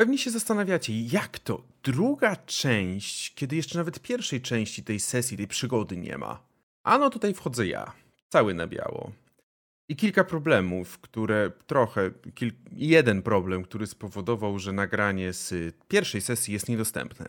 Pewnie się zastanawiacie, jak to druga część, kiedy jeszcze nawet pierwszej części tej sesji, tej przygody nie ma. Ano tutaj wchodzę ja, cały na biało. I kilka problemów, które trochę, kil, jeden problem, który spowodował, że nagranie z pierwszej sesji jest niedostępne.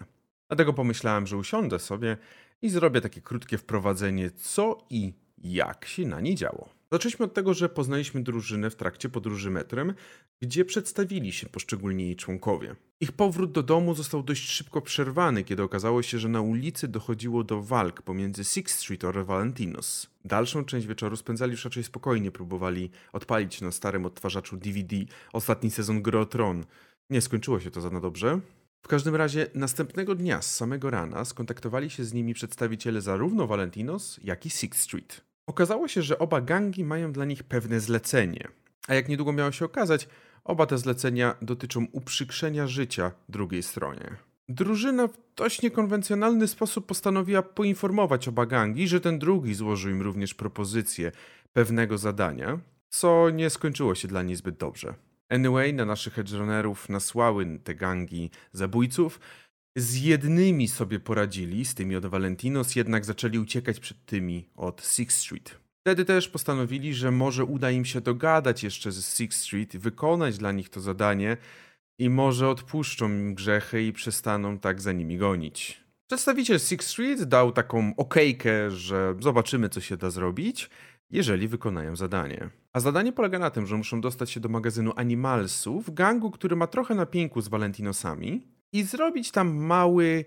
Dlatego pomyślałem, że usiądę sobie i zrobię takie krótkie wprowadzenie, co i jak się na niej działo. Zaczęliśmy od tego, że poznaliśmy drużynę w trakcie podróży metrem, gdzie przedstawili się poszczególni jej członkowie. Ich powrót do domu został dość szybko przerwany, kiedy okazało się, że na ulicy dochodziło do walk pomiędzy Sixth Street oraz Valentinos. Dalszą część wieczoru spędzali już raczej spokojnie, próbowali odpalić na starym odtwarzaczu DVD ostatni sezon Gry Tron. Nie skończyło się to za dobrze. W każdym razie następnego dnia z samego rana skontaktowali się z nimi przedstawiciele zarówno Valentinos, jak i Sixth Street. Okazało się, że oba gangi mają dla nich pewne zlecenie. A jak niedługo miało się okazać, oba te zlecenia dotyczą uprzykrzenia życia drugiej stronie. Drużyna w dość niekonwencjonalny sposób postanowiła poinformować oba gangi, że ten drugi złożył im również propozycję pewnego zadania, co nie skończyło się dla niej zbyt dobrze. Anyway, na naszych hedgeronerów nasłały te gangi zabójców, z jednymi sobie poradzili, z tymi od Valentinos, jednak zaczęli uciekać przed tymi od Sixth Street. Wtedy też postanowili, że może uda im się dogadać jeszcze ze Sixth Street, wykonać dla nich to zadanie i może odpuszczą im grzechy i przestaną tak za nimi gonić. Przedstawiciel Sixth Street dał taką okejkę, że zobaczymy, co się da zrobić, jeżeli wykonają zadanie. A zadanie polega na tym, że muszą dostać się do magazynu Animalsów, gangu, który ma trochę na pięku z Valentinosami, i zrobić tam mały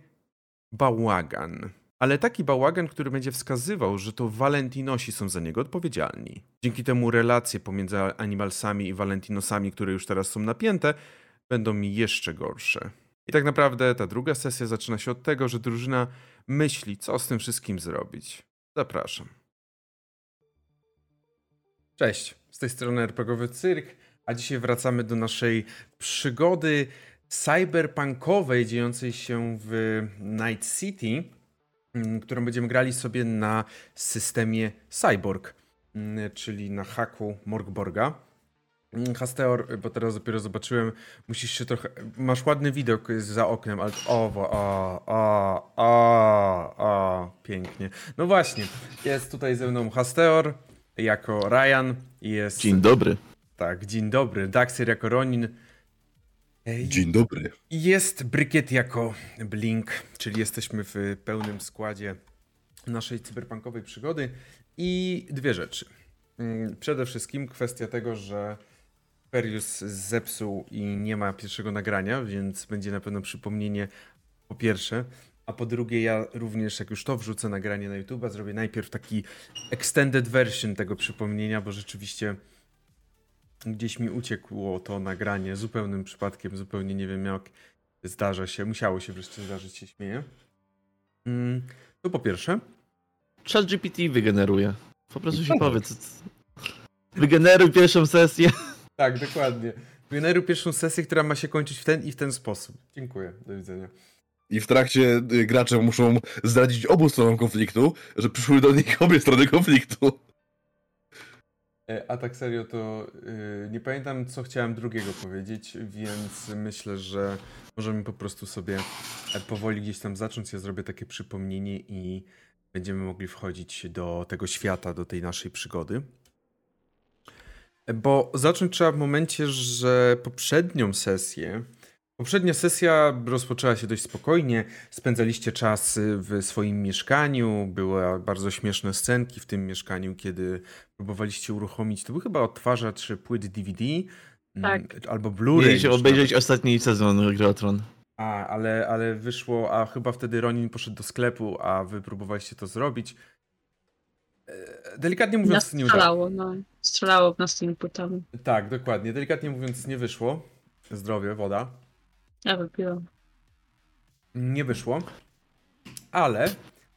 bałagan. Ale taki bałagan, który będzie wskazywał, że to Valentinosi są za niego odpowiedzialni. Dzięki temu relacje pomiędzy Animalsami i Valentinosami, które już teraz są napięte, będą mi jeszcze gorsze. I tak naprawdę ta druga sesja zaczyna się od tego, że drużyna myśli, co z tym wszystkim zrobić. Zapraszam. Cześć, z tej strony RPGowy Cyrk, a dzisiaj wracamy do naszej przygody cyberpunkowej dziejącej się w Night City, mm, którą będziemy grali sobie na systemie Cyborg, mm, czyli na haku Morgborga. Mm, Hasteor, bo teraz dopiero zobaczyłem, musisz się trochę. Masz ładny widok za oknem, ale. O, a, a, a, a, pięknie. No właśnie, jest tutaj ze mną Hasteor jako Ryan. Jest... Dzień dobry. Tak, dzień dobry. Daxer jako Ronin. Dzień dobry. Jest Brykiet jako Blink, czyli jesteśmy w pełnym składzie naszej cyberpunkowej przygody. I dwie rzeczy. Mm, przede wszystkim kwestia tego, że Perius zepsuł i nie ma pierwszego nagrania, więc będzie na pewno przypomnienie po pierwsze. A po drugie, ja również, jak już to wrzucę nagranie na YouTube, zrobię najpierw taki extended version tego przypomnienia, bo rzeczywiście gdzieś mi uciekło to nagranie zupełnym przypadkiem, zupełnie nie wiem jak zdarza się, musiało się wreszcie zdarzyć, się śmieję. Mm, to po pierwsze. Chat GPT wygeneruje. Po prostu się powiedz. Wygeneruj pierwszą sesję. Tak, dokładnie. Wygeneruj pierwszą sesję, która ma się kończyć w ten i w ten sposób. Dziękuję, do widzenia. I w trakcie y, gracze muszą zdradzić obu stronom konfliktu, że przyszły do nich obie strony konfliktu. E, a tak serio to yy, nie pamiętam, co chciałem drugiego powiedzieć, więc myślę, że możemy po prostu sobie e, powoli gdzieś tam zacząć. Ja zrobię takie przypomnienie i będziemy mogli wchodzić do tego świata, do tej naszej przygody. Bo zacząć trzeba w momencie, że poprzednią sesję Poprzednia sesja rozpoczęła się dość spokojnie. Spędzaliście czas w swoim mieszkaniu. Były bardzo śmieszne scenki w tym mieszkaniu, kiedy próbowaliście uruchomić. To był chyba odtwarzacz płyt DVD tak. albo Blu-ray. Mieliście obejrzeć ostatni sezon Gry A, ale, ale wyszło, a chyba wtedy Ronin poszedł do sklepu, a wy próbowaliście to zrobić. E, delikatnie mówiąc, nie strzelało, no. Strzelało w nas płytami. Tak, dokładnie. Delikatnie mówiąc, nie wyszło. Zdrowie, woda. Ja wypiłam. Nie wyszło, ale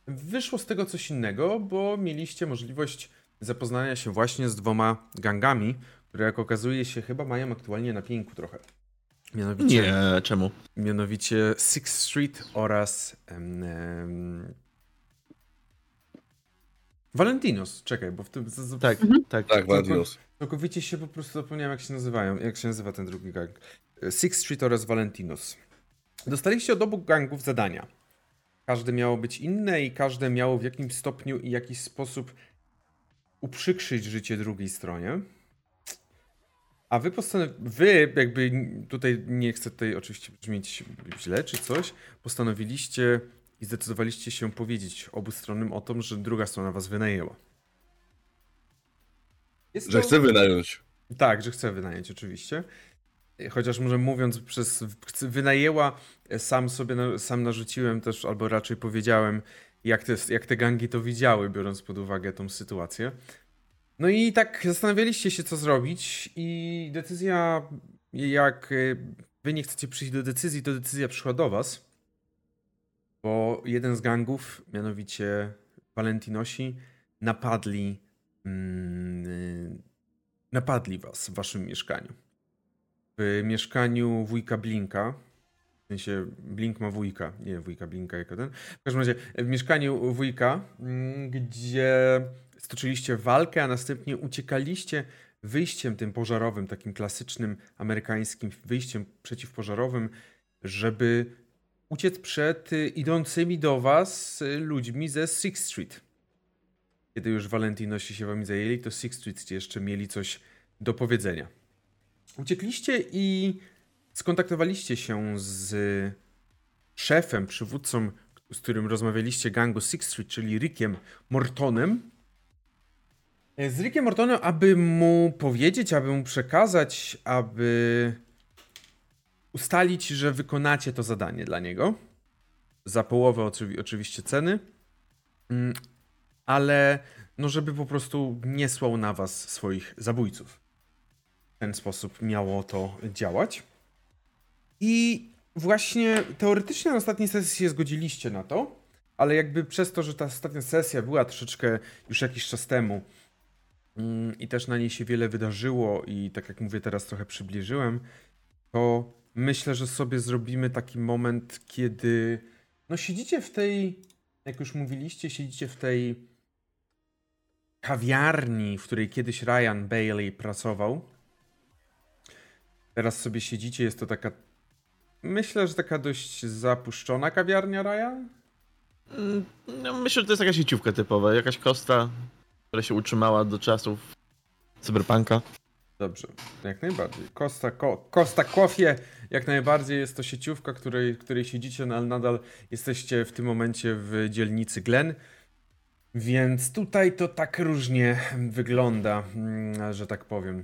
wyszło z tego coś innego, bo mieliście możliwość zapoznania się właśnie z dwoma gangami, które jak okazuje się chyba mają aktualnie na pięku trochę. Mianowicie, nie, czemu? Mianowicie Sixth Street oraz um, um, Valentinos. Czekaj, bo w tym... Z, z, tak, mhm. tak, tak, Valentinos. Całkowicie się po prostu zapomniałem, jak się nazywają, jak się nazywa ten drugi gang. Sixth Street oraz Valentinos. Dostaliście od obu gangów zadania. Każde miało być inne i każde miało w jakimś stopniu i jakiś sposób uprzykrzyć życie drugiej stronie. A wy postanow... wy jakby tutaj nie chcę tutaj oczywiście brzmieć źle czy coś, postanowiliście i zdecydowaliście się powiedzieć obu stronom o tym, że druga strona was wynajęła. Jest Że to- chce wynająć. tak, że chce wynająć, oczywiście. Chociaż może mówiąc przez wynajęła, e, sam sobie sam narzuciłem też, albo raczej powiedziałem, jak te, jak te gangi to widziały, biorąc pod uwagę tą sytuację. No i tak zastanawialiście się, co zrobić, i decyzja, jak e, wy nie chcecie przyjść do decyzji, to decyzja przyszła do was. Bo jeden z gangów, mianowicie Valentinosi, napadli. Mm, y, napadli was w waszym mieszkaniu. W mieszkaniu wujka Blinka. W sensie Blink ma wujka, nie wujka Blinka jako ten. W każdym razie w mieszkaniu wujka, mm, gdzie stoczyliście walkę, a następnie uciekaliście wyjściem tym pożarowym, takim klasycznym amerykańskim wyjściem przeciwpożarowym, żeby uciec przed idącymi do was ludźmi ze Sixth Street. Kiedy już Valentinosi się wami zajęli, to Sixth Street jeszcze mieli coś do powiedzenia. Uciekliście i skontaktowaliście się z szefem, przywódcą, z którym rozmawialiście gangu Sixth Street, czyli Rickiem Mortonem. E, Z Rickiem Mortonem, aby mu powiedzieć, aby mu przekazać, aby ustalić, że wykonacie to zadanie dla niego. Za połowę oczywi- oczywiście ceny. Mm, ale no żeby po prostu nie słał na was swoich zabójców. W ten sposób miało to działać. I właśnie teoretycznie na ostatniej sesji się zgodziliście na to, ale jakby przez to, że ta ostatnia sesja była troszeczkę już jakiś czas temu mm, i też na niej się wiele wydarzyło i tak jak mówię teraz trochę przybliżyłem, to myślę, że sobie zrobimy taki moment, kiedy no siedzicie w tej, jak już mówiliście, siedzicie w tej kawiarni, w której kiedyś Ryan Bailey pracował. Teraz sobie siedzicie, jest to taka. Myślę, że taka dość zapuszczona kawiarnia Ryan. Mm, No, myślę, że to jest jakaś sieciówka typowa, jakaś kostra, która się utrzymała do czasów cyberpunka. Dobrze, jak najbardziej. Costa, ko, Costa Coffee, jak najbardziej jest to sieciówka, której, której siedzicie, no ale nadal jesteście w tym momencie w dzielnicy Glen. Więc tutaj to tak różnie wygląda, mm, że tak powiem.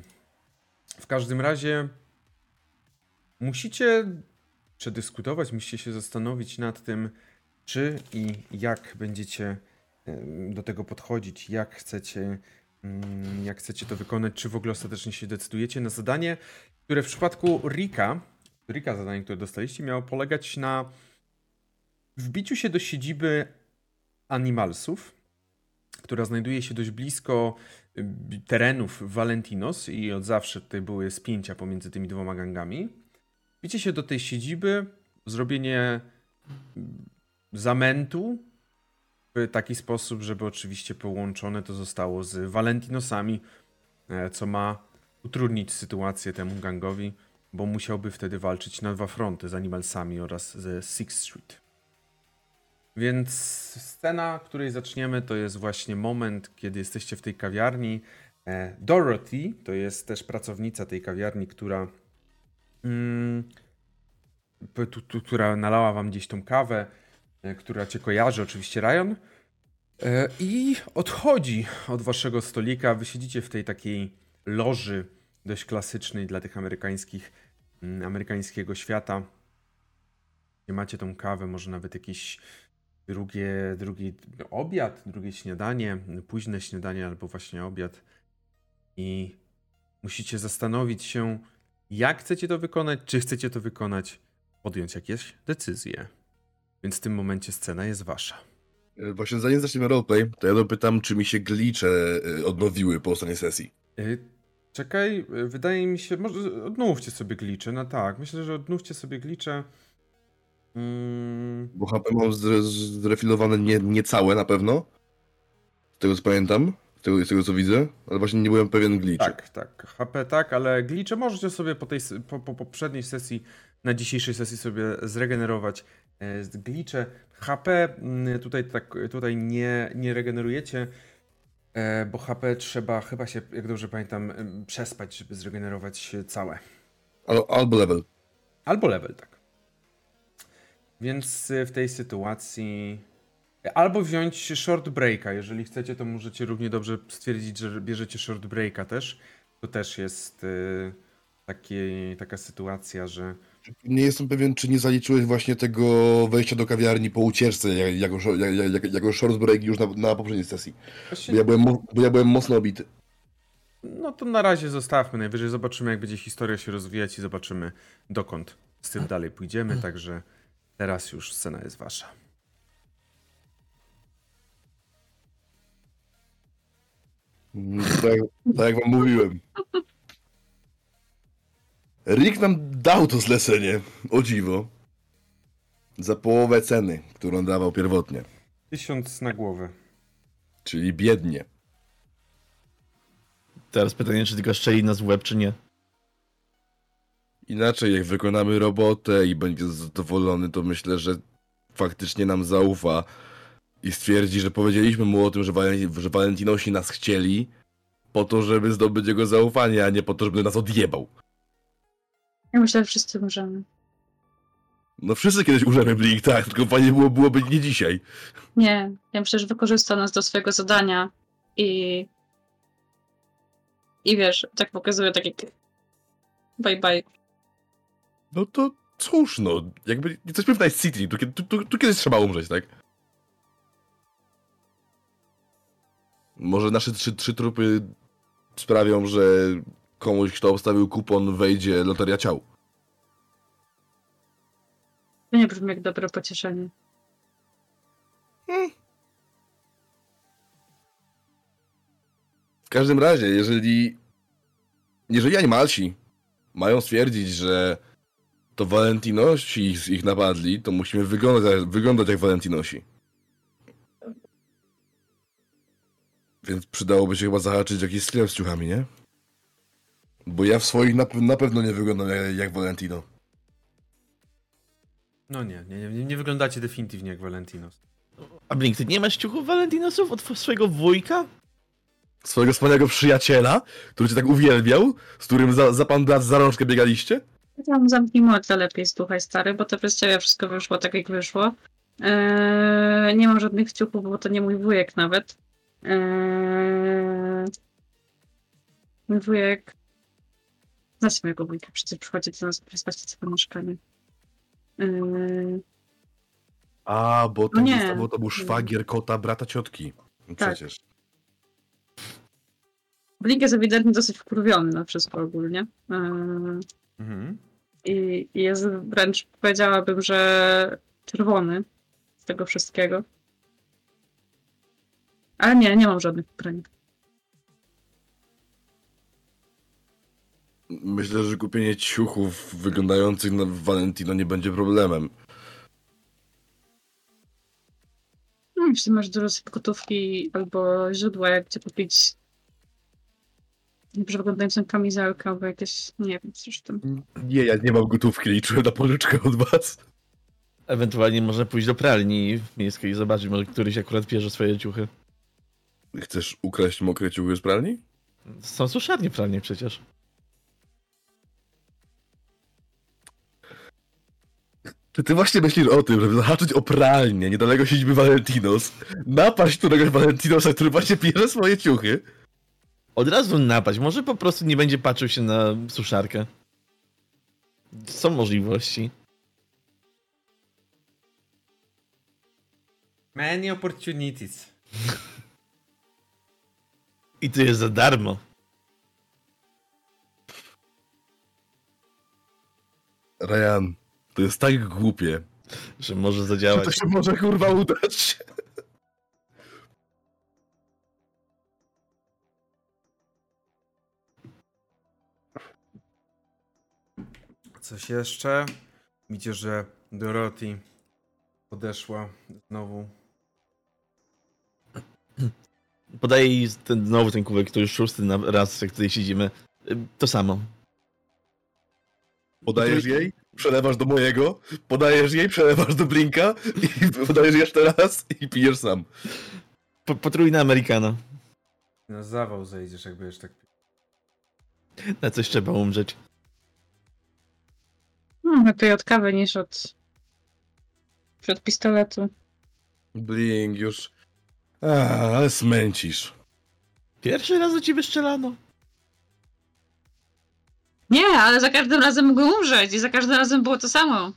W każdym razie musicie przedyskutować, musicie się zastanowić nad tym, czy i jak będziecie do tego podchodzić, jak chcecie, mm, jak chcecie to wykonać, czy w ogóle ostatecznie się decydujecie na zadanie, które w przypadku Rika, Rika zadanie, które dostaliście, miało polegać na wbiciu się do siedziby Animalsów, która znajduje się dość blisko terenów Valentinos i od zawsze tutaj były spięcia pomiędzy tymi dwoma gangami. Wbicie się do tej siedziby, zrobienie mm, zamętu w taki sposób, żeby oczywiście połączone to zostało z Valentinosami, e, co ma utrudnić sytuację temu gangowi, bo musiałby wtedy walczyć na dwa fronty z Animalsami oraz ze Sixth Street. Więc scena, której zaczniemy, to jest właśnie moment, kiedy jesteście w tej kawiarni. E, Dorothy, to jest też pracownica tej kawiarni, która, która nalała wam gdzieś tą kawę, e, która cię kojarzy, oczywiście Ryan. E, I odchodzi od waszego stolika. Wy siedzicie w tej takiej loży dość klasycznej dla tych amerykańskich, mm, amerykańskiego świata. Gdzie macie tą kawę, może nawet jakiś drugie, drugi obiad, drugie śniadanie, późne śniadanie albo właśnie obiad. I musicie zastanowić się, jak chcecie to wykonać, czy chcecie to wykonać, podjąć jakieś decyzje. Więc w tym momencie scena jest wasza. E, Właśnie zanim zaczniemy roleplay, to ja dopytam, czy mi się glicze e, odnowiły po ostatniej sesji. Y, Czekaj, wydaje mi się, może odnówcie sobie glicze, no tak, myślę, że odnówcie sobie glicze. Mm, Bo HP mam zre- zrefilowane nie, niecałe na pewno. Z tego co pamiętam. Z tego, z tego co widzę, ale właśnie nie byłem pewien glitch. Tak, tak. HP tak, ale glicze możecie sobie po tej po, po poprzedniej sesji, na dzisiejszej sesji sobie zregenerować e, glicze. HP mm, tutaj, tak, tutaj nie, nie regenerujecie, e, bo HP trzeba chyba się, jak dobrze pamiętam, przespać, żeby zregenerować całe. Al, albo level. Albo level, tak. Więc y, w tej sytuacji. Albo wziąć short breaka. Jeżeli chcecie, to możecie równie dobrze stwierdzić, że bierzecie short breaka też. To też jest y, taki, taka sytuacja, że. Nie jestem pewien, czy nie zaliczyłeś właśnie tego wejścia do kawiarni po ucieczce jak- jako, sho- jak- jak- jako short break już na, na poprzedniej sesji. Bo ja, byłem, bo ja byłem mocno obity. no to na razie zostawmy. Najwyżej zobaczymy, jak będzie historia się rozwijać i zobaczymy, dokąd z tym dalej pójdziemy. Także teraz już scena jest wasza. Tak, jak- tak jak wam mówiłem. Rick nam dał to zlecenie, o dziwo. Za połowę ceny, którą dawał pierwotnie. Tysiąc na głowę. Czyli biednie. Teraz pytanie, czy tylko szczeli nas w łeb, czy nie. Inaczej, jak wykonamy robotę i będzie zadowolony, to myślę, że faktycznie nam zaufa i stwierdzi, że powiedzieliśmy mu o tym, że, Walen- że Valentinosi nas chcieli po to, żeby zdobyć jego zaufanie, a nie po to, żeby nas odjebał. Ja myślę, że wszyscy możemy. No wszyscy kiedyś użyjemy Blink, tak, tylko fajnie było, byłoby nie dzisiaj. Nie, ja myślę, że wykorzysta nas do swojego zadania i. I wiesz, tak pokazuje takie. Bye bye. No to cóż, no, jakby jesteśmy w Night City, tu, tu, tu, tu kiedyś trzeba umrzeć, tak? Może nasze trzy, trzy trupy sprawią, że komuś, kto obstawił kupon, wejdzie loteria ciał. To nie brzmi jak dobre pocieszenie. W każdym razie, jeżeli. Jeżeli animalsi mają stwierdzić, że to Valentinosi ich, ich napadli, to musimy wyglądać, wyglądać jak Valentinosi. Więc przydałoby się chyba zahaczyć jakiś sklep z ciuchami, nie? Bo ja w swoich na, na pewno nie wyglądam jak, jak Valentino. No nie, nie, nie, nie wyglądacie definitywnie jak Valentinos. A Blink, ty nie masz ciuchów Valentinosów od swojego wujka? Swojego wspaniałego przyjaciela, który cię tak uwielbiał, z którym za, za pan brat za rączkę biegaliście? Tam zamknij mordę lepiej, słuchaj stary, bo to przez ciebie wszystko wyszło tak, jak wyszło. Eee, nie mam żadnych ciuchów, bo to nie mój wujek nawet. Eee, mój wujek... Znacie mojego wujka, przecież przychodzi do nas przespać sobie mieszkanie. Eee, A, bo to, No nie. był- bo to był szwagier kota brata ciotki. Tak. Przecież. Blink jest ewidentnie dosyć wkurwiony na wszystko ogólnie. Eee, Mhm. I i jest wręcz powiedziałabym, że czerwony z tego wszystkiego. Ale nie, nie mam żadnych pytań. Myślę, że kupienie ciuchów wyglądających na Valentino nie będzie problemem. No, jeśli masz dużo gotówki albo źródła, jak gdzie kupić dobrze wyglądającą kamizelkę albo jakieś, nie wiem, coś tam. Nie, ja nie mam gotówki, liczyłem na pożyczkę od was. Ewentualnie można pójść do pralni miejskiej i zobaczyć, może któryś akurat bierze swoje ciuchy. Chcesz ukraść mokre ciuchy z pralni? Są suszarnie pralnie przecież. Czy ty właśnie myślisz o tym, żeby zahaczyć o pralnię niedaleko siedziby Valentinos, napaść któregoś Valentinosa, który właśnie bierze swoje ciuchy? Od razu napaść, może po prostu nie będzie patrzył się na suszarkę. Są możliwości. Many opportunities. I to jest za darmo. Ryan, to jest tak głupie, Że może że zadziałać. to się może kurwa udać. Coś jeszcze? Widzicie, że Dorothy podeszła znowu. Podaję jej ten, znowu ten kubek, który już szósty na raz, jak tutaj siedzimy. To samo. Podajesz jej, przelewasz do mojego, podajesz jej, przelewasz do Blinka i podajesz jeszcze raz i pijesz sam. Po, potrójna Amerykana. Na zawał zejdziesz, jak będziesz tak... Na coś trzeba umrzeć. No, lepiej od kawy niż od... od pistoletu. Blink już... A, ale smęcisz. Pierwszy raz do ciebie strzelano. Nie, ale za każdym razem mogłem umrzeć i za każdym razem było to samo.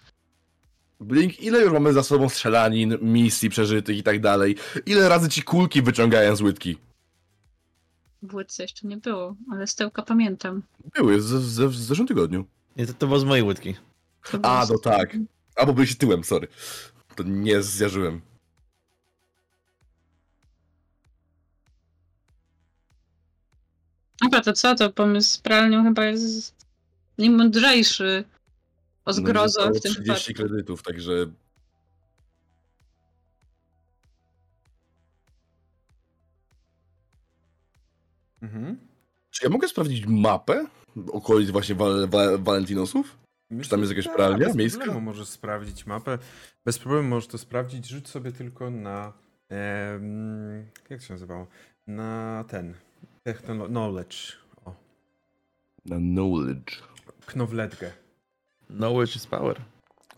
Blink, ile już mamy za sobą strzelanin, misji przeżytych i tak dalej? Ile razy ci kulki wyciągają z łydki? W łydce jeszcze nie było, ale stełka pamiętam. Były, z, z, w zeszłym tygodniu. Nie, to, to było z mojej łydki. To A, no tak. Albo byłeś tyłem, sorry. To nie zjarzyłem. Dobra, to co? To pomysł z pralnią chyba jest najmądrzejszy o zgrozo No, w tym 30 wypadku. kredytów, także Mhm. Czy ja mogę sprawdzić mapę okolic właśnie Wal Wal Valentinosów? Myślę, tam jest jakaś tak, pralnia bez miejska? problemu możesz sprawdzić mapę. Bez problemu możesz to sprawdzić. Rzuć sobie tylko na... em, jak to się nazywało? Na ten... Technolo- knowledge. O, Na knowledge. knowledge. Knowledge is power.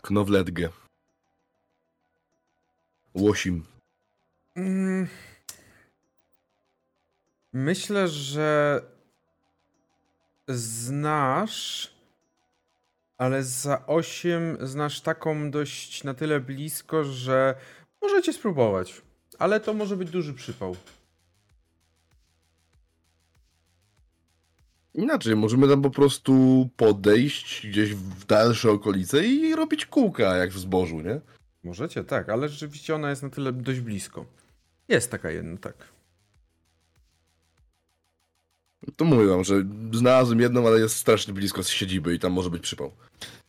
Knowledge. Łosim. Mm. Myślę, że znasz, ale za 8 znasz taką dość na tyle blisko, że możecie spróbować. Ale to może być duży przypał. Inaczej, możemy tam po prostu podejść gdzieś w dalsze okolice i robić kółka jak w zbożu, nie? Możecie, tak, ale rzeczywiście ona jest na tyle dość blisko. Jest taka jedna, tak. To mówię wam, że znalazłem jedną, ale jest strasznie blisko z siedziby i tam może być przypał.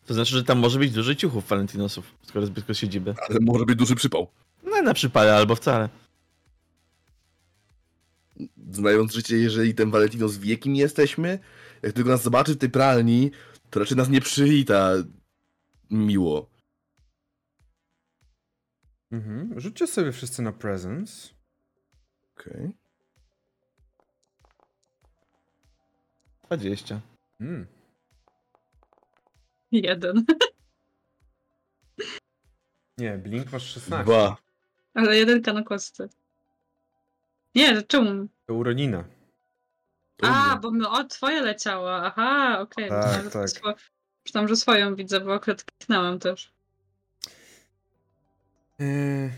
To znaczy, że tam może być dużo ciuchów Valentinosów, skoro jest blisko siedziby. Ale może być duży przypał. No na przypale albo wcale. Znając życie, jeżeli ten Valentinos wie, kim jesteśmy, jak tylko nas zobaczy w tej pralni, to raczej nas nie przywita miło. Mhm. Rzućcie sobie wszyscy na presence. Okej. 20. Mm. Jeden. Nie, Blink masz 16. Dwa. Ale jedenka na kostce. Nie, czemu? To uronina. A, bo my, o, twoje leciało. Aha, okej. Tak, myślałam, że tak. Swo... Myślałam, że swoją widzę, bo akurat kliknęłam też. Yy,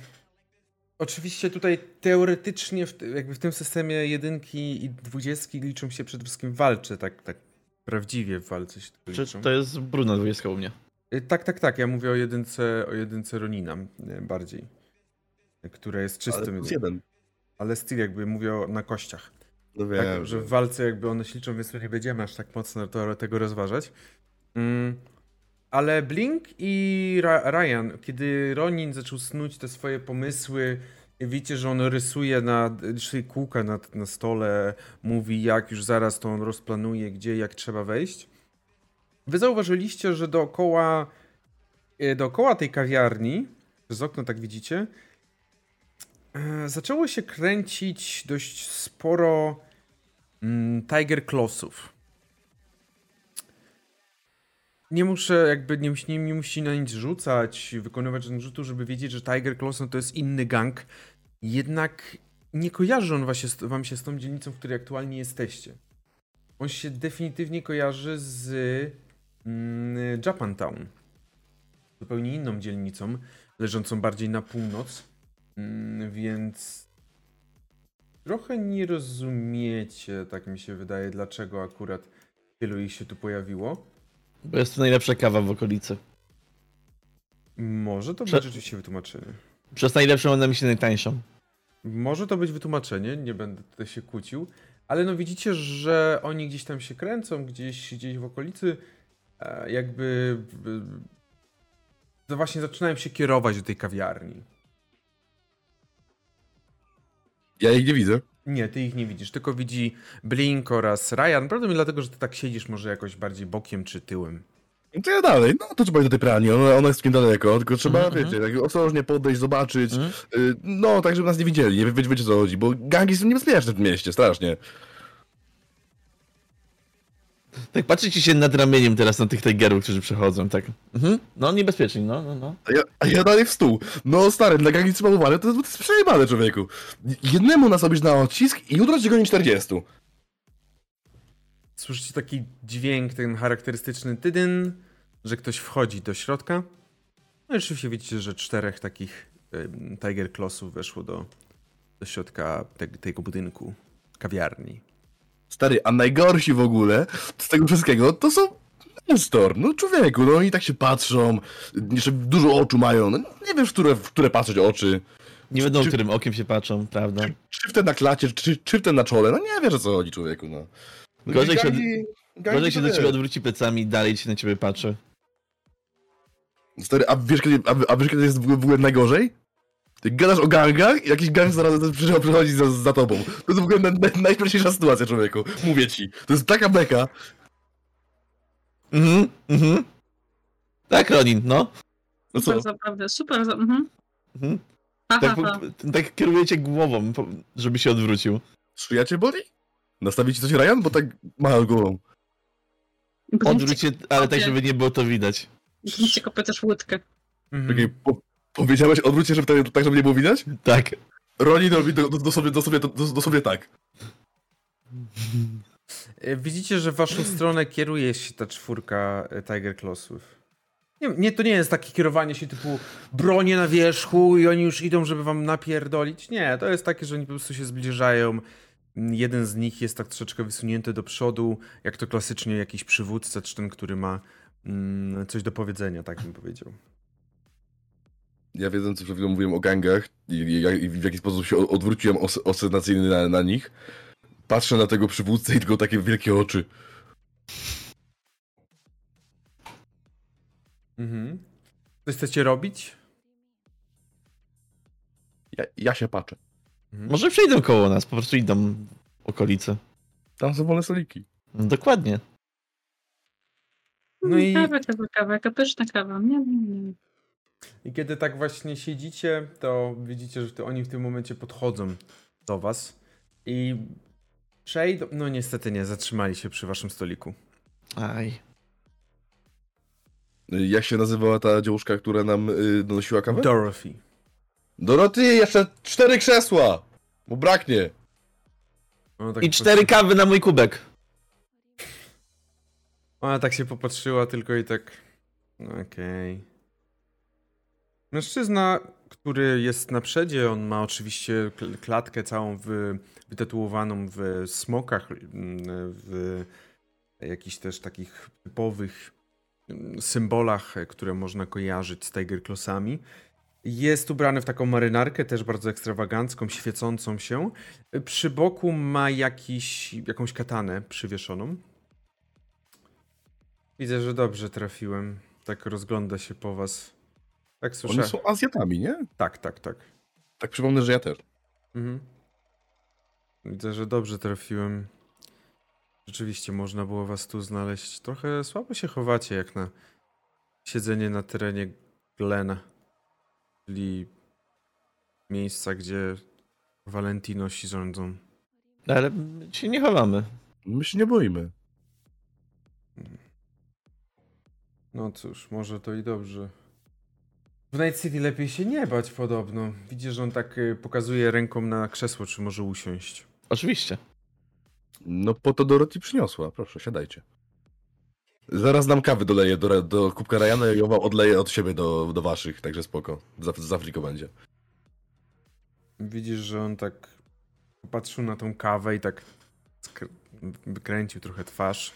oczywiście tutaj teoretycznie w, jakby w tym systemie jedynki i dwudziestki liczą się przede wszystkim walcze, tak, tak prawdziwie w walce się Czy liczą. to jest brudna 20 u mnie? Yy, Tak, tak, tak, ja mówię o jedynce, o jedynce Ronina yy, bardziej, która jest Ale czystym, plus jeden. Ale styl jakby mówię o, na kościach. No Tak, wiem, że w walce jakby one się liczą, więc nie będziemy aż tak mocno to, tego rozważać. Mm, ale Blink i Ra Ryan, kiedy Ronin zaczął snuć te swoje pomysły, widzicie, że on rysuje na, czyli kółka na, na stole, mówi jak już zaraz to on rozplanuje, gdzie, jak trzeba wejść. Wy zauważyliście, że dookoła, e, dookoła tej kawiarni, przez okno tak widzicie, zaczęło się kręcić dość sporo mm, Tiger Clawsów. Nie muszę jakby, nie, nie, nie musi na nic rzucać, wykonywać żadnych rzutów, żeby wiedzieć, że Tiger Claws no to jest inny gang. Jednak nie kojarzy on z- wam się z tą dzielnicą, w której aktualnie jesteście. On się definitywnie kojarzy z mm, Japantown. Zupełnie inną dzielnicą, leżącą bardziej na północ. Mm, więc trochę nie rozumiecie, tak mi się wydaje, dlaczego akurat tylu ich się tu pojawiło. Bo jest to najlepsza kawa w okolicy. Może to Prze- być rzeczywiście wytłumaczenie. Przez najlepszą mam na myśli najtańszą. Może to być wytłumaczenie, nie będę tutaj się kłócił, ale no widzicie, że oni gdzieś tam się kręcą, gdzieś, gdzieś w okolicy, e, jakby właśnie zaczynają się kierować do tej kawiarni. Ja ich nie widzę. Nie, ty ich nie widzisz, tylko widzi Blink oraz Ryan. Prawdopodobnie dlatego, że ty tak siedzisz może jakoś bardziej bokiem czy tyłem. No to ja dalej, no to trzeba iść do tej pralni, ona, ona jest niedaleko, tylko trzeba, Mhm, wiecie, tak ostrożnie podejść, zobaczyć, Mhm. y, no tak, żeby nas nie widzieli, nie wie, wiecie o co chodzi, bo gangi są niebezpieczne w tym mieście, strasznie. Tak patrzycie się nad ramieniem teraz na tych Tigerów, którzy przechodzą, tak. Mhm. No, niebezpieczni, no, no, no. A ja, a ja dalej w stół. No stary, dla trzeba uważać, to, to jest przejebane człowieku. Jednemu nasobisz na odcisk i jutro cię goni 40. Słyszycie taki dźwięk, ten charakterystyczny tydyn, że ktoś wchodzi do środka. No i oczywiście widzicie, że czterech takich Tiger Clawsów weszło do, do środka te, tego budynku, kawiarni. Stary, a najgorsi w ogóle z tego wszystkiego to są Nestor, no człowieku, no i tak się patrzą, jeszcze dużo oczu mają, no nie wiesz, w które, w które patrzeć oczy. Nie wiadomo, Czy- którym okiem się patrzą, prawda? Czy w ten na klacie, czy, czy w ten na czole, no nie wiesz o co chodzi człowieku, no. No Gorzej się- gangi Gorzej się do ciebie odwróci plecami i dalej się na ciebie patrzy. Stary, a wiesz kiedy, a, a wiesz kiedy jest w ogóle najgorzej? Ty gadasz o gangach i jakiś gang zaraz przychodzi przychodzi za, za tobą. To jest w ogóle na, na, najśmieszniejsza sytuacja, człowieku. Mówię ci. To jest taka beka. Mhm, mhm. Tak, Ronin, no. No co? Super zabawne, super za... Mhm. Mhm. Ha, Tak, ha, ha. po- tak kierujecie głową, żeby się odwrócił. Szyja cię boli? Nastawi ci coś Ryan? Bo tak machał głową. Odwróć się, ale tak, żeby nie było to widać. Też w łódkę. Mhm. Takiej, po, powiedziałeś, odwróć się, żeby tak, tak, żeby nie było widać? Tak. Roni robi do, do, do sobie, do sobie, do, do sobie tak. E, Widzicie, że w waszą stronę kieruje się ta czwórka e, Tiger Clawsów. Nie, nie, to nie jest takie kierowanie się typu bronie na wierzchu i oni już idą, żeby wam napierdolić. Nie, to jest takie, że oni po prostu się zbliżają. Jeden z nich jest tak troszeczkę wysunięty do przodu, jak to klasycznie jakiś przywódca, czy ten, który ma mm, coś do powiedzenia, tak bym powiedział. Ja wiedząc, co przed chwilą mówiłem o gangach i, i, i w jaki sposób się odwróciłem os, na, na nich, patrzę na tego przywódcę i tylko takie wielkie oczy. Mhm. Coś chcecie robić? Ja, ja się patrzę. Mhm. Może przejdą koło nas, po prostu idą w okolice. Tam są wolne stoliki. No, dokładnie. No i- Kawa, kawa, kawa, jaka pyszna kawa. Nie, nie, nie. I kiedy tak właśnie siedzicie, to widzicie, że oni w tym momencie podchodzą do was i przejdą. No niestety nie, zatrzymali się przy waszym stoliku. Aj. Jak się nazywała ta dziewuszka, która nam y, donosiła kawę? Dorothy. Doroty, jeszcze cztery krzesła! Bo braknie. Ona tak I cztery kawy na mój kubek. Ona tak się popatrzyła tylko i tak. No okej. Mężczyzna, który jest na przedzie, on ma oczywiście kl- klatkę całą w, wytatuowaną w smokach, mm, w jakichś też takich typowych mm, symbolach, które można kojarzyć z Tiger Clawsami. Jest ubrany w taką marynarkę, też bardzo ekstrawagancką, świecącą się. Przy boku ma jakiś, jakąś katanę przywieszoną. Widzę, że dobrze trafiłem. Tak rozgląda się po was. Tak słyszę. Oni są Azjatami, nie? Tak, tak, tak. Tak przypomnę, że ja też. Mhm. Widzę, że dobrze trafiłem. Rzeczywiście można było was tu znaleźć. Trochę słabo się chowacie, jak na siedzenie na terenie Glena. Czyli miejsca, gdzie Valentinosi rządzą. Ale my się nie chowamy. My się nie boimy. No cóż, może to i dobrze. W Night City lepiej się nie bać podobno. Widzisz, że on tak y, pokazuje ręką na krzesło, czy może usiąść. Oczywiście. No po to Dorothy przyniosła. Proszę, siadajcie. Zaraz nam kawy doleję do, do kubka Ryana i ją wam odleję od siebie do, do waszych, także spoko. Z, z Afriko będzie. Widzisz, że on tak popatrzył na tą kawę i tak wykręcił trochę twarz.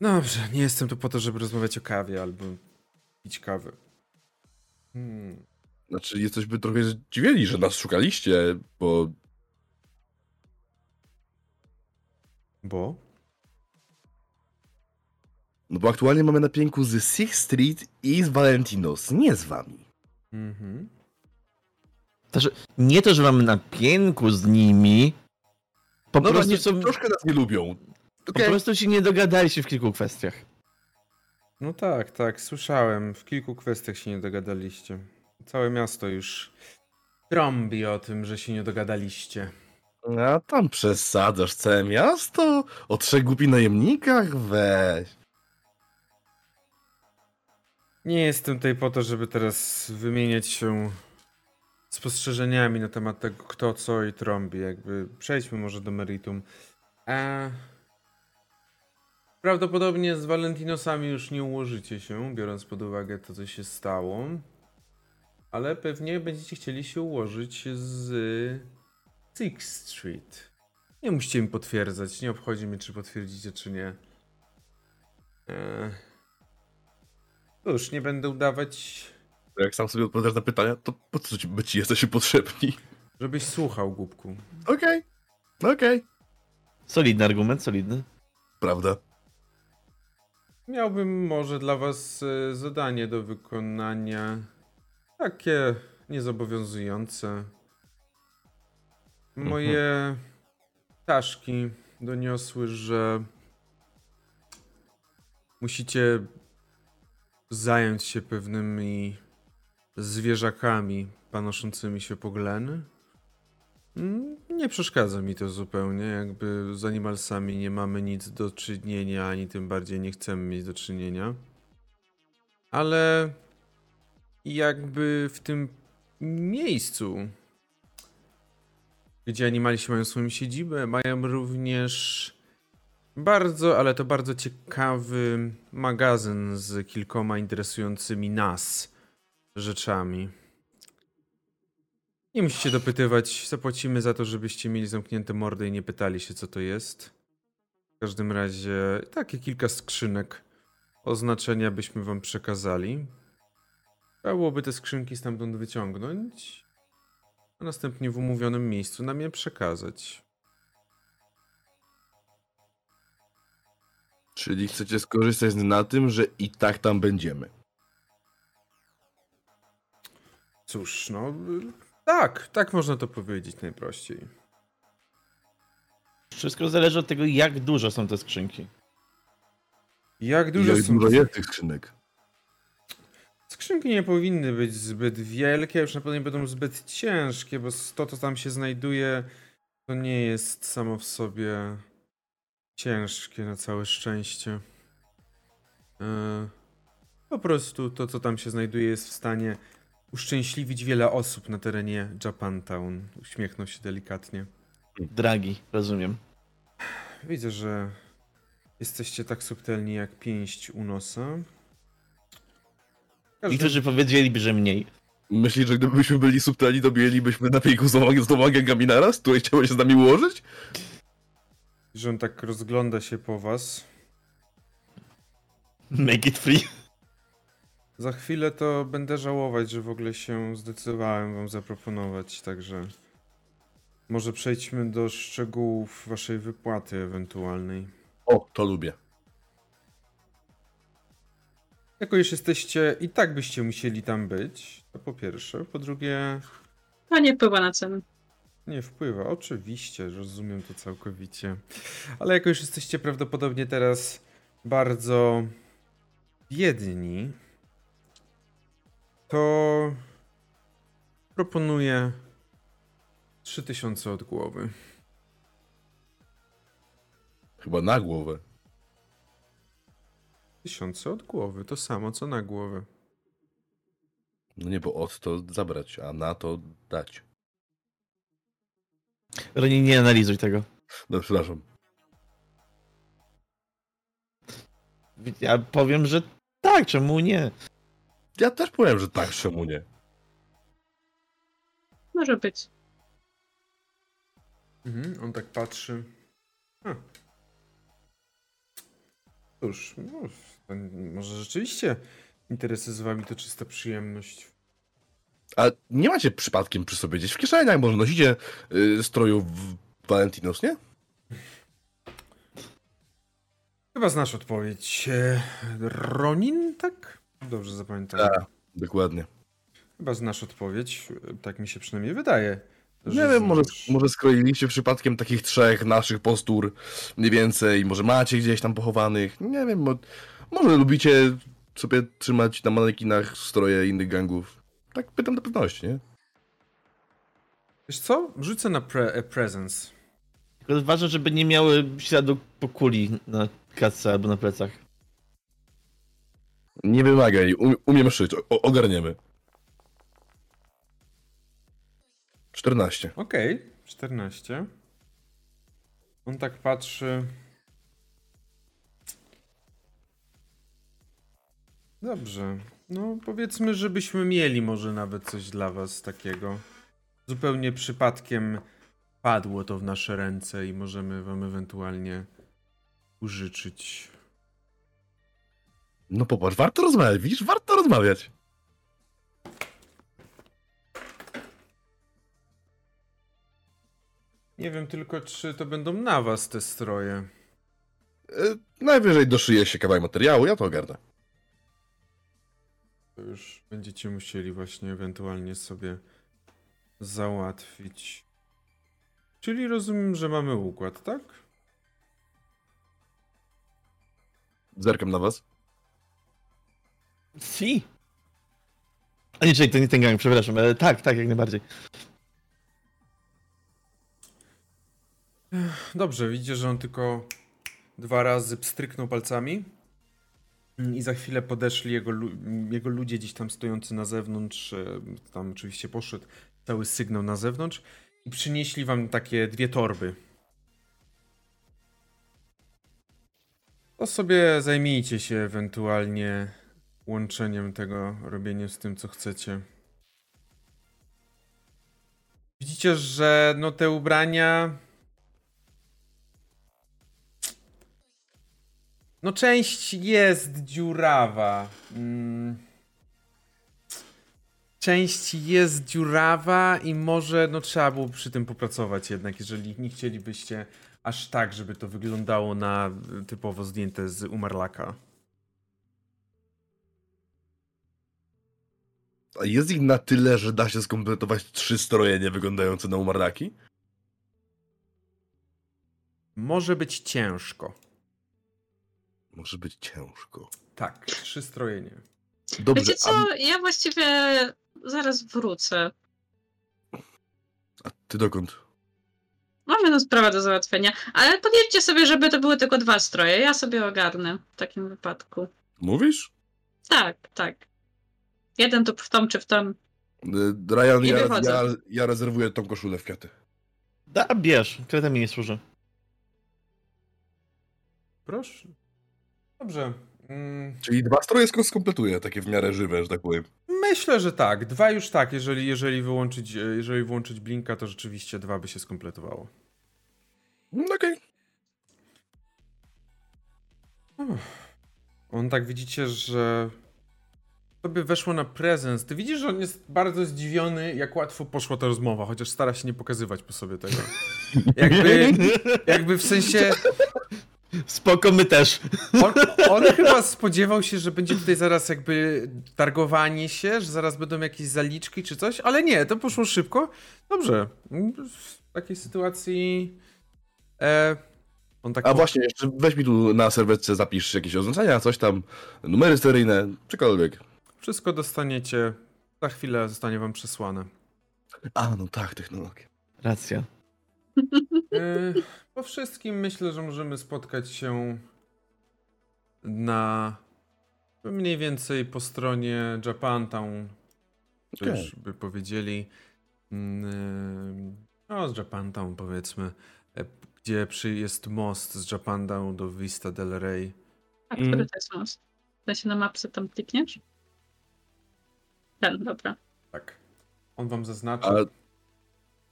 Dobrze, nie jestem tu po to, żeby rozmawiać o kawie albo pić kawę. Hmm. Znaczy, jesteśmy trochę zdziwieni, że nas szukaliście, bo Bo? No bo aktualnie mamy na pięku z Sixth Street i z Valentinos, nie z wami. Mhm. Znaczy, nie to, że mamy na pięku z nimi, po No prostu nie, są, troszkę nas nie lubią. po Okej. prostu się nie dogadaliście w kilku kwestiach. No tak, tak, słyszałem. W kilku kwestiach się nie dogadaliście. Całe miasto już trąbi o tym, że się nie dogadaliście. A tam przesadzasz całe miasto? O trzech głupi najemnikach? Weź. Nie jestem tutaj po to, żeby teraz wymieniać się spostrzeżeniami na temat tego, kto co i trąbi. Jakby przejdźmy może do meritum. E... Prawdopodobnie z Valentinosami już nie ułożycie się, biorąc pod uwagę to, co się stało. Ale pewnie będziecie chcieli się ułożyć z Sixth Street. Nie musicie mi potwierdzać, nie obchodzi mnie, czy potwierdzicie, czy nie. E... Cóż, nie będę udawać, Jak sam sobie odpowiadasz na pytania, to po co ci, by ci jesteśmy potrzebni? żebyś słuchał, głupku. Okej. Okej. Solidny argument, solidny. Prawda. Miałbym może dla was e, zadanie do wykonania. Takie niezobowiązujące. Moje ptaszki doniosły, że musicie zająć się pewnymi zwierzakami panoszącymi się po gleny. Nie przeszkadza mi to zupełnie, jakby z animalsami nie mamy nic do czynienia, ani tym bardziej nie chcemy mieć do czynienia. Ale jakby w tym miejscu, gdzie animalsi mają swoją siedzibę, mają również bardzo, ale to bardzo ciekawy magazyn z kilkoma interesującymi nas rzeczami. Nie musicie dopytywać, zapłacimy za to, żebyście mieli zamknięte mordy i nie pytali się, co to jest. W każdym razie takie kilka skrzynek oznaczenia byśmy wam przekazali. Trzeba byłoby te skrzynki stamtąd wyciągnąć, a następnie w umówionym miejscu nam je przekazać. Czyli chcecie skorzystać na tym, że i tak tam będziemy. Cóż, no tak, tak można to powiedzieć najprościej. Wszystko zależy od tego, jak dużo są te skrzynki. Jak I dużo jak są dużo jest tych skrzynek? Skrzynki nie powinny być zbyt wielkie, już na pewno nie będą zbyt ciężkie, bo to, co tam się znajduje, to nie jest samo w sobie ciężkie na całe szczęście. E, Po prostu to, co tam się znajduje, jest w stanie uszczęśliwić wiele osób na terenie Japantown. Uśmiechnął się delikatnie. Dragi, rozumiem. Widzę, że jesteście tak subtelni jak pięść u nosa. Każdy- Niektórzy powiedzieliby, że mniej. Myślisz, że gdybyśmy byli subtelni, to mielibyśmy na pięku z dwoma, gangami naraz, które chciały się z nami ułożyć? że on tak rozgląda się po was. Make it free. Za chwilę to będę żałować, że w ogóle się zdecydowałem wam zaproponować, także może przejdźmy do szczegółów waszej wypłaty ewentualnej. O, to lubię. Jako już jesteście i tak byście musieli tam być, to po pierwsze. Po drugie, A nie wpływa na cenę. nie wpływa. Oczywiście, rozumiem to całkowicie. Ale jako już jesteście prawdopodobnie teraz bardzo biedni, to proponuję 3000 od głowy. Chyba na głowę. 1000 od głowy, to samo co na głowę. No nie, bo od to zabrać, a na to dać. Roni, nie analizuj tego. No, przepraszam. Ja powiem, że tak, czemu nie? Ja też powiem, że tak, czemu nie? Może być. Mhm, on tak patrzy. A. Cóż, no, może rzeczywiście interesy z wami to czysta przyjemność. A nie macie przypadkiem przy sobie gdzieś w kieszeniach, może nosicie y, stroju w Valentinos, nie? Chyba znasz odpowiedź. E, Ronin, tak? Dobrze zapamiętałem. Tak. Dokładnie. Chyba znasz odpowiedź, tak mi się przynajmniej wydaje. Nie wiem, może, może skroiliście przypadkiem takich trzech naszych postur mniej więcej, może macie gdzieś tam pochowanych, nie wiem, mo- może lubicie sobie trzymać na manekinach stroje innych gangów. Tak pytam do pewności, nie? Wiesz co? Rzucę na pre e, presence. Tylko ważne, żeby nie miały śladu po kuli na klatce albo na plecach. Nie wymagaj, um, umiem szyć, o, ogarniemy. 14. Okej, 14. On tak patrzy. Dobrze. No, powiedzmy, żebyśmy mieli może nawet coś dla was takiego. Zupełnie przypadkiem padło to w nasze ręce i możemy wam ewentualnie użyczyć. No popatrz, warto rozmawiać, widzisz, warto rozmawiać. Nie wiem tylko, czy to będą na was te stroje. E, najwyżej doszyje się kawałek materiału, ja to ogarnę. To już będziecie musieli właśnie ewentualnie sobie załatwić. Czyli rozumiem, że mamy układ, tak? Zerkam na was. Si. A nie, czekaj, to nie ten gang, przepraszam, ale tak, tak, jak najbardziej. Dobrze, widzicie, że on tylko dwa razy pstryknął palcami i za chwilę podeszli jego, jego ludzie gdzieś tam stojący na zewnątrz, e, tam oczywiście poszedł cały sygnał na zewnątrz i przynieśli wam takie dwie torby. To sobie zajmijcie się ewentualnie łączeniem tego, robieniem z tym, co chcecie. Widzicie, że no te ubrania No część jest dziurawa. Mm. Część jest dziurawa i może no trzeba było przy tym popracować jednak, jeżeli nie chcielibyście aż tak, żeby to wyglądało na y, typowo zdjęte z umarlaka. Jest ich na tyle, że da się skompletować trzy stroje wyglądające na umarlaki? Może być ciężko. Może być ciężko. Tak, trzy stroje nie. Dobrze, Wiecie co, ja właściwie zaraz wrócę. a, a ty dokąd? Mam jedną sprawę do załatwienia, ale powiedzcie sobie, żeby to były tylko dwa stroje. Ja sobie ogarnę w takim wypadku. Mówisz? Tak, tak. Jeden to w tą czy w tą. Y, Ryan, ja, ja, ja rezerwuję tą koszulę w kwiaty. Da, bierz, kreta mi nie służy. Proszę. Dobrze. Mm. Czyli dwa stroje sko- skompletuję, takie w miarę żywe, że tak powiem. Myślę, że tak. Dwa już tak. Jeżeli, jeżeli, wyłączyć, e, jeżeli wyłączyć blinka, to rzeczywiście dwa by się skompletowało. No okej. On tak widzicie, że tobie weszło na prezens. Ty widzisz, że on jest bardzo zdziwiony, jak łatwo poszła ta rozmowa, chociaż stara się nie pokazywać po sobie tego. Jakby, jakby w sensie Spoko, my też. on, on chyba spodziewał się, że będzie tutaj zaraz jakby targowanie się, że zaraz będą jakieś zaliczki czy coś, ale nie, to poszło szybko. Dobrze. W takiej sytuacji e, on tak A właśnie, jeszcze weź mi tu na serwetce zapisz jakieś oznaczenia, coś tam, numery seryjne, cokolwiek. Wszystko dostaniecie. Za chwilę zostanie wam przesłane. A, no tak, technologia. Racja. E, po wszystkim myślę, że możemy spotkać się na mniej więcej po stronie Japantown. Okej. już by powiedzieli. mm, No, z Japantown powiedzmy. e, Gdzie przy, jest most z Japantown do Vista del Rey. A Mm. który to jest most? Da się na mapce tam klikniesz? Ten, dobra. Tak. On wam zaznaczy. A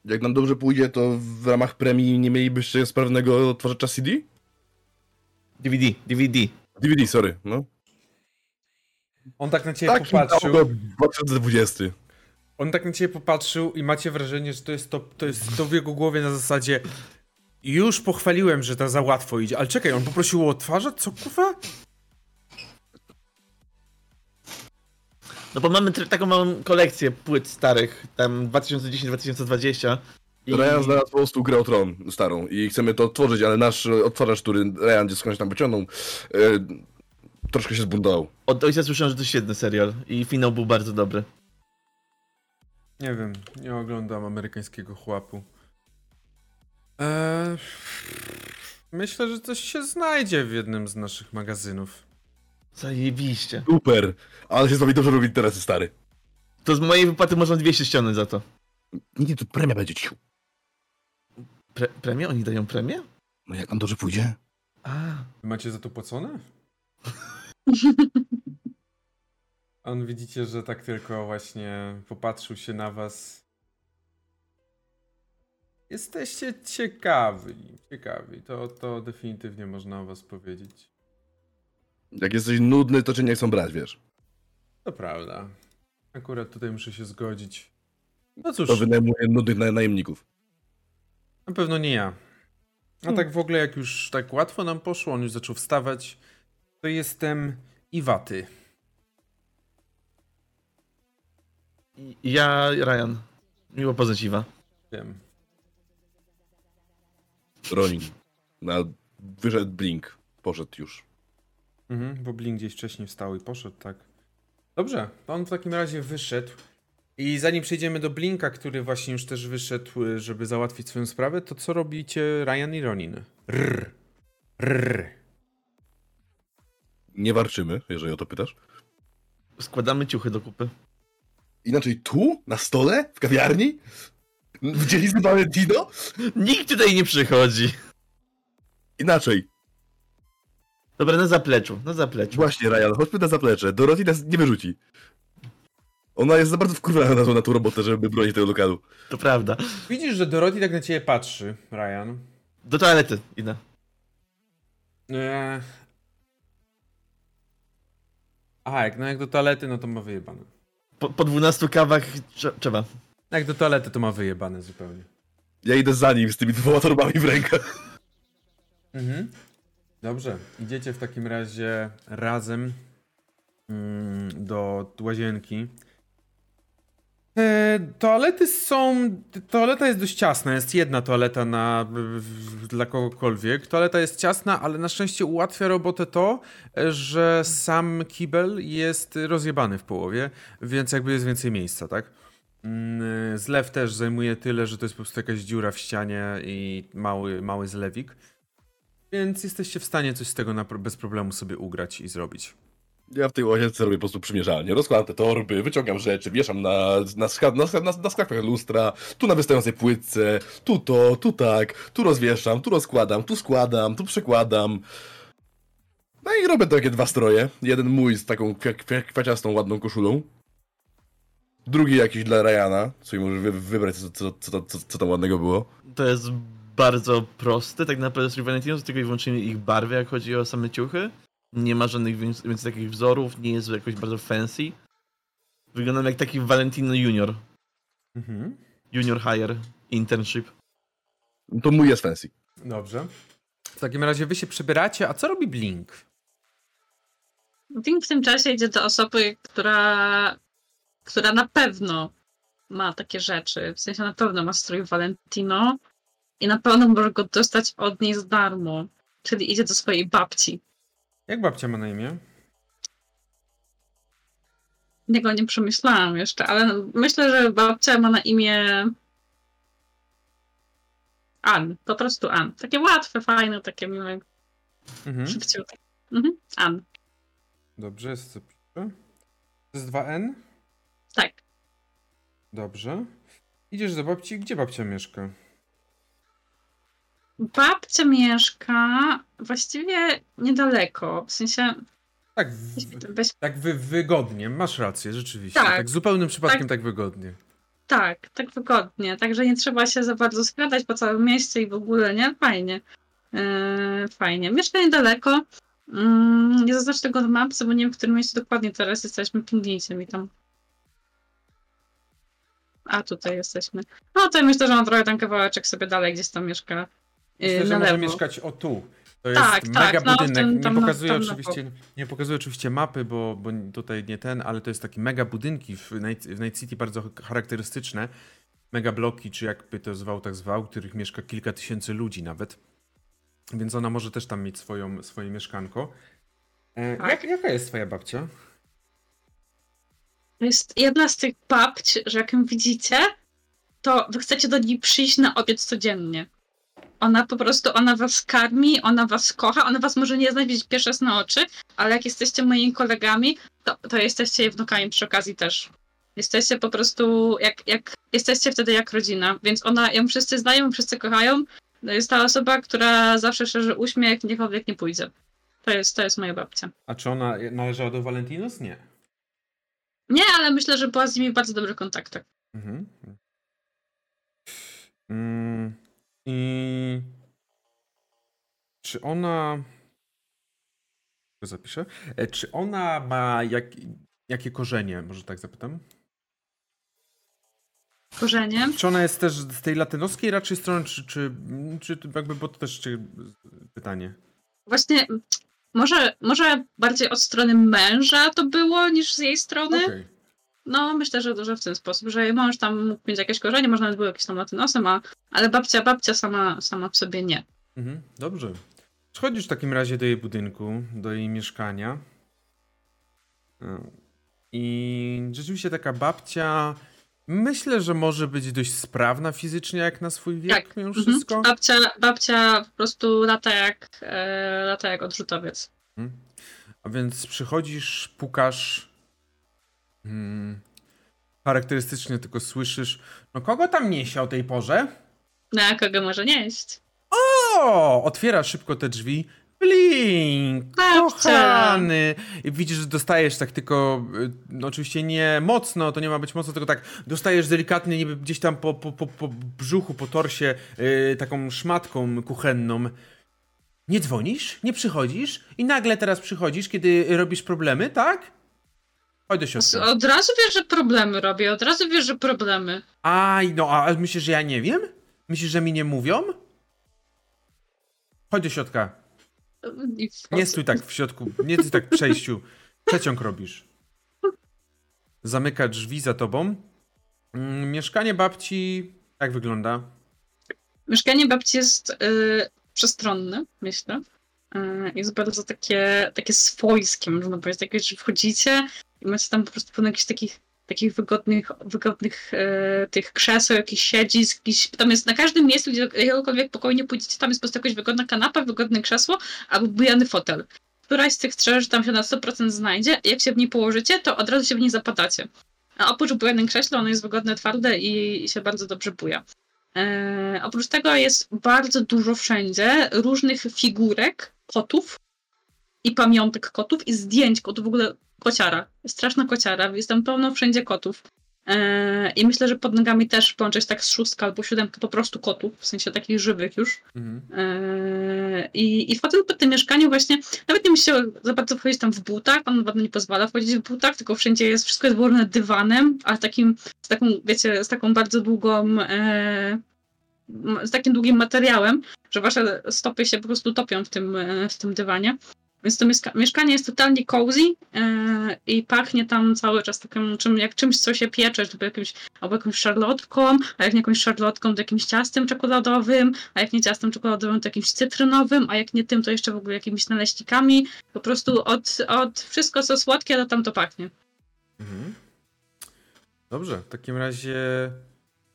jak nam dobrze pójdzie, to w ramach premii nie mielibyście sprawnego odtwarzacza CD? DVD, DVD. DVD, sorry, no. On tak na ciebie Tak, popatrzył. 2020. On tak na ciebie popatrzył i macie wrażenie, że to jest to, to jest to w jego głowie na zasadzie już pochwaliłem, że to za łatwo idzie, ale czekaj, on poprosił o odtwarzacz? Co kurwa? No bo mamy taką małą kolekcję płyt starych, tam 2010-2020. I... Ryan znalazł po prostu grę o Tron starą i chcemy to odtworzyć, ale nasz odtwarzacz, który Ryan gdzieś skądś tam wyciągnął, e, troszkę się zbuntował. Od ojca słyszałem, że to świetny serial i finał był bardzo dobry. Nie wiem, nie oglądam amerykańskiego chłapu. Eee, myślę, że coś się znajdzie w jednym z naszych magazynów. Zajebiście. Super, ale się z wami dobrze robi interesy, stary. To z mojej wypłaty można 200 ściągnąć za to. Nie, nie, to premia będzie ciu. Pre premię? Oni dają premię? No jak nam dobrze pójdzie? A, Wy macie za to płacone? On widzicie, że tak tylko właśnie popatrzył się na was. Jesteście ciekawi, ciekawi. To, to definitywnie można o was powiedzieć. Jak jesteś nudny, to cię nie chcą brać, wiesz. To prawda. Akurat tutaj muszę się zgodzić. No cóż, To wynajmuje nudnych na, najemników. na pewno nie ja. A Hmm. tak w ogóle, jak już tak łatwo nam poszło, on już zaczął wstawać, to jestem Iwaty. ja, Ryan. Miło poznać Iwa. Wiem. Ronin. Na... Wyszedł Blink. Poszedł już. Mhm, bo Blink gdzieś wcześniej wstał i poszedł, tak. Dobrze, to on w takim razie wyszedł. I zanim przejdziemy do Blinka, który właśnie już też wyszedł, y, żeby załatwić swoją sprawę, to co robicie Ryan i Ronin? Rrr. Rrr. Nie warczymy, jeżeli o to pytasz. Składamy ciuchy do kupy. Inaczej tu? Na stole? W kawiarni? W dzielnicy Valentino? Nikt tutaj nie przychodzi. Inaczej. Dobra, na zapleczu, na zapleczu. Właśnie, Ryan, chodźmy na zaplecze. Dorothy nas nie wyrzuci. Ona jest za bardzo wkurwiona na tą, na tą robotę, żeby bronić tego lokalu. To prawda. Widzisz, że Dorothy tak na ciebie patrzy, Ryan. Do toalety idę. Eee. Aha, jak, no jak do toalety, no to ma wyjebane. Po, po 12 kawach trze- trzeba. Jak do toalety, to ma wyjebane zupełnie. Ja idę za nim z tymi dwoma torbami w rękach. Mhm. Dobrze, idziecie w takim razie razem mm, do łazienki. E, toalety są. Toaleta jest dość ciasna. Jest jedna toaleta na, dla kogokolwiek. Toaleta jest ciasna, ale na szczęście ułatwia robotę to, e, że sam kibel jest rozjebany w połowie, więc jakby jest więcej miejsca, tak? Mm, Zlew też zajmuje tyle, że to jest po prostu jakaś dziura w ścianie i mały, mały zlewik. Więc jesteście w stanie coś z tego na, bez problemu sobie ugrać i zrobić. Ja w tej łazience robię po prostu przymierzalnie. Rozkładam te torby, wyciągam rzeczy, wieszam na, na, ska- na, na, na sklepach lustra, tu na wystającej płytce, tu to, tu tak, tu rozwieszam, tu rozkładam, tu składam, tu przekładam. No i robię takie dwa stroje. Jeden mój z taką kwia, kwia, kwaciastą, ładną koszulą. Drugi jakiś dla Ryana, sobie może wy, wybrać, co, co, co, co, co tam ładnego było. To jest bardzo proste. Tak naprawdę to tylko i wyłącznie ich barwy, jak chodzi o same ciuchy. Nie ma żadnych więcej, więcej takich wzorów, nie jest jakoś bardzo fancy. Wyglądam jak taki Valentino Junior. Mhm. Junior Hire Internship. To mój jest fancy. Dobrze. W takim razie wy się przebieracie, a co robi Blink? Ding w tym czasie idzie do osoby, która, która na pewno ma takie rzeczy. W sensie na pewno ma strój Valentino i na pewno może go dostać od niej za darmo. Czyli idzie do swojej babci. Jak babcia ma na imię? Niego nie przemyślałam jeszcze, ale myślę, że babcia ma na imię Ann. Po prostu Ann. Takie łatwe, fajne, takie miłe, Mhm. szybciutkie. Mhm. Ann. Dobrze, jest co. To jest 2N? Tak. Dobrze. Idziesz do babci. Gdzie babcia mieszka? Babcia mieszka właściwie niedaleko. W sensie Tak, w, weź tak wy, wygodnie. Masz rację, rzeczywiście. Tak. Tak, zupełnym przypadkiem tak, wygodnie. Tak, tak wygodnie. Także nie trzeba się za bardzo skradać po całym mieście i w ogóle, nie? Fajnie. Eee, fajnie. Mieszka niedaleko. Mm, nie zaznacz tego na mapce, bo nie wiem, w którym mieście dokładnie teraz jesteśmy. Pingnijcie mi tam. A, tutaj jesteśmy. No to myślę, że on trochę tam kawałeczek sobie dalej gdzieś tam mieszka. Myślę, że na może lewo. mieszkać o tu. To jest Tak, mega tak, no, budynek. tym- tam nie, pokazuje tam oczywiście, nie pokazuje oczywiście mapy, bo, bo tutaj nie ten, ale to jest takie mega budynki w Night, w Night City bardzo charakterystyczne. Mega bloki, czy jakby to zwał, tak zwał, których mieszka kilka tysięcy ludzi nawet. Więc ona może też tam mieć swoją, swoje mieszkanko. E, Tak. jak, jaka jest twoja babcia? To jest jedna z tych babć, że jak ją widzicie, to wy chcecie do niej przyjść na obiad codziennie. Ona po prostu, ona was karmi, ona was kocha, ona was może nie znać widzieć pierwszy raz na oczy, ale jak jesteście moimi kolegami, to, to jesteście jej wnukami przy okazji też. Jesteście po prostu, jak, jak jesteście wtedy jak rodzina, więc ona, ją wszyscy znają, wszyscy kochają. To jest ta osoba, która zawsze szerzy uśmiech, gdziekolwiek nie pójdzie. To jest, to jest moja babcia. A czy ona należała do Valentinos? Nie. Nie, ale myślę, że była z nimi w bardzo dobrych kontaktach. Mhm. Mm, I czy ona. Zapiszę. E, Czy ona ma jak, jakie korzenie? Może tak zapytam. Korzenie. Czy ona jest też z tej latynoskiej raczej strony, czy, czy, czy jakby, bo to też czy, pytanie. Właśnie może, może bardziej od strony męża to było niż z jej strony. Okej. No, myślę, że, że w ten sposób, że jej mąż tam mógł mieć jakieś korzenie, może nawet był jakiś tam latynosem, a, ale babcia, babcia sama, sama w sobie nie. Mhm, dobrze. Schodzisz w takim razie do jej budynku, do jej mieszkania. E, I rzeczywiście taka babcia. Myślę, że może być dość sprawna fizycznie, jak na swój wiek, Tak, mimo Mhm. wszystko. Babcia, babcia po prostu lata jak, e, lata jak odrzutowiec. Mhm. A więc przychodzisz, pukasz. Hmm, charakterystycznie tylko słyszysz. No kogo tam niesie o tej porze? No, kogo może nieść? O! Otwiera szybko te drzwi. Blink! Kochany! I widzisz, że dostajesz tak tylko, y, no oczywiście nie mocno, to nie ma być mocno, tylko tak dostajesz delikatnie niby gdzieś tam po, po, po, po brzuchu, po torsie y, taką szmatką kuchenną. Nie dzwonisz? Nie przychodzisz? I nagle teraz przychodzisz, kiedy robisz problemy, tak? Chodź do środka. Od razu wiesz, że problemy robię, od razu wiesz, że problemy. Aj, no, a myślisz, że ja nie wiem? Myślisz, że mi nie mówią? Chodź do środka. Nie stój tak w środku, nie stój tak w przejściu. Przeciąg robisz. Zamyka drzwi za tobą. Mm, Mieszkanie babci jak wygląda? Mieszkanie babci jest y, przestronne, myślę. Y, jest bardzo takie, takie swojskie, można powiedzieć. Takie, że wchodzicie macie tam po prostu pełno jakichś takich, takich wygodnych, wygodnych y, tych krzeseł, jakichś siedzisk. Jakiś, tam jest na każdym miejscu, gdzie jakiegokolwiek pokoju nie pójdziecie, tam jest po prostu jakaś wygodna kanapa, wygodne krzesło albo bujany fotel. Któraś z tych trzech, tam się na 100% znajdzie. Jak się w niej położycie, to od razu się w niej zapadacie. A oprócz bujanym krześle, ono jest wygodne, twarde i, i się bardzo dobrze buja. E, oprócz tego jest bardzo dużo wszędzie różnych figurek kotów i pamiątek kotów i zdjęć kotów, w ogóle kociara. Straszna kociara, jest tam pełno wszędzie kotów. E, I myślę, że pod nogami też połączyć tak z szóstka albo siódemkę po prostu kotów, w sensie takich żywych już. Mhm. E, I, I fotel po tym mieszkaniu właśnie, nawet nie musiał za bardzo wchodzić tam w butach, on bardzo nie pozwala wchodzić w butach, tylko wszędzie jest, wszystko jest dywanem, a takim, z taką, wiecie, z taką bardzo długą, e, z takim długim materiałem, że wasze stopy się po prostu topią w tym, w tym dywanie. Więc to mieszka- mieszkanie jest totalnie cozy e, i pachnie tam cały czas takim, czym, jak czymś, co się piecze, albo jakimś, albo jakąś szarlotką, a jak nie jakąś szarlotką, to jakimś ciastem czekoladowym, a jak nie ciastem czekoladowym, to jakimś cytrynowym, a jak nie tym, to jeszcze w ogóle jakimiś naleśnikami. Po prostu od, od wszystko, co słodkie, to tam to pachnie. Mhm. Dobrze, w takim razie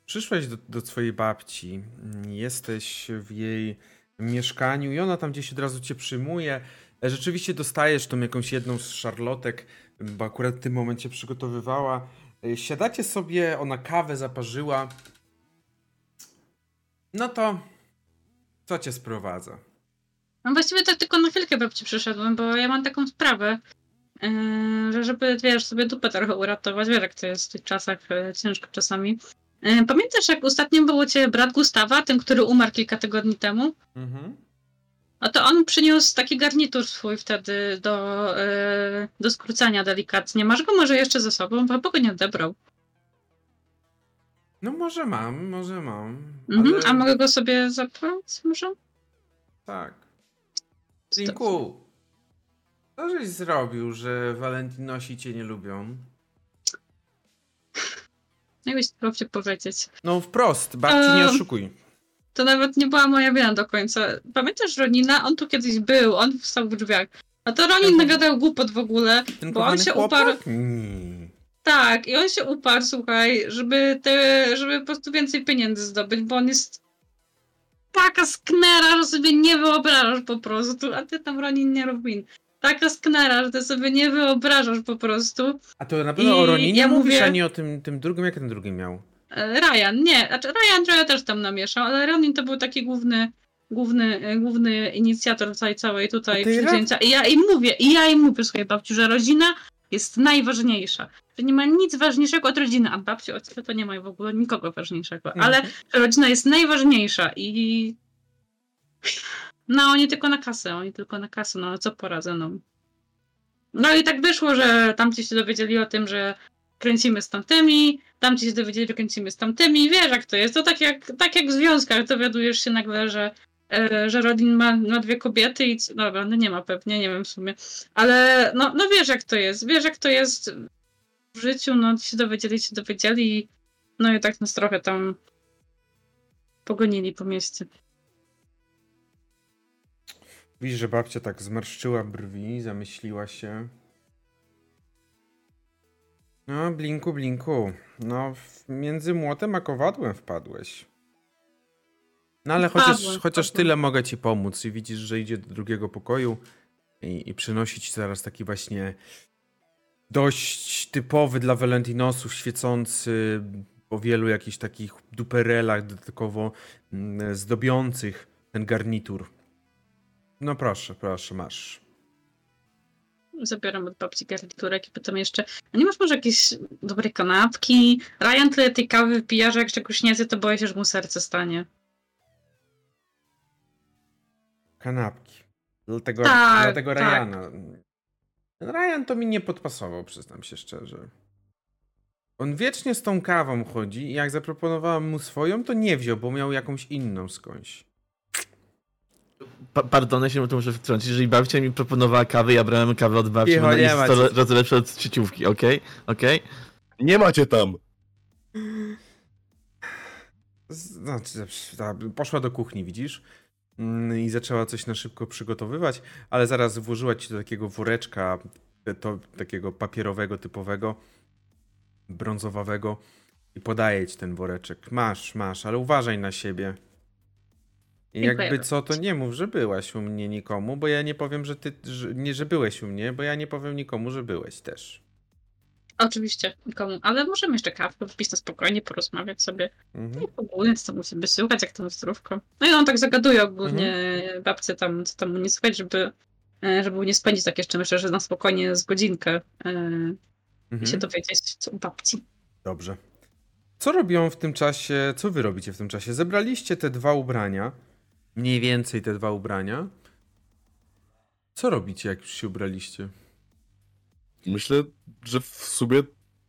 przyszłeś do, do swojej babci, jesteś w jej mieszkaniu i ona tam gdzieś od razu cię przyjmuje. Rzeczywiście dostajesz tą jakąś jedną z szarlotek, bo akurat w tym momencie przygotowywała. E, Siadacie sobie, ona kawę zaparzyła. No to co cię sprowadza? No właściwie to tylko na chwilkę babci przyszedłem, bo ja mam taką sprawę, yy, że żeby, wiesz, sobie dupę trochę uratować, wiesz jak to jest w tych czasach, yy, ciężko czasami. Pamiętasz, jak ostatnio był u ciebie brat Gustawa, ten, który umarł kilka tygodni temu? Mhm. No to on przyniósł taki garnitur swój wtedy do, yy, do skrócenia delikatnie. Masz go może jeszcze ze sobą, bo chyba go nie odebrał. No może mam, może mam. Mhm. ale- A mogę go sobie zabrać może? Tak. Zinku, co żeś zrobił, że Valentinosi cię nie lubią? Jakbyś chciał się powiedzieć. No wprost, babci nie oszukuj. To nawet nie była moja wina do końca. Pamiętasz Ronina? On tu kiedyś był, on wstał w drzwiach. A to Ronin Mhm. nagadał głupot w ogóle. Ten bo on się chłopak? uparł- Mm. Tak, i on się uparł, słuchaj, żeby te, żeby po prostu więcej pieniędzy zdobyć, bo on jest taka sknera, że sobie nie wyobrażasz po prostu, a ty tam Ronin nie Robin. Taka sknera, że ty sobie nie wyobrażasz po prostu. A to na pewno I o Roninie ja mówisz, mówię- a nie o tym, tym drugim, jak ten drugi miał? E, Ryan, nie, znaczy Ryan trochę też tam namieszał, ale Ronin to był taki główny, główny, e, główny inicjator całej, całej tutaj A ty Ra- przedsięwzięcia. I ja im mówię, i ja im mówię, słuchaj babciu, że rodzina jest najważniejsza. Że nie ma nic ważniejszego od rodziny, a babci od ciebie to nie ma w ogóle nikogo ważniejszego. Ale Mhm. rodzina jest najważniejsza i no oni tylko na kasę, oni tylko na kasę, no ale co poradzę, no. No i tak wyszło, że tamci się dowiedzieli o tym, że kręcimy z tamtymi, tamci się dowiedzieli, że kręcimy z tamtymi, wiesz jak to jest, to tak jak, tak jak w związkach dowiadujesz się nagle, że e, że Rodin ma, ma dwie kobiety i dobra, no nie ma pewnie, nie wiem w sumie, ale no, no wiesz jak to jest, wiesz jak to jest w życiu, no się dowiedzieli, się dowiedzieli i no i tak nas trochę tam pogonili po mieście. Widzisz, że babcia tak zmarszczyła brwi, zamyśliła się. No, blinku, blinku. No, między młotem a kowadłem wpadłeś. No ale chociaż, Wpadłem, chociaż tyle mogę ci pomóc i widzisz, że idzie do drugiego pokoju i, i przynosi ci zaraz taki właśnie dość typowy dla Valentinosów, świecący po wielu jakichś takich duperelach dodatkowo mm, zdobiących ten garnitur. No proszę, proszę, masz. Zabieram od babci garniturek i potem jeszcze. A nie masz może jakieś dobrej kanapki? Ryan tyle tej kawy wypija, że jak czegoś nie zje, to boję się, że mu serce stanie. Kanapki. Dlatego, Tak, dlatego tak. Ryana. Ryan to mi nie podpasował, przyznam się szczerze. On wiecznie z tą kawą chodzi i jak zaproponowałem mu swoją, to nie wziął, bo miał jakąś inną skądś. Pa pardon, się tu muszę wtrącić. Jeżeli babcia mi proponowała kawę, ja brałem kawę od babci, Cicho, bo ona nie jest ma 100 cię. razy lepsza od sieciówki, okej? Okej? Nie macie tam! Znaczy, ta- poszła do kuchni, widzisz? Mm, I zaczęła coś na szybko przygotowywać, ale zaraz włożyła ci do takiego woreczka, to, takiego papierowego, typowego, brązowawego i podaje ci ten woreczek. Masz, masz, ale uważaj na siebie. I jakby co, to nie mów, że byłaś u mnie nikomu, bo ja nie powiem, że ty, że, nie, że byłeś u mnie, bo ja nie powiem nikomu, że byłeś też. Oczywiście, nikomu. Ale możemy jeszcze kawkę wypić na spokojnie, porozmawiać sobie. Mhm. Ogólnie, co tam musi by słuchać, jak tam zdrówko. No i on tak zagaduje ogólnie Mhm. babce tam, co tam mu nie słuchać, żeby, e, żeby nie spędzić tak jeszcze, myślę, że na spokojnie z godzinkę e, i się Mhm. dowiedzieć, co u babci. Dobrze. Co robią w tym czasie? Co wy robicie w tym czasie? Zebraliście te dwa ubrania. Mniej więcej te dwa ubrania. Co robicie, jak już się ubraliście? Myślę, że w sumie.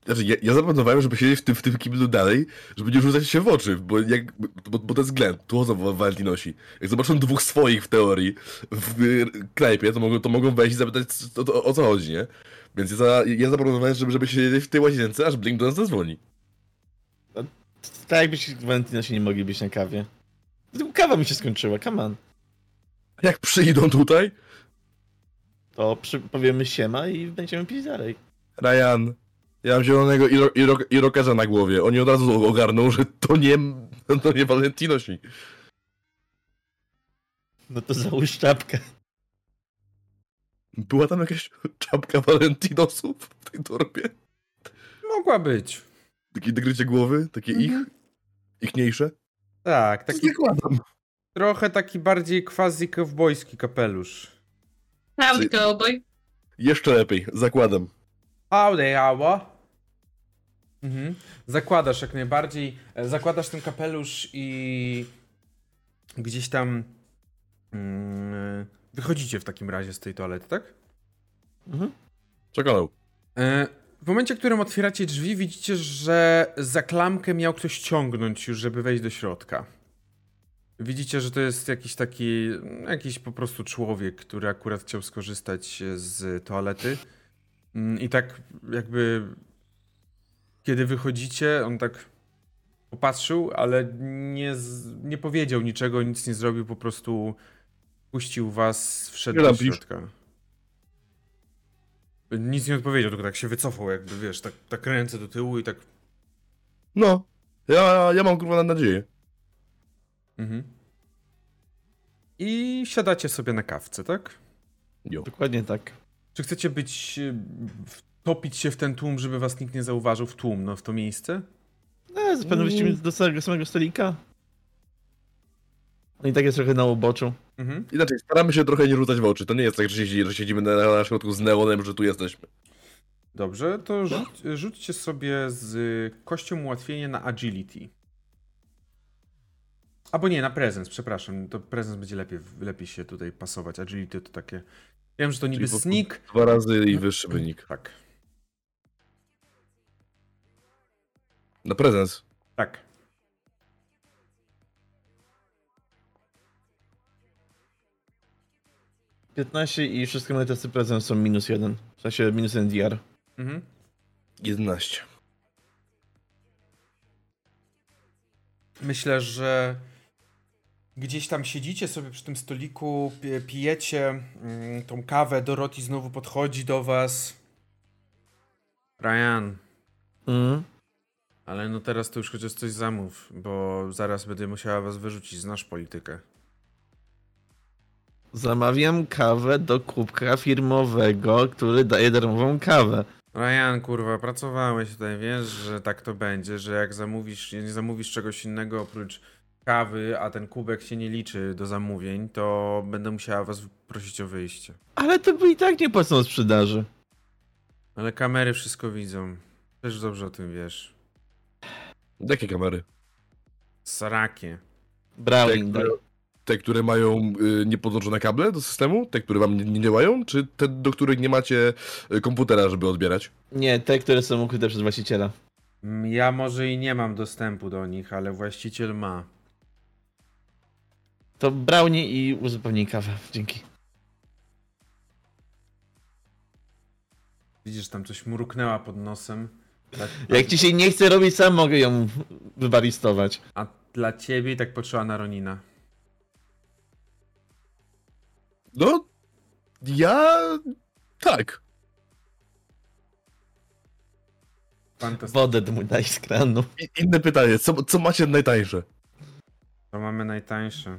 Znaczy, ja, ja zaplanowałem, żeby siedzieć w tym, w tym kiblu dalej, żeby nie rzucać się w oczy, bo, jak, bo, bo to jest względ, tu chodzą wa- Valentinosi. Jak zobaczą dwóch swoich w teorii w y, knajpie, to mogą, to mogą wejść i zapytać o, o, o co chodzi, nie? Więc ja, za, ja zaplanowałem, żeby, żeby siedzieć w tej łazience, aż Blink do nas zadzwoni. Tak jakbyś Valentina się nie mogli być na kawie. Kawa mi się skończyła, come on. Jak przyjdą tutaj, To przy, powiemy siema i będziemy pić dalej. Ryan, ja mam zielonego iro, iro, irokerza na głowie. Oni od razu ogarną, że to nie, to nie Valentinosi. No to załóż czapkę. Była tam jakaś czapka Valentinosów w tej torbie? Mogła być. Takie dogrycie głowy, takie Mhm. ich, ichniejsze. Tak, taki Zakładam. trochę taki bardziej quasi kowbojski kapelusz. Howdy, cowboy. Jeszcze lepiej, zakładam. Howdy, how? Mhm. Zakładasz jak najbardziej. e, Zakładasz ten kapelusz i gdzieś tam mm, wychodzicie w takim razie z tej toalety, tak? Mhm. Przekonał. E, W momencie, w którym otwieracie drzwi, widzicie, że za klamkę miał ktoś ciągnąć już, żeby wejść do środka. Widzicie, że to jest jakiś taki, jakiś po prostu człowiek, który akurat chciał skorzystać z toalety. Mm, I tak jakby, kiedy wychodzicie, on tak popatrzył, ale nie, nie powiedział niczego, nic nie zrobił, po prostu puścił was, wszedł Nie do środka. Nic nie odpowiedział, tylko tak się wycofał, jakby wiesz, tak, tak ręce do tyłu i tak. No, ja, ja mam kurwa nadzieję. Mhm. I siadacie sobie na kawce, tak? Jo. Dokładnie tak. Czy chcecie być. y, wtopić się w ten tłum, żeby was nikt nie zauważył w tłum, no w to miejsce? No, zapewne wrócimy do samego, samego stolika. No i tak jest trochę na uboczu. Mhm. Inaczej, staramy się trochę nie rzucać w oczy. To nie jest tak, że, siedzi, że siedzimy na, na środku z neonem, że tu jesteśmy. Dobrze, to rzuć, rzućcie sobie z kością ułatwienie na agility. Albo nie, na prezens, przepraszam. To prezens będzie lepiej, lepiej się tutaj pasować. Agility to takie. Wiem, że to niby po- sneak. Dwa razy i wyższy wynik. Tak, Na prezens. tak. - 15 i wszystkie moje testy prezent są minus jeden. W sensie minus jeden DR. Mhm. 11. Myślę, że gdzieś tam siedzicie sobie przy tym stoliku, pi- pijecie mm, tą kawę, Dorothy znowu podchodzi do was. Ryan, Mhm. ale no teraz to już chociaż coś zamów, bo zaraz będę musiała was wyrzucić, znasz politykę. Zamawiam kawę do kubka firmowego, który daje darmową kawę. Ryan, kurwa, pracowałeś tutaj, wiesz, że tak to będzie, że jak zamówisz, nie zamówisz czegoś innego oprócz kawy, a ten kubek się nie liczy do zamówień, to będę musiała was prosić o wyjście. Ale to by i tak nie płacą sprzedaży. Ale kamery wszystko widzą. Też dobrze o tym wiesz. Jakie kamery? Sarakie. Browning daj. Te, które mają y, niepodłączone kable do systemu? Te, które wam nie, nie działają? Czy te, do których nie macie y, komputera, żeby odbierać? Nie, te, które są ukryte przez właściciela. Mm, Ja może i nie mam dostępu do nich, ale właściciel ma. To brownie i uzupełnij kawę. Dzięki. Widzisz, tam coś mruknęła pod nosem. Tak, Jak ci się nie chce robić, sam mogę ją wybaristować. A dla ciebie tak patrzyła na Ronina. No, ja... Tak. Fantastycznie. Wodę mu daj z kranu. I, inne pytanie, co, co macie najtańsze? To mamy najtańsze.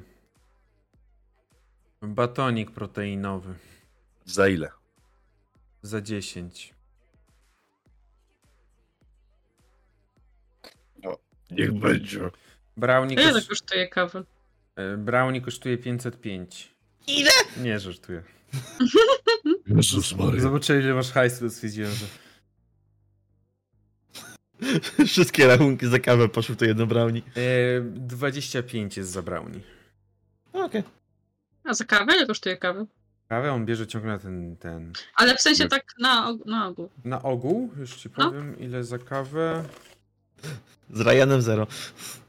Batonik proteinowy. Za ile? Za 10. Niech będzie. Brownie, kosz... kosztuje kawa? e, brownie kosztuje 505. Ile? Nie, żartuję. Jezus Maria. Zobaczyłem, ile masz hajsu, to stwierdziłem, że... Wszystkie rachunki za kawę poszły to jedno brownie. E, 25 jest za brownie. Okej. A za kawę? Ile kosztuje kawa? Kawę on bierze ciągle ten, ten... Ale w sensie tak na, og- na ogół. Na ogół, już ci No. powiem, ile za kawę. Z Ryanem zero.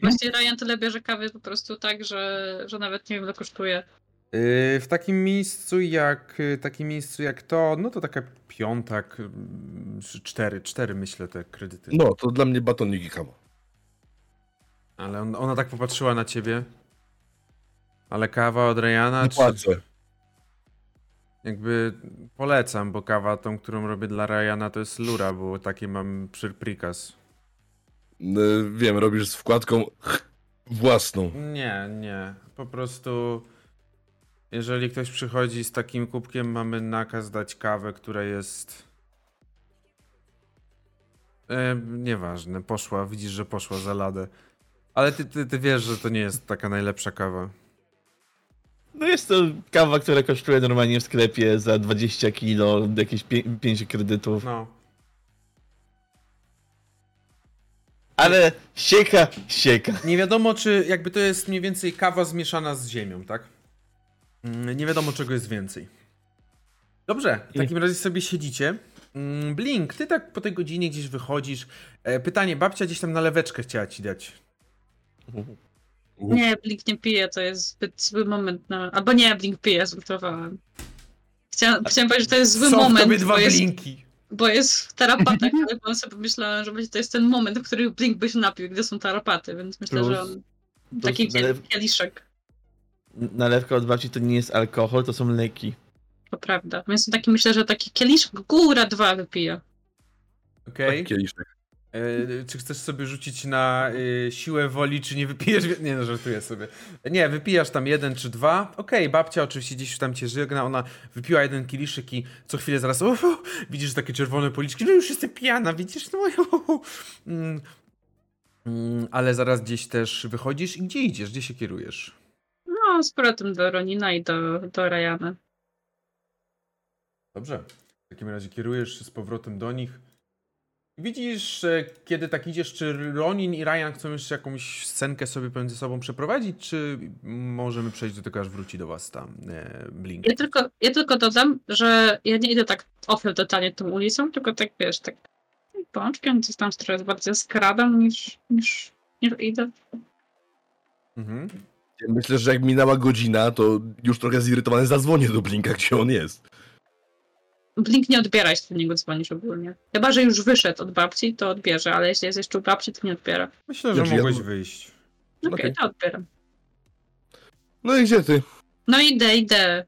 Właściwie Ryan tyle bierze kawy po prostu tak, że, że nawet nie wiem ile kosztuje. Yy, w takim miejscu jak yy, takim miejscu jak to, no to taka piątak, mm, cztery, cztery myślę te kredyty. No, to dla mnie batonik i kawa. Ale on, ona tak popatrzyła na ciebie. Ale kawa od Ryana, Nie czy płacę. jakby polecam, bo kawa tą, którą robię dla Ryana to jest lura, bo taki mam prikaz. Y, Wiem, robisz z wkładką własną. Nie, nie. Po prostu jeżeli ktoś przychodzi z takim kubkiem, mamy nakaz dać kawę, która jest. E, nieważne, poszła, widzisz, że poszła za ladę. Ale ty, ty, ty wiesz, że to nie jest taka najlepsza kawa. No jest to kawa, która kosztuje normalnie w sklepie za 20 kilo, jakieś 5 kredytów. No. Ale sieka, sieka. Nie wiadomo, czy jakby to jest mniej więcej kawa zmieszana z ziemią, tak? Mm, Nie wiadomo, czego jest więcej. Dobrze, w takim razie sobie siedzicie. Mm, Blink, ty tak po tej godzinie gdzieś wychodzisz. E, Pytanie, babcia gdzieś tam na leweczkę chciała ci dać. Uf. Nie, Blink nie pije, to jest zbyt zły moment na... Albo nie, Blink pije, zultowałem. Chciałam, chciałam powiedzieć, że to jest zły Są w moment, tobie dwa bo jest, blinki. bo jest w tarapatach, ale sobie pomyślałem, że będzie to jest ten moment, w którym Blink by się napił, gdy są tarapaty, więc myślę, Plus- że on... Taki kieliszek, Nalewka od babci to nie jest alkohol, to są leki. to prawda. Więc taki myślę, że taki kieliszek góra dwa wypije. Okej. Taki kieliszek. E, Czy chcesz sobie rzucić na y, siłę woli, czy nie wypijesz? Nie, no żartuję sobie. Nie, wypijasz tam jeden czy dwa. Okej, babcia oczywiście gdzieś tam cię żegna, ona wypiła jeden kieliszek i co chwilę zaraz o, widzisz takie czerwone policzki, no już jestem pijana, widzisz? No. Mm, mm, ale zaraz gdzieś też wychodzisz i gdzie idziesz? Gdzie się kierujesz? No, z powrotem do Ronina i do, do Ryana. Dobrze. W takim razie kierujesz się z powrotem do nich. Widzisz, kiedy tak idziesz, czy Ronin i Ryan chcą jeszcze jakąś scenkę sobie pomiędzy sobą przeprowadzić, czy możemy przejść do tego, aż wróci do was tam e, Blink? Ja tylko, ja tylko dodam, że ja nie idę tak ofiar totalnie tą ulicą, tylko tak wiesz, tak pączkiem, coś tam trochę bardziej skradam niż, niż, niż idę. Mhm. Ja myślę, że jak minęła godzina, to już trochę zirytowany zadzwonię do Blinka, gdzie on jest. Blink nie odbiera, jeśli do niego dzwonisz ogólnie. Chyba, że już wyszedł od babci, to odbierze, ale jeśli jest jeszcze u babci, to nie odbiera. Myślę, że Znaczy, ja- mogłeś wyjść. Okej, Okej. to odbieram. No i gdzie ty? No idę, idę.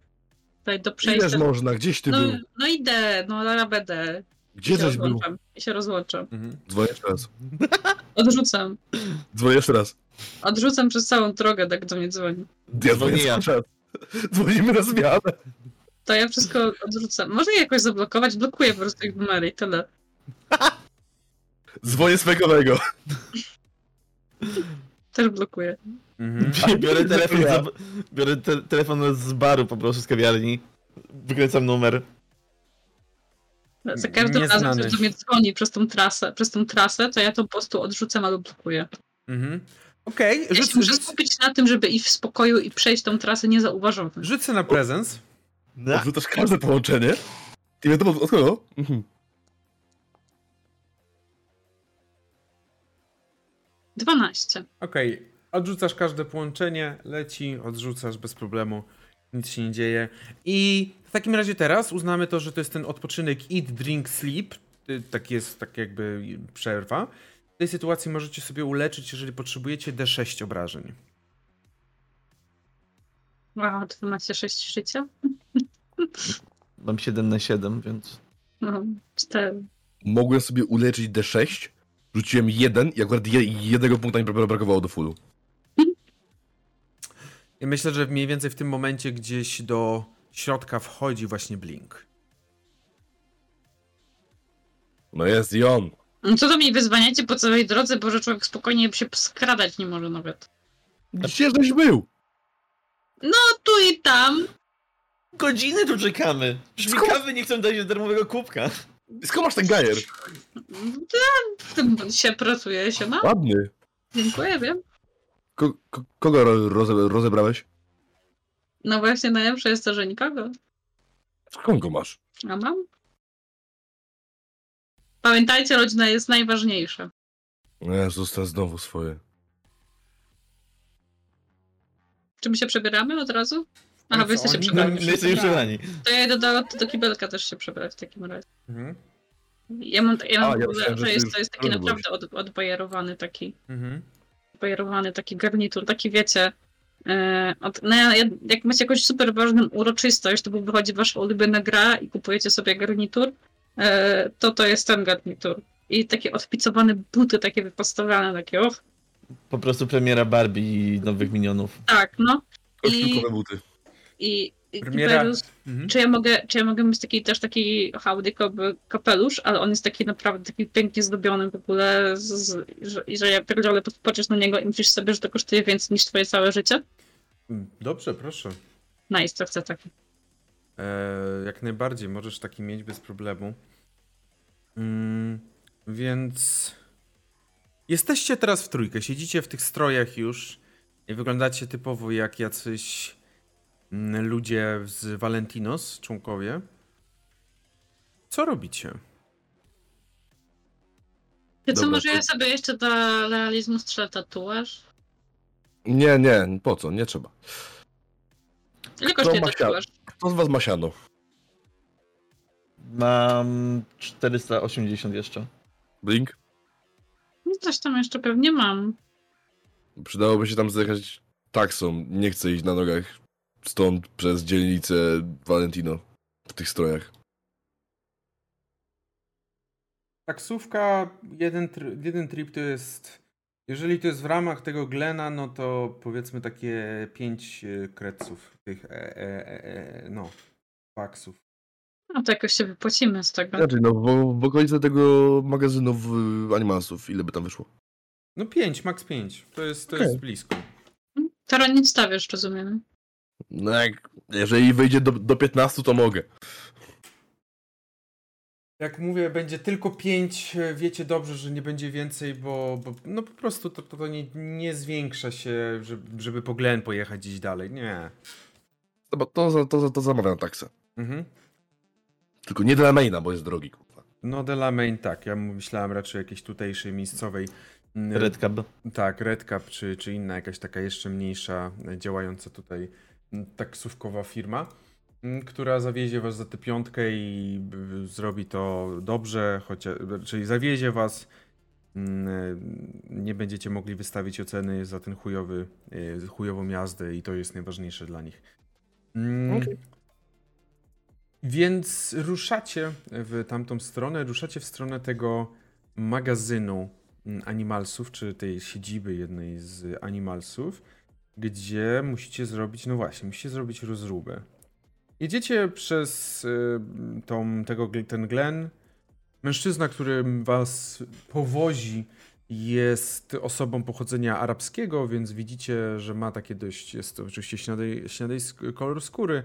Tutaj do przejścia. Ileż można? Gdzieś ty No, był? no idę, no ale będę. Gdzie żeś był? rozłączam. I się rozłączam. Mhm. Dzwonię jeszcze raz. Odrzucam. Dzwonię jeszcze raz. Odrzucam przez całą drogę, tak do mnie dzwoni. Ja Dzwonię ja. Dzwonimy na zmianę. To ja wszystko odrzucam. Można je jakoś zablokować? Blokuję po prostu ich numery i tyle. Dzwonię swojego. Też blokuję. Mhm. Biorę telefon, za, biorę te, telefon z baru po prostu z kawiarni. Wykręcam numer. Za każdym razem, ktoś do mnie dzwoni przez tą trasę, przez tą trasę, to ja to po prostu odrzucam albo blokuję. Mhm. Okej, Ja się rzuć, muszę rzuć, skupić na tym, żeby iść w spokoju i przejść tą trasę niezauważony. rzuć sobie na prezens. No. Odrzucasz każde połączenie. I wiadomo od kogo? Mhm. 12. Okej, odrzucasz każde połączenie, leci, odrzucasz bez problemu, nic się nie dzieje. I w takim razie teraz uznamy to, że to jest ten odpoczynek eat, drink, sleep. Tak jest, tak jakby przerwa. W tej sytuacji możecie sobie uleczyć, jeżeli potrzebujecie D6 obrażeń. Wow, 12, 6 życia? Mam 7 na 7, więc... No, 4. Mogłem sobie uleczyć D6. Rzuciłem jeden i akurat je, jednego punkta mi bra- brakowało do fullu. I myślę, że mniej więcej w tym momencie gdzieś do środka wchodzi właśnie Blink. No jest i on. No co to mi wyzwaniacie po całej drodze, bo że człowiek spokojnie się skradać nie może nawet. Gdzie żeś był? No tu i tam. Godziny tu czekamy! Już mi Skąd? kawy nie chcą dać darmowego kubka. Skąd masz ten gajer? W tym się pracuje, się ma. Ładny. Dziękuję, wiem. Ko ko kogo ro roze rozebrałeś? No właśnie najlepsze jest to, że nikogo. Skąd go masz? A mam? Pamiętajcie, rodzina jest najważniejsza. Jezus, to znowu swoje. Czy my się przebieramy od razu? Aha, Ale wy jesteście przebrani. My jesteśmy przebrani. To ja idę do, do kibelka też się przebrać w takim razie. Mhm. Ja mam, ja mam A, ja myślałem, że jest, to jest taki naprawdę od, odbajerowany taki, Mhm. odbajerowany taki garnitur, taki wiecie, e, od, no ja, ja, jak macie jakąś super ważną uroczystość, to wychodzi wasza ulubiona gra i kupujecie sobie garnitur, to to jest ten garnitur. I takie odpicowane buty, takie wypostowane, takie och, Po prostu premiera Barbie i nowych minionów. tak, no. Koszulkowe buty. I, i Premiera- Mhm. Czy ja mogę, czy ja mogę mieć taki też taki howdy kapelusz, ale on jest taki naprawdę taki pięknie zdobiony w ogóle, z, z, że, i że ja pierdzielę, patrzysz na niego i myślisz sobie, że to kosztuje więcej niż twoje całe życie? Dobrze, proszę. Nice, to chcę taki. E, jak najbardziej, możesz taki mieć bez problemu. Mm, więc jesteście teraz w trójkę, siedzicie w tych strojach już i wyglądacie typowo jak jacyś mm, ludzie z Valentinos, członkowie. Co robicie? Ty co, może ja sobie jeszcze dla realizmu strzelę tatuaż? Nie, nie, po co, nie trzeba. Ile kosztuje kosz? Kto z was ma siano? Mam 480 jeszcze. Blink? No Coś tam jeszcze pewnie mam. Przydałoby się tam zjechać taksą. Nie chcę iść na nogach stąd przez dzielnicę Valentino w tych strojach. Taksówka, jeden, jeden trip to jest. Jeżeli to jest w ramach tego Glena, no to powiedzmy takie 5 kreców tych e, e, e, e, no, faksów. No to jakoś się wypłacimy z tego. Znaczy, no w, w okolicy tego magazynu w Animalsów, ile by tam wyszło? No 5, max 5. To jest, to Okej. jest blisko. Teraz nie wstawiasz, rozumiem. No jak, jeżeli wyjdzie do, do 15, to mogę. Jak mówię, będzie tylko 5, wiecie dobrze, że nie będzie więcej, bo, bo no po prostu to, to, to nie, nie zwiększa się, żeby, żeby po Glen pojechać gdzieś dalej. Nie. To, No to, to, to, to zamawiam taksę. Mhm. Tylko nie dla maina, bo jest drogi. kurwa. No Delamain tak, ja myślałem raczej o jakiejś tutejszej, miejscowej. mm, Red Cab. Tak, Redcap czy, czy inna jakaś taka jeszcze mniejsza, e, działająca tutaj mm, taksówkowa firma, która zawiezie was za tę piątkę i b- zrobi to dobrze, chociaż, czyli zawiezie was, mm, e, nie będziecie mogli wystawić oceny za ten chujowy, e, chujową jazdę i to jest najważniejsze dla nich. Mm. Więc ruszacie w tamtą stronę, ruszacie w stronę tego magazynu mm, Animalsów, czy tej siedziby jednej z Animalsów, gdzie musicie zrobić, no właśnie, musicie zrobić rozróbę. Jedziecie przez y, tą, tego, ten Glen. Mężczyzna, który was powozi, jest osobą pochodzenia arabskiego, więc widzicie, że ma takie dość, jest to oczywiście śniadej, śniadej kolor skóry,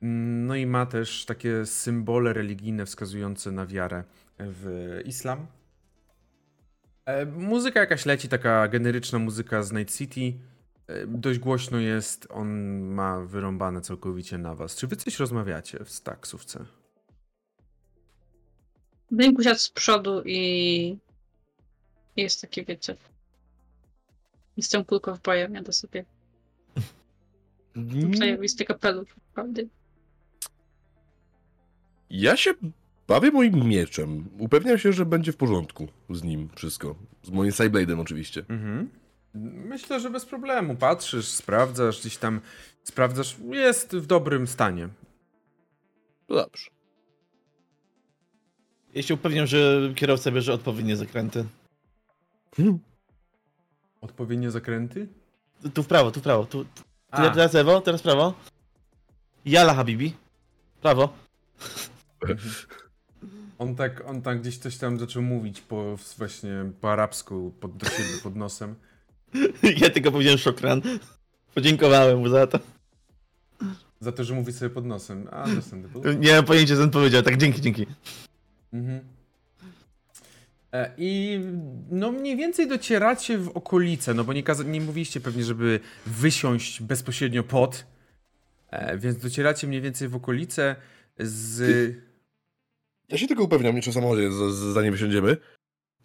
no i ma też takie symbole religijne wskazujące na wiarę w islam. E, Muzyka jakaś leci, taka generyczna muzyka z Night City. Dość głośno jest, on ma wyrąbane całkowicie na was. Czy wy coś rozmawiacie w taksówce? Blink usiadł z przodu i jest taki, wiecie. Jestem kulką w bojem, jadę sobie. Zajebisty kapelusz, prawda? Ja się bawię moim mieczem. Upewniam się, że będzie w porządku z nim wszystko. Z moim Sideblade'em oczywiście. Mhm. Myślę, że bez problemu. Patrzysz, sprawdzasz, gdzieś tam sprawdzasz. Jest w dobrym stanie. No dobrze. Ja się upewniam, że kierowca bierze odpowiednie zakręty. Hmm. Odpowiednie zakręty? Tu, tu w prawo, tu w prawo. Tu, tu, A, teraz lewo, teraz prawo. Jala Habibi. Prawo. on tak, on tak gdzieś coś tam zaczął mówić po, właśnie po arabsku pod, do siebie pod nosem. Ja tylko powiedziałem szokran. Podziękowałem mu za to. Za to, że mówi sobie pod nosem. Understandable. Nie mam pojęcia, co on powiedział. Tak, dzięki, dzięki. Mhm. E, I no mniej więcej docieracie w okolice, no bo nie, kaza- nie mówiliście pewnie, żeby wysiąść bezpośrednio pod, e, więc docieracie mniej więcej w okolice z... Ja się tylko upewniam, nie czy w samochodzie, z- z- zanim wysiądziemy,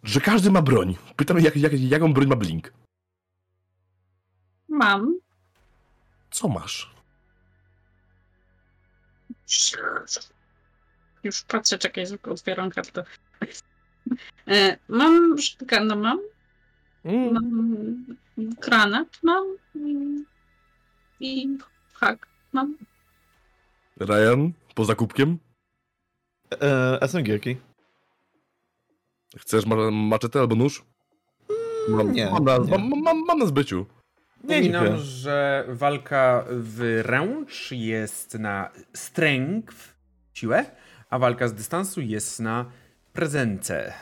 że każdy ma broń. Pytam, jak, jak, jaką broń ma Blink. Mam. Co masz? Już patrzę, czekaj, tylko otwieram kartę. E, Mam sztykanę, mam. Mm. Mam granat, mam. mm, I hak, mam. Ryan, poza kubkiem? E, SMG, okej. Chcesz ma maczetę albo nóż? Mam, nie, mam, na, nie. Mam, mam, mam na zbyciu. Nie, Wspominam, dziękuję. że walka w ręcz jest na strength, siłę, a walka z dystansu jest na prezence.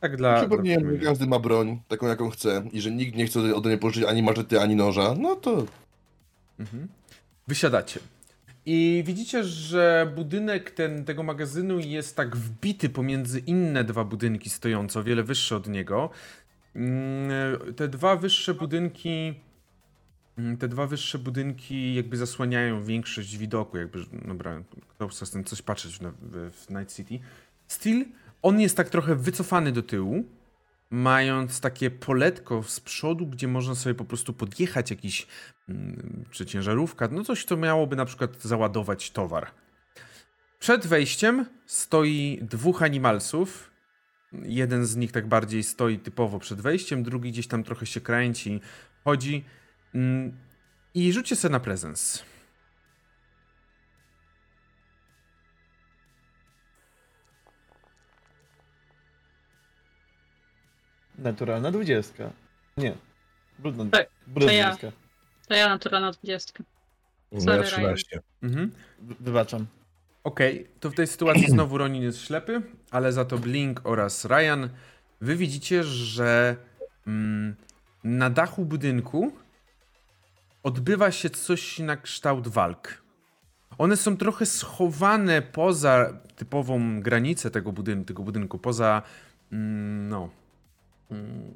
Tak dla... Przypomniałem, że każdy ma broń, taką jaką chce i że nikt nie chce ode mnie pożyczyć ani maczety, ani noża, no to Mhm. Wysiadacie. I widzicie, że budynek ten, tego magazynu jest tak wbity pomiędzy inne dwa budynki stojące, o wiele wyższe od niego. Mm, Te dwa wyższe budynki. mm, Te dwa wyższe budynki jakby zasłaniają większość widoku, jakby, dobra, kto chce z tym coś patrzeć w, w, Night City. Still, on jest tak trochę wycofany do tyłu. mając takie poletko z przodu, gdzie można sobie po prostu podjechać jakiś, mm, czy ciężarówka, no coś, co miałoby na przykład załadować towar. Przed wejściem stoi dwóch animalsów. Jeden z nich tak bardziej stoi typowo przed wejściem, drugi gdzieś tam trochę się kręci, chodzi. Mm, I rzućcie sobie na prezens. Naturalna dwudziestka. Nie. Brudna, Tak, brudna to ja. dwudziestka. To ja naturalna 20. Moja Sorry, 13. Mhm. Wy- Wybaczam. Okej, to w tej sytuacji znowu Ronin jest ślepy, ale za to Blink oraz Ryan, wy widzicie, że mm, na dachu budynku odbywa się coś na kształt walk. One są trochę schowane poza typową granicę tego budynku, tego budynku poza mm, no, mm,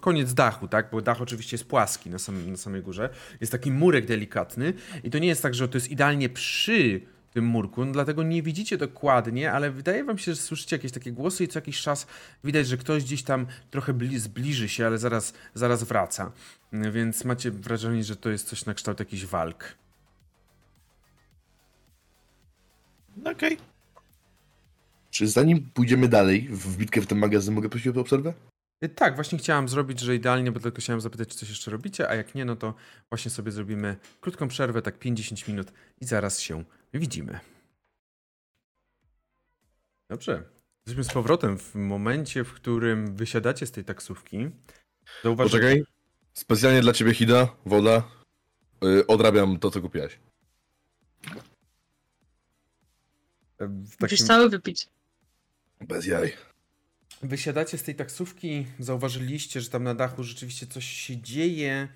koniec dachu, tak? Bo dach oczywiście jest płaski na, samym, na samej górze. Jest taki murek delikatny i to nie jest tak, że to jest idealnie przy tym murku, no, dlatego nie widzicie dokładnie, ale wydaje wam się, że słyszycie jakieś takie głosy i co jakiś czas widać, że ktoś gdzieś tam trochę bli- zbliży się, ale zaraz, zaraz wraca. Więc macie wrażenie, że to jest coś na kształt jakichś walk. No Okej. Czy zanim pójdziemy dalej w bitkę w ten magazyn, mogę prosić o obserwę? Y, Tak, właśnie chciałam zrobić, że idealnie, bo tylko chciałem zapytać, czy coś jeszcze robicie, a jak nie, no to właśnie sobie zrobimy krótką przerwę, tak 50 minut i zaraz się widzimy. Dobrze. Jesteśmy z powrotem w momencie, w którym wysiadacie z tej taksówki. Zauważycie, Poczekaj. Specjalnie dla ciebie, Hida, woda. Yy, odrabiam to, co kupiłaś. w Musisz takim, cały wypić. Bez jaj. Wysiadacie z tej taksówki, zauważyliście, że tam na dachu rzeczywiście coś się dzieje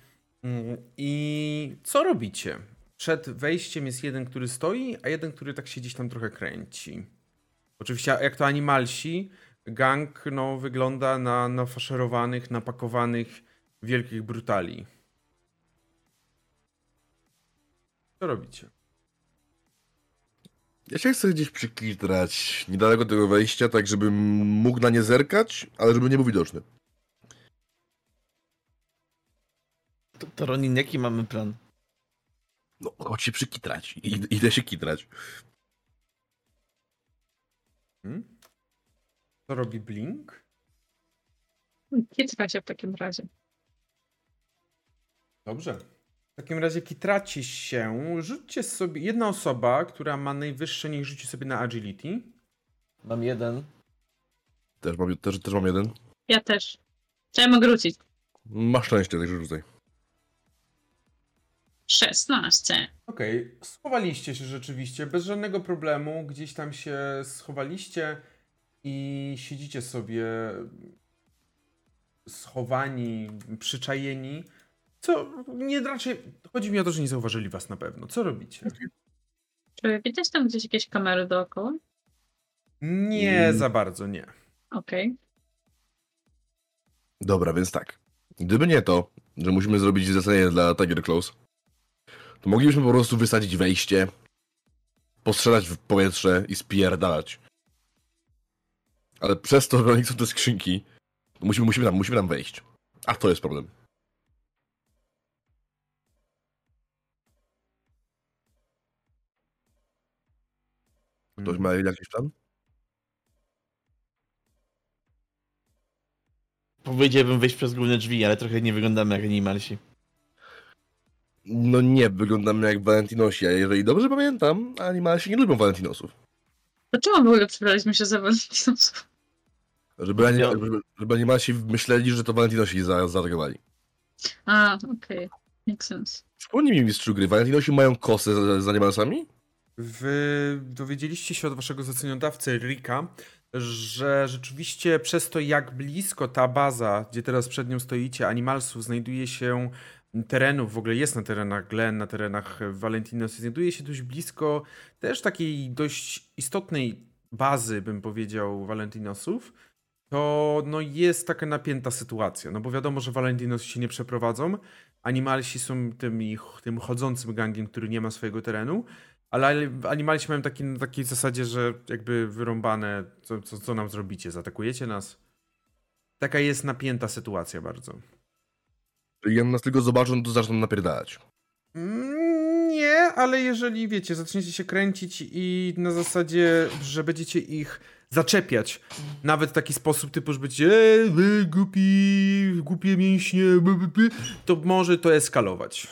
mm, i co robicie? Przed wejściem jest jeden, który stoi, a jeden, który tak się gdzieś tam trochę kręci. Oczywiście jak to animalsi, gang no, wygląda na nafaszerowanych, napakowanych wielkich brutali. Co robicie? Ja się chcę gdzieś przykitrać niedaleko tego wejścia, tak żebym mógł na nie zerkać, ale żeby nie był widoczny. To, to Ronin, jaki mamy plan? No, chodź się przykitrać. I, idę się kitrać. Hmm? Co robi Blink? Kitra się w takim razie. Dobrze. W takim razie kitraci się. Rzućcie sobie. Jedna osoba, która ma najwyższe, niech rzuci sobie na agility. Mam jeden. Też mam, też, też mam jeden. Ja też. Czy ja mogę wrócić? Masz szczęście, także rzucaj. 16. Okej, schowaliście się rzeczywiście, bez żadnego problemu. Gdzieś tam się schowaliście i siedzicie sobie schowani, przyczajeni. Co nie raczej. Chodzi mi o to, że nie zauważyli was na pewno. Co robicie? Czy widać tam gdzieś jakieś kamery dookoła? Nie Mm. za bardzo, nie. Okej. Dobra, więc tak. Gdyby nie to, że musimy zrobić zlecenie dla Tiger Close, to moglibyśmy po prostu wysadzić wejście, postrzelać w powietrze i spierdalać. Ale przez to, że oni chcą te skrzynki, to musimy, musimy, tam, musimy tam wejść. A to jest problem. Ktoś ma jakiś plan? Powiedziałbym wejść przez główne drzwi, ale trochę nie wyglądamy jak animalsi. No nie, wyglądamy jak Valentinosi, a jeżeli dobrze pamiętam, animalsi nie lubią Valentinosów. Dlaczego w ogóle przebraliśmy się za Valentinusów? Żeby, ani, Ja- żeby, żeby animalsi myśleli, że to Valentinosi za, zaatakowali. A, okej. Make sense. Przypomnij mi mistrzu gry, Valentinosi mają kosę z, z animalsami? Wy dowiedzieliście się od waszego zleceniodawcy Rika, że rzeczywiście przez to, jak blisko ta baza, gdzie teraz przed nią stoicie, Animalsów, znajduje się terenów, w ogóle jest na terenach Glen, na terenach Valentinos, znajduje się dość blisko też takiej dość istotnej bazy, bym powiedział, Valentinosów, to no, jest taka napięta sytuacja, no bo wiadomo, że Valentinos się nie przeprowadzą, Animalsi są tym, ich, tym chodzącym gangiem, który nie ma swojego terenu, ale animalsi mają taki, na takiej zasadzie, że jakby wyrąbane, co, co, co nam zrobicie? Zaatakujecie nas? taka jest napięta sytuacja bardzo. Czyli jak nas tylko zobaczą, to zaczną napierdalać. Mm, Nie, ale jeżeli wiecie, zaczniecie się kręcić i na zasadzie, że będziecie ich zaczepiać, nawet w taki sposób typu, że będziecie e, wy głupi, głupie mięśnie, b, b, b, to może to eskalować.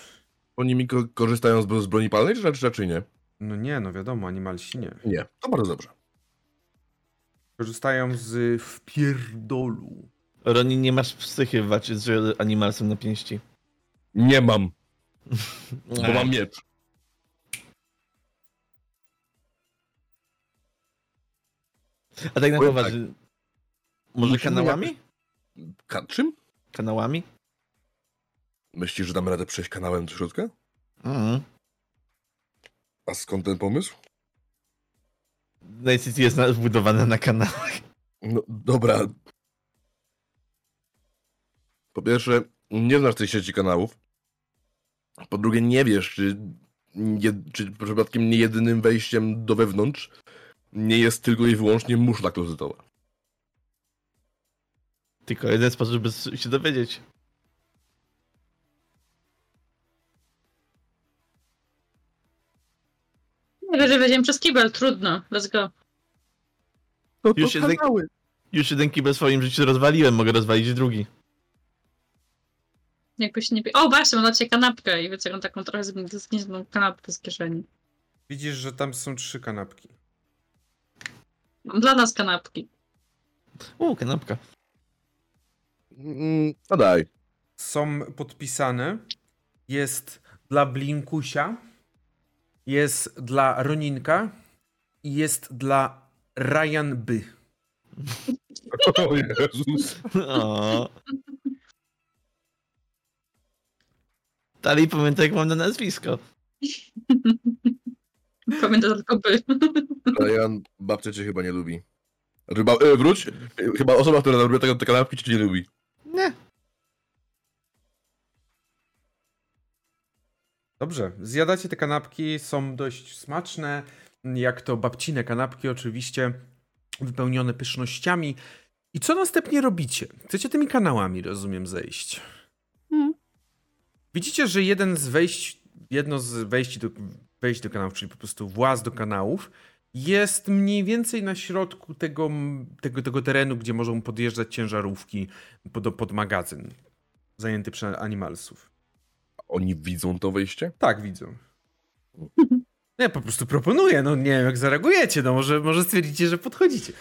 Oni mi ko- korzystają z, bro- z broni palnej, czy raczej nie? No nie, no wiadomo, animalsi nie. Nie. To bardzo dobrze. Korzystają z wpierdolu. Roni, nie masz psychy w walce z animalsem na pięści. Nie mam, bo mam miecz. A tak na Powiem poważnie. Może Musimy kanałami? Ka- czym? Kanałami? Myślisz, że damy radę przejść kanałem do środka? Mhm. A skąd ten pomysł? Night City jest wbudowane na kanałach. No dobra. Po pierwsze, nie znasz tej sieci kanałów. Po drugie, nie wiesz, czy, nie, czy przypadkiem nie jedynym wejściem do wewnątrz nie jest tylko i wyłącznie muszla klozetowa. Tylko jeden sposób, żeby się dowiedzieć. Wiem, że wejdziemy przez kibel, trudno. Let's go. No Już się kanały. Już jeden kibel w swoim życiu rozwaliłem, mogę rozwalić drugi. Jakoś nie... O, właśnie, mam na ciebie kanapkę i wyciągam taką trochę zgniezną kanapkę z kieszeni. Widzisz, że tam są trzy kanapki. Mam dla nas kanapki. U, kanapka. Mm, no daj. Są podpisane. Jest dla Blinkusia, jest dla Roninka i jest dla Ryan By. O Jezus. O. Dalej pamiętaj, jak mam na nazwisko. Pamiętam tylko by. Ryan, babcia cię chyba nie lubi. Ryba, e, wróć. E, Chyba osoba, która robi te, te kanapki cię nie lubi. Nie. Dobrze, zjadacie te kanapki, są dość smaczne, jak to babcine kanapki oczywiście, wypełnione pysznościami. I co następnie robicie? Chcecie tymi kanałami, rozumiem, zejść. Widzicie, że jeden z wejść, jedno z wejść do, wejść do kanałów, czyli po prostu właz do kanałów, jest mniej więcej na środku tego, tego, tego terenu, gdzie mogą podjeżdżać ciężarówki pod, pod magazyn zajęty przez animalsów. Oni widzą to wejście? Tak, widzą. Nie, po prostu proponuję, no nie wiem jak zareagujecie, no może, może stwierdzicie, że podchodzicie.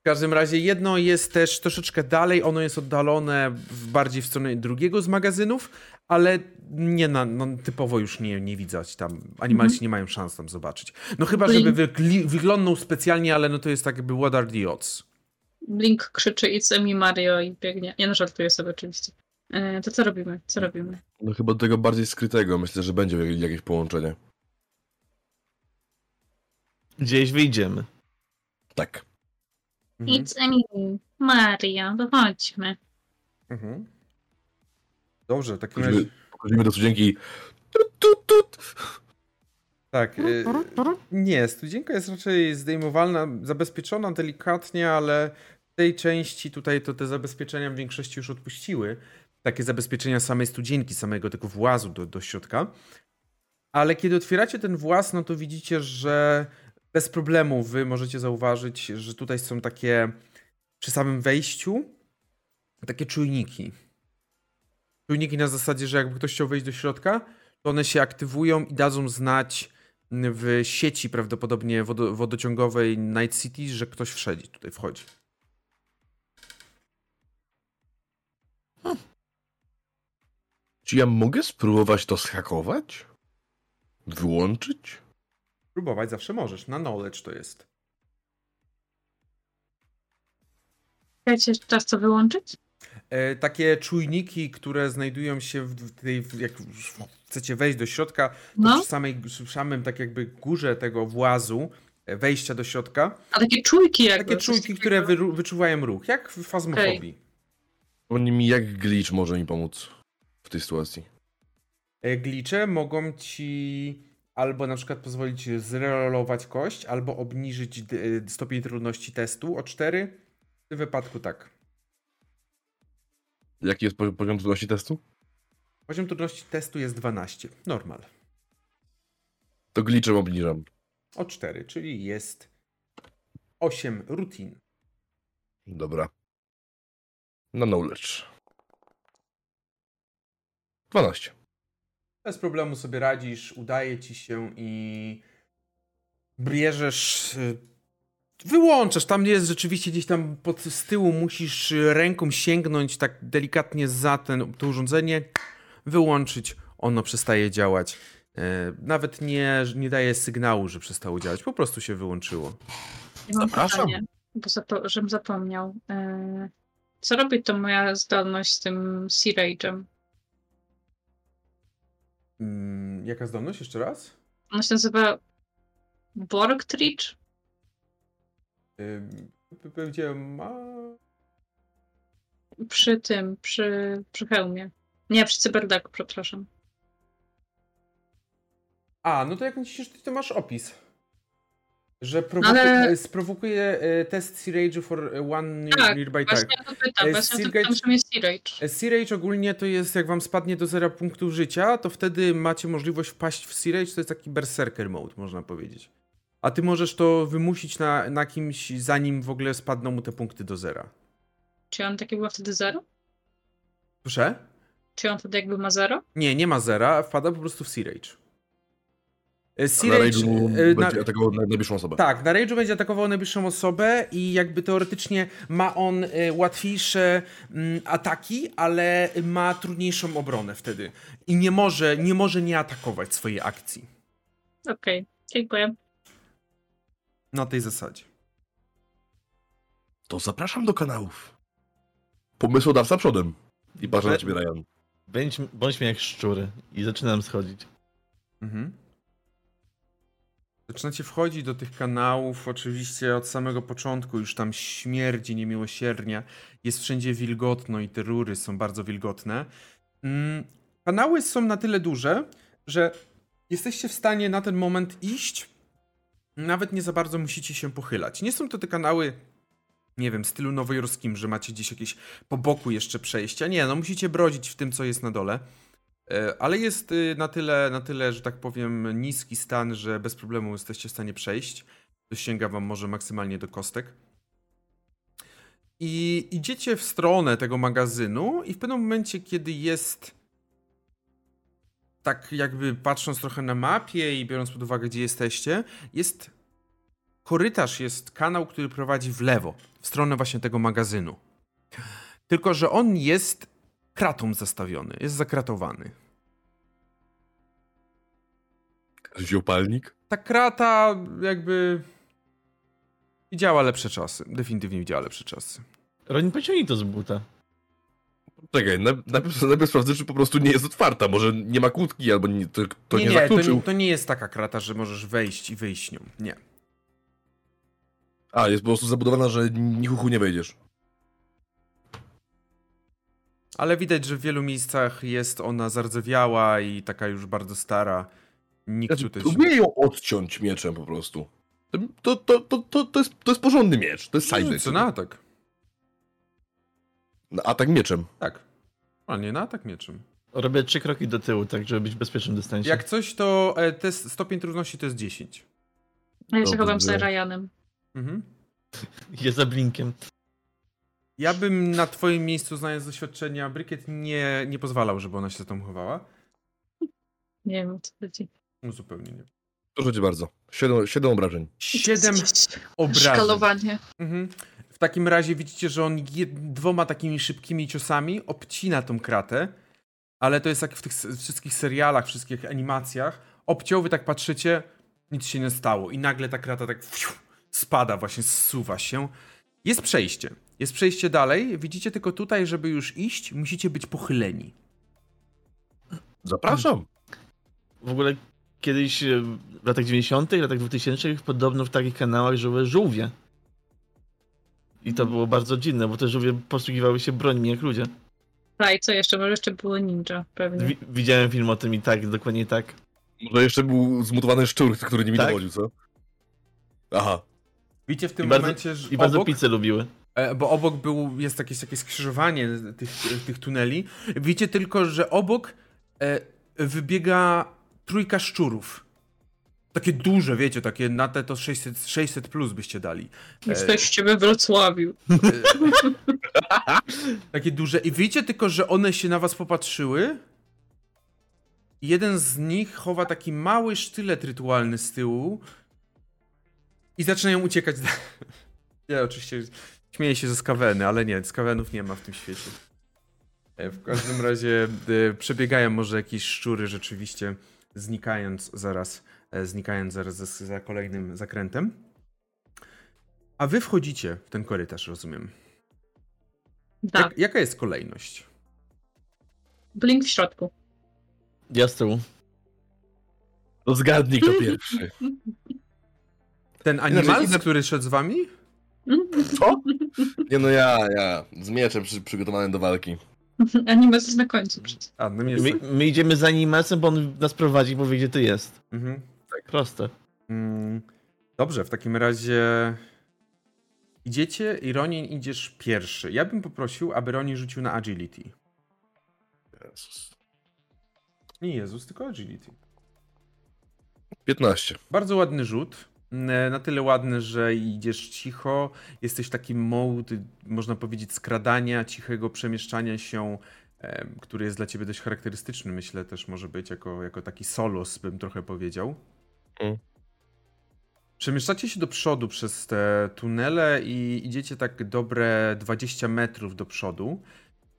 W każdym razie jedno jest też troszeczkę dalej, ono jest oddalone w, bardziej w stronę drugiego z magazynów, ale nie na, no, typowo już nie, nie widać tam, animalsi nie mają szans tam zobaczyć. No chyba, żeby wygli- wyglądał specjalnie, ale no to jest tak jakby what are the odds. Blink krzyczy It's me Mario i biegnie. Ja no żartuję sobie oczywiście. E, to co robimy? Co robimy? No chyba do tego bardziej skrytego. Myślę, że będzie jakieś połączenie. Gdzieś wyjdziemy. Tak. Mhm. It's me Mario, to chodźmy. Mhm. Dobrze, w takim razie... Chodzimy do studzienki. Tut, tut, tut. Tak. y, Nie, studzienka jest raczej zdejmowalna, zabezpieczona delikatnie, ale w tej części tutaj to te zabezpieczenia w większości już odpuściły. Takie zabezpieczenia samej studzienki, samego tego włazu do, do środka. Ale kiedy otwieracie ten właz, no to widzicie, że bez problemu wy możecie zauważyć, że tutaj są takie przy samym wejściu takie czujniki. Czujniki na zasadzie, że jakby ktoś chciał wejść do środka, to one się aktywują i dadzą znać w sieci prawdopodobnie wodo, wodociągowej Night City, że ktoś wszedł, tutaj wchodzi. Czy ja mogę spróbować to zhakować? Wyłączyć? Próbować zawsze możesz, na knowledge to jest. Chcecie jeszcze czas co wyłączyć? E, takie czujniki, które znajdują się w w tej, w- jak chcecie wejść do środka, to No, przy, samej, przy samym tak jakby górze tego włazu, e, wejścia do środka, a takie czujki jakby. takie czujki, które wyru- wyczuwają ruch, jak w fazmofobii. Oni mi jak glitch może mi pomóc w tej sytuacji. Glicze mogą ci albo na przykład pozwolić zrollować kość, albo obniżyć e, stopień trudności testu o 4. W tym wypadku tak. Jaki jest po- poziom trudności testu? Poziom trudności testu jest 12. Normal. To glitchem obniżam. O 4, czyli jest 8 rutin. Dobra. Na knowledge. 12. Bez problemu sobie radzisz, udaje ci się i bierzesz. y, Wyłączasz, tam jest rzeczywiście gdzieś tam pod, z tyłu musisz ręką sięgnąć tak delikatnie za ten, to urządzenie, wyłączyć, ono przestaje działać. E, Nawet nie, nie daje sygnału, że przestało działać, po prostu się wyłączyło. Ja Zapraszam. pytanie, bo zapo- żebym zapomniał. E, Co robi to moja zdolność z tym Sea Rage'em? Mm, Jaka zdolność jeszcze raz? Ona się nazywa Borgtrich? Ym, Będzie ma. Przy tym, przy, przy hełmie. Nie, przy cyberdeku, przepraszam. A, no to jak naciśniesz, to masz opis. Że prowoku- Ale- sprowokuje e, test Sea Rage for one Tak, nearby target. pytam, E, właśnie Seagate- pytam, jest Sea Rage. E, Sea Rage ogólnie to jest, jak wam spadnie do zera punktów życia, to wtedy macie możliwość wpaść w Sea Rage, to jest taki berserker mode, można powiedzieć. A ty możesz to wymusić na, na kimś, zanim w ogóle spadną mu te punkty do zera. Czy on taki był wtedy zero? Proszę? Czy on wtedy jakby ma zero? Nie, nie ma zera, wpada po prostu w Sea Rage. E, Sea na Rage... rage'u e, na- będzie atakował naj- najbliższą osobę. Tak, na Rage'u będzie atakował najbliższą osobę i jakby teoretycznie ma on e, łatwiejsze mm, ataki, ale ma trudniejszą obronę wtedy. I nie może, nie może nie atakować swojej akcji. Okej, dziękuję. Na tej zasadzie. To zapraszam do kanałów. Pomysłodawca przodem. I patrzę na ciebie, Ryan. Bądź, bądźmy jak szczury i zaczynam schodzić. Mhm. Zaczynacie wchodzić do tych kanałów, oczywiście od samego początku już tam śmierdzi niemiłosiernie, jest wszędzie wilgotno i te rury są bardzo wilgotne. Mm, Kanały są na tyle duże, że jesteście w stanie na ten moment iść, nawet nie za bardzo musicie się pochylać. Nie są to te kanały, nie wiem, stylu nowojorskim, że macie gdzieś jakieś po boku jeszcze przejścia. Nie, no musicie brodzić w tym, co jest na dole. E, Ale jest y, na tyle, na tyle, że tak powiem, niski stan, że bez problemu jesteście w stanie przejść. Sięga wam może maksymalnie do kostek. I idziecie w stronę tego magazynu i w pewnym momencie, kiedy jest tak jakby patrząc trochę na mapie i biorąc pod uwagę, gdzie jesteście, jest korytarz, jest kanał, który prowadzi w lewo, w stronę właśnie tego magazynu. Tylko, że on jest kratą zastawiony, jest zakratowany. Wziął palnik? Ta krata jakby widziała lepsze czasy. Definitywnie widziała lepsze czasy. Ronin, pociągnij to z buta. Czekaj, naj- najpierw, najpierw sprawdzę, czy po prostu nie jest otwarta. Może nie ma kłódki, albo nie, to, to nie, nie, to, zakluczył. nie, to nie jest taka krata, że możesz wejść i wyjść nią. Nie. A, jest po prostu zabudowana, że nichuchu nie wejdziesz. Ale widać, że w wielu miejscach jest ona zardzewiała i taka już bardzo stara. Nikt Znaczy, tutaj się... próbuję ją odciąć mieczem po prostu. To, to, to, to, to, jest, to jest porządny miecz, to jest side Co na atak? Na atak mieczem. Tak. A nie na atak mieczem. Robię trzy kroki do tyłu, tak żeby być w bezpiecznym dystansie. Jak coś, to e, test, stopień trudności to jest 10. A ja się Dobrze. chowam z Ryanem. Mhm. Jest za blinkiem. Ja bym na twoim miejscu, znając doświadczenia, Brykiet nie, nie pozwalał, żeby ona się tam chowała. Nie wiem o co chodzi. No zupełnie nie. Proszę cię bardzo. Siedem, siedem obrażeń. Siedem obrażeń. Szkalowanie. Mhm. W takim razie widzicie, że on jed- dwoma takimi szybkimi ciosami obcina tą kratę, ale to jest jak w tych wszystkich serialach, wszystkich animacjach. Obciął, wy tak patrzycie, nic się nie stało i nagle ta krata tak fiu, spada, właśnie zsuwa się. Jest przejście. Jest przejście dalej. Widzicie tylko tutaj, żeby już iść, musicie być pochyleni. Zapraszam. W ogóle kiedyś e, w latach 90., latach 2000 podobno w takich kanałach żyły żółwie. I to było bardzo dziwne, bo te żółwie posługiwały się brońmi jak ludzie. Tak, i co jeszcze? Może jeszcze było ninja, pewnie. Wi- widziałem film o tym i tak, dokładnie tak. Może jeszcze był zmutowany szczur, który nimi Tak. dowodził, co? Aha. Widzicie w tym I bardzo- momencie, że I bardzo obok, pizzę lubiły. E, Bo obok był, jest jakieś, jakieś skrzyżowanie tych, tych tuneli. Widzicie tylko, że obok e, wybiega trójka szczurów. Takie duże, wiecie, takie na te to 600, 600 plus byście dali. Jesteście we Wrocławiu. Takie duże. I widzicie tylko, że one się na was popatrzyły. Jeden z nich chowa taki mały sztylet rytualny z tyłu. I zaczynają uciekać. Ja oczywiście śmieję się ze skaweny, ale nie, skawenów nie ma w tym świecie. E, W każdym razie e, przebiegają może jakieś szczury rzeczywiście, znikając zaraz, e, znikając zaraz za, za kolejnym zakrętem. A wy wchodzicie w ten korytarz, rozumiem. Tak, Jak, jaka jest kolejność? blink w środku. Ja z tyłu. To zgadnij kto pierwszy. Ten animal, Inaczej, inne- który szedł z wami? Co? Nie no ja, ja. Z mieczem przy, przygotowany do walki. Anime jest na końcu przecież. A, no My, my idziemy za animacją, bo on nas prowadzi, bo wie gdzie to jest. Mhm. Tak proste. Mm, Dobrze, w takim razie idziecie i Ronin idziesz pierwszy. Ja bym poprosił, aby Ronin rzucił na agility. Jezus. Nie Jezus, tylko agility. 15. Bardzo ładny rzut. N- Na tyle ładny, że idziesz cicho. Jesteś w takim mode, można powiedzieć, skradania, cichego przemieszczania się, który jest dla ciebie dość charakterystyczny, myślę, też może być jako, jako taki solos, bym trochę powiedział. Mm. Przemieszczacie się do przodu przez te tunele i idziecie tak dobre 20 metrów do przodu,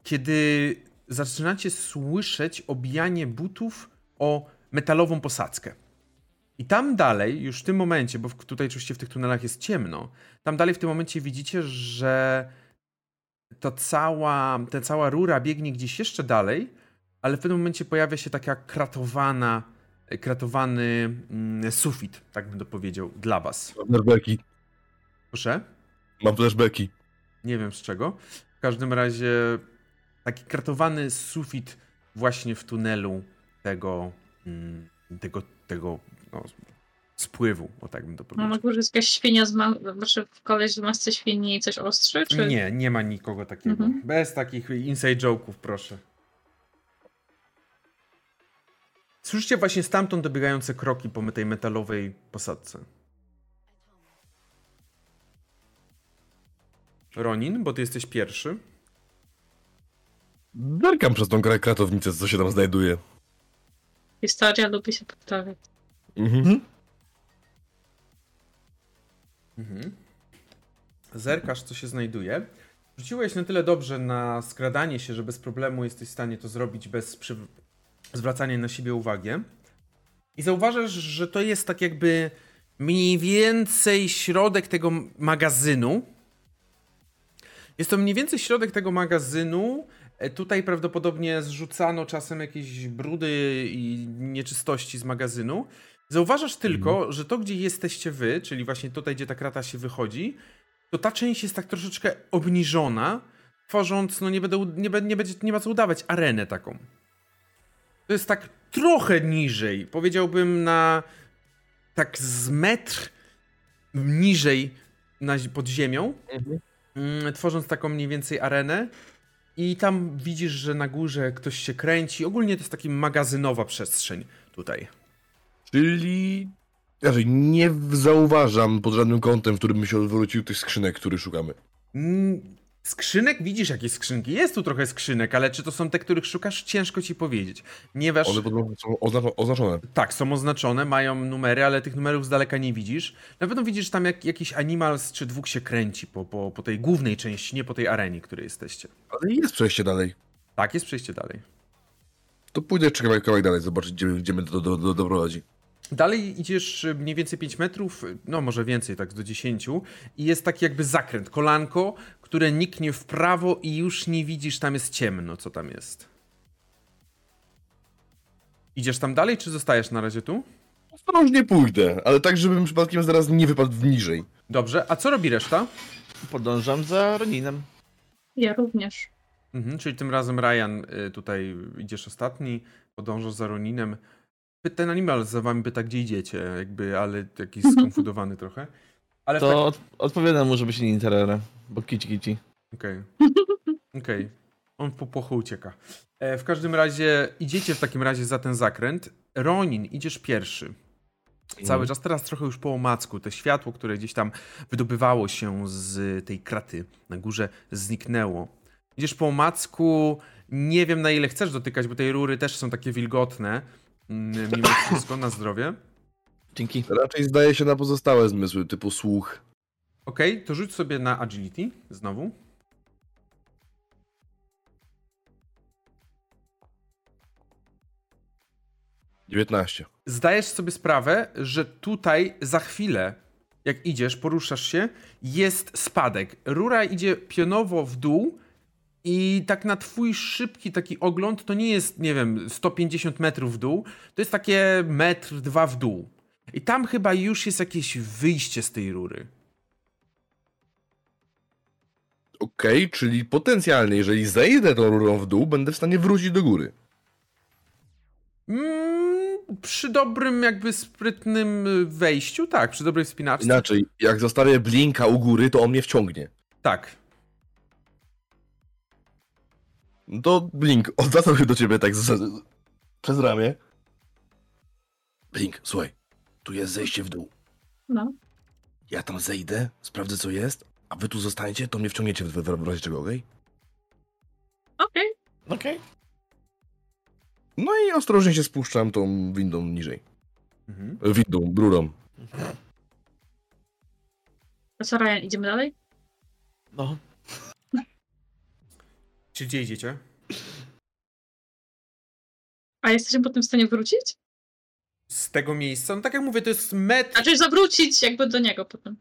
kiedy zaczynacie słyszeć obijanie butów o metalową posadzkę. I tam dalej, już w tym momencie, bo tutaj oczywiście w tych tunelach jest ciemno, tam dalej w tym momencie widzicie, że to cała, ta cała rura biegnie gdzieś jeszcze dalej, ale w pewnym momencie pojawia się taka kratowana, kratowany mm, sufit, tak bym to powiedział, dla was. Mam flashbacki. Proszę? Mam flashbacki. Nie wiem z czego. W każdym razie taki kratowany sufit właśnie w tunelu tego, mm, tego, tego no, spływu, o tak bym to No powiedział. na górze jest jakaś świnia z ma... Znaczy koleś w masce świni i coś ostrzy, czy... Nie, nie ma nikogo takiego. Mhm. Bez takich inside joke'ów, proszę. Słyszycie właśnie stamtąd dobiegające kroki po tej metalowej posadce. Ronin, bo ty jesteś pierwszy. Zerkam przez tą kra- kratownicę, co się tam znajduje. Historia lubi się powtarzać. Mhm. Mhm. Zerkasz, co się znajduje. Rzuciłeś na tyle dobrze na skradanie się, że bez problemu jesteś w stanie to zrobić bez przy... zwracania na siebie uwagi. I zauważasz, że to jest tak jakby mniej więcej środek tego magazynu. Jest to mniej więcej środek tego magazynu. E, Tutaj prawdopodobnie zrzucano czasem jakieś brudy i nieczystości z magazynu. Zauważasz tylko, że to, gdzie jesteście wy, czyli właśnie tutaj, gdzie ta krata się wychodzi, to ta część jest tak troszeczkę obniżona, tworząc, no nie, będę, nie, nie, będzie, nie ma co udawać, arenę taką. To jest tak trochę niżej, powiedziałbym na tak z metr niżej na, pod ziemią, mm, tworząc taką mniej więcej arenę. I tam widzisz, że na górze ktoś się kręci. Ogólnie to jest taka magazynowa przestrzeń tutaj. Czyli... Znaczy, nie w- zauważam pod żadnym kątem, w którym by się odwrócił tych skrzynek, który szukamy. Mm, Skrzynek? Widzisz jakieś skrzynki? Jest tu trochę skrzynek, ale czy to są te, których szukasz? Ciężko ci powiedzieć. Ponieważ One podobno są oznaczo- oznaczone. tak, są oznaczone, mają numery, ale tych numerów z daleka nie widzisz. Na pewno widzisz tam jak, jakiś animals czy dwóch się kręci po, po, po tej głównej części, nie po tej arenie, której jesteście. Ale jest przejście dalej. Tak, jest przejście dalej. To pójdę jeszcze kawałek, kawałek dalej, zobaczyć, gdzie, gdzie mnie to do, do, doprowadzi. Dalej idziesz y, mniej więcej 5 metrów, y, no może więcej, tak do 10 i jest taki jakby zakręt, kolanko, które niknie w prawo i już nie widzisz, tam jest ciemno, co tam jest. Idziesz tam dalej, czy zostajesz na razie tu? Ostrożnie pójdę, ale tak, żebym przypadkiem zaraz nie wypadł w niżej. Dobrze, a co robi reszta? Podążam za Roninem. Ja również. Mhm, czyli tym razem Ryan, y, tutaj idziesz ostatni, podążasz za Roninem. Ten animal za wami pyta, gdzie idziecie, jakby, ale taki skonfudowany trochę. Ale To tak... od, odpowiadam mu, żeby się nie interera, bo kici kici. Okej. Okej. On po płochu ucieka. E, w każdym razie idziecie w takim razie za ten zakręt. Ronin, idziesz pierwszy. Cały Mhm. czas, teraz trochę już po omacku. To światło, które gdzieś tam wydobywało się z tej kraty na górze, zniknęło. Idziesz po omacku, nie wiem na ile chcesz dotykać, bo te rury też są takie wilgotne. Mm, Mimo wszystko, na zdrowie. Dzięki. Raczej zdaje się na pozostałe zmysły, typu słuch. Okej, to rzuć sobie na agility znowu. dziewiętnaście. zdajesz sobie sprawę, że tutaj za chwilę, jak idziesz, poruszasz się, jest spadek. Rura idzie pionowo w dół i tak na twój szybki taki ogląd to nie jest, nie wiem, 150 metrów w dół, to jest takie metr, dwa w dół. I tam chyba już jest jakieś wyjście z tej rury. Okej, czyli potencjalnie, jeżeli zejdę tą rurą w dół, będę w stanie wrócić do góry. Mm, przy dobrym, jakby sprytnym wejściu, tak, przy dobrej wspinaczce. Inaczej, jak zostawię blinka u góry, to on mnie wciągnie. Tak. No To Blink, odwracam się do ciebie tak z, z, przez ramię. Blink, słuchaj, tu jest zejście w dół. No. Ja tam zejdę, sprawdzę co jest, a wy tu zostaniecie, to mnie wciągniecie w, w, w razie czego, okej? Okej. Okej. No i ostrożnie się spuszczam tą windą niżej. Mhm. Windą, rurą. To co, Ryan, idziemy dalej? No. Czy gdzie idziecie? A jesteśmy potem w stanie wrócić? z tego miejsca. No tak jak mówię, to jest metr, Znaczy zawrócić jakby do niego potem.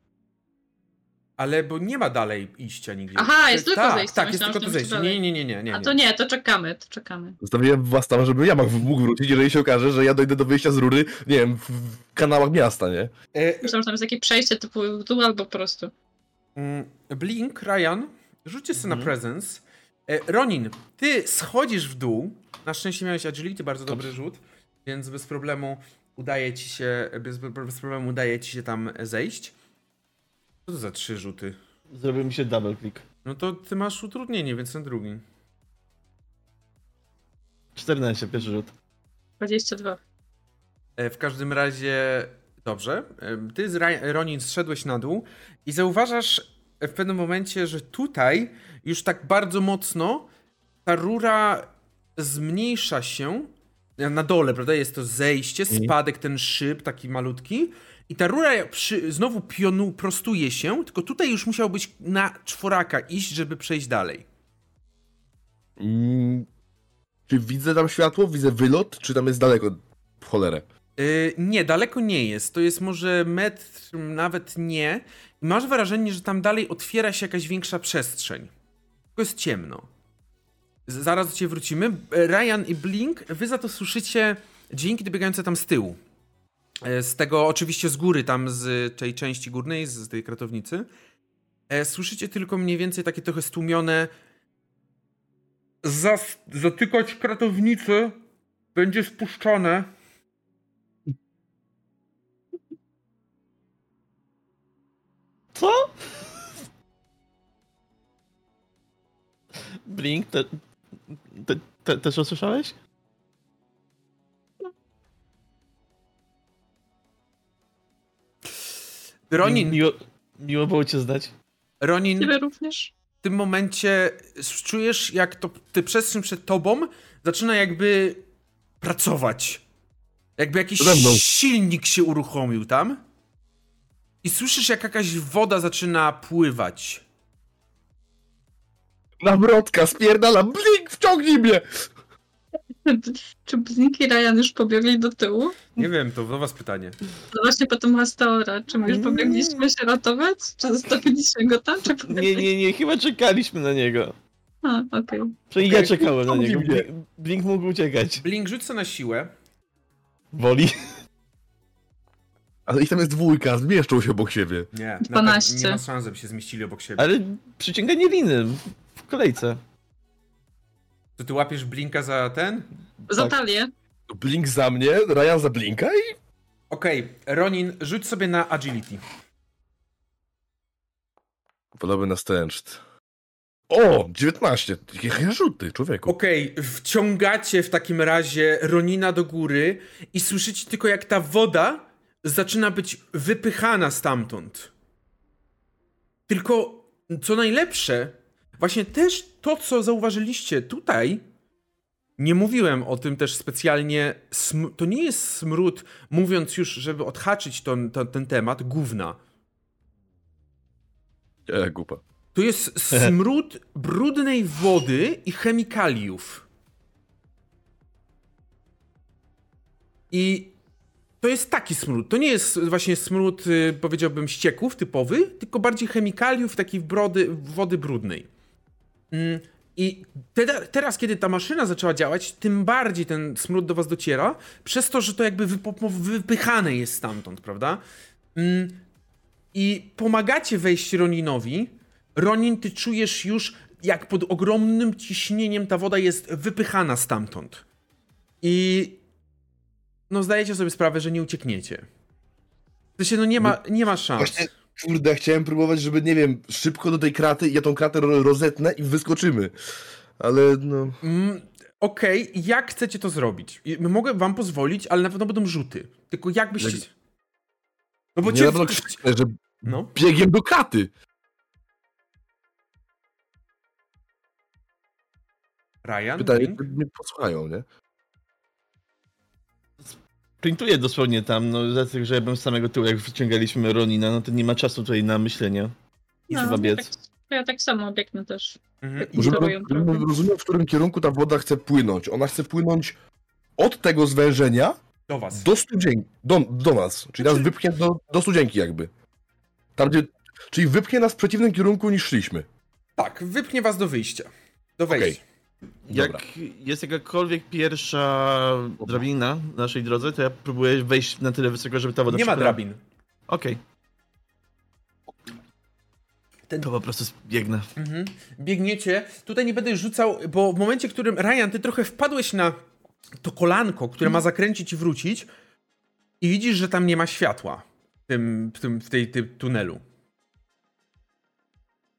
ale bo nie ma dalej iścia nigdzie. Aha, jest tylko tak, zejście. Tak, jest tylko to zejście. Nie, nie, nie, nie, nie. A to nie, to czekamy, to czekamy. Zostawiłem was tam, żeby ja mógł wrócić, jeżeli się okaże, że ja dojdę do wyjścia z rury, nie wiem, w, kanałach miasta, nie? E, Myślałam, że tam jest jakieś przejście typu dół albo po prostu. mm, Blink, Ryan, rzućcie sobie na Mhm. presence. E, Ronin, ty schodzisz w dół. Na szczęście miałeś agility, bardzo dobry rzut, więc bez problemu udaje ci się, bez, bez problemu udaje ci się tam zejść. Co to za trzy rzuty? Zrobił mi się double click. No to ty masz utrudnienie, więc ten drugi. 14, pierwszy rzut. 22. E, W każdym razie, dobrze. E, Ty z Ronin zszedłeś na dół i zauważasz w pewnym momencie, że tutaj już tak bardzo mocno ta rura zmniejsza się na dole, prawda? Jest to zejście, Mhm. spadek, ten szyb taki malutki. I ta rura przy, znowu pionu prostuje się, tylko tutaj już musiał być na czworaka iść, żeby przejść dalej. Mm, czy widzę tam światło, widzę wylot, czy tam jest daleko w cholerę? Yy, nie, daleko nie jest. To jest może metr, nawet nie. Masz wrażenie, że tam dalej otwiera się jakaś większa przestrzeń. Tylko jest ciemno. Zaraz do ciebie wrócimy. Ryan i Blink, wy za to słyszycie dźwięki dobiegające tam z tyłu. E, Z tego, oczywiście z góry, tam z tej części górnej, z z tej kratownicy. E, Słyszycie tylko mniej więcej takie trochę stłumione. Zas- zatykać kratownicę będzie spuszczone. Co? Blink, te, te, te, też usłyszałeś? Ronin, Miło, miło było cię znać. Ronin, Ciebie również? w tym momencie czujesz, jak to, ty przestrzeń przed tobą zaczyna jakby pracować. Jakby jakiś silnik się uruchomił tam. I słyszysz, jak jakaś woda zaczyna pływać. Nawrotka, spierdala, Blink, wciągnij mnie! Czy Blink i Ryan już pobiegli do tyłu? Nie wiem, to do was pytanie. No właśnie potem Hastaora. Czy my już pobiegliśmy się ratować? Czy zostawiliśmy go tam? Czy Nie, nie, nie, chyba czekaliśmy na niego. A, okej. Czyli Okej, ja czekałem na niego. Blink, Blink mógł uciekać. Blink, rzuć sobie na siłę. Woli. Ale ich tam jest dwójka, zmieszczą się obok siebie. Nie, na pewno 12. nie ma szans, żeby się zmieścili obok siebie. Ale przyciąganie liny kolejce. To ty łapiesz Blinka za ten? Za Tak. talię. Blink za mnie, Ryan za Blinka i... Okej, Ronin, rzuć sobie na agility. Podobny na stęczt. O! 19! Jakie rzuty, człowieku. Okej, wciągacie w takim razie Ronina do góry i słyszycie tylko jak ta woda zaczyna być wypychana stamtąd. Tylko, co najlepsze, właśnie też to, co zauważyliście tutaj, nie mówiłem o tym też specjalnie, to nie jest smród, mówiąc już, żeby odhaczyć ton, to, ten temat, gówna. E, głupa. To jest smród brudnej wody i chemikaliów. I to jest taki smród. To nie jest właśnie smród, y, powiedziałbym, ścieków typowy, tylko bardziej chemikaliów, takiej brody, wody brudnej. Mm, I te, teraz, kiedy ta maszyna zaczęła działać, tym bardziej ten smród do was dociera, przez to, że to jakby wypychane jest stamtąd, prawda? Mm, I pomagacie wejść Roninowi. Ronin, ty czujesz już, jak pod ogromnym ciśnieniem ta woda jest wypychana stamtąd. I no zdajecie sobie sprawę, że nie uciekniecie. W sensie, no nie ma, nie ma szans. Właśnie, kurde, chciałem próbować, żeby, nie wiem, szybko do tej kraty, ja tą kratę ro- rozetnę i wyskoczymy. Ale, no... Mm, Okej, jak chcecie to zrobić? Mogę wam pozwolić, ale na pewno będą rzuty. Tylko jak byście... Jak- No bo nie cię... na pewno krzyknę, że No. biegiem do kraty. Ryan, Pytanie, czy mnie posłuchają, nie? Printuję dosłownie tam, no dlatego, że ja bym z samego tyłu, jak wyciągaliśmy Ronina, no to nie ma czasu tutaj na myślenie. I trzeba ja biec. tak, ja tak samo biegnę też. Mhm. Trochę. rozumiem, w którym kierunku ta woda chce płynąć. Ona chce płynąć od tego zwężenia do was. do studzienki, do, do nas. Czyli nas wypchnie do, do studzienki jakby. Tam gdzie, czyli wypchnie nas w przeciwnym kierunku niż szliśmy. Tak, wypchnie was do wyjścia. Do wejścia. Jak Dobra. jest jakakolwiek pierwsza drabina na naszej drodze, to ja próbuję wejść na tyle wysoko, żeby ta woda Nie ma drabin. Okej. Ten- To po prostu biegnę. Mhm. Biegniecie. Tutaj nie będę rzucał, bo w momencie, w którym Ryan, ty trochę wpadłeś na to kolanko, które ma zakręcić i wrócić i widzisz, że tam nie ma światła w tym, w tym, w tej, tym tunelu.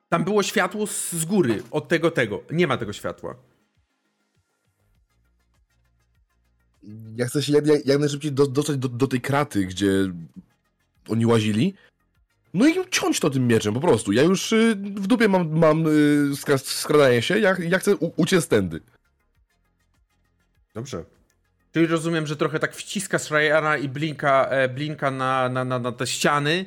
Tam było światło z, z góry, od tego, tego. Nie ma tego światła. Ja chcę się jak, jak, jak najszybciej do, dostać do, do tej kraty, gdzie oni łazili. No i ciąć to tym mieczem, po prostu. Ja już y, w dupie mam, mam y, skra, skradanie się, ja, ja chcę u, uciec tędy. Dobrze. Czyli rozumiem, że trochę tak wciskasz Ryana i Blinka, e, Blinka na, na, na, na te ściany,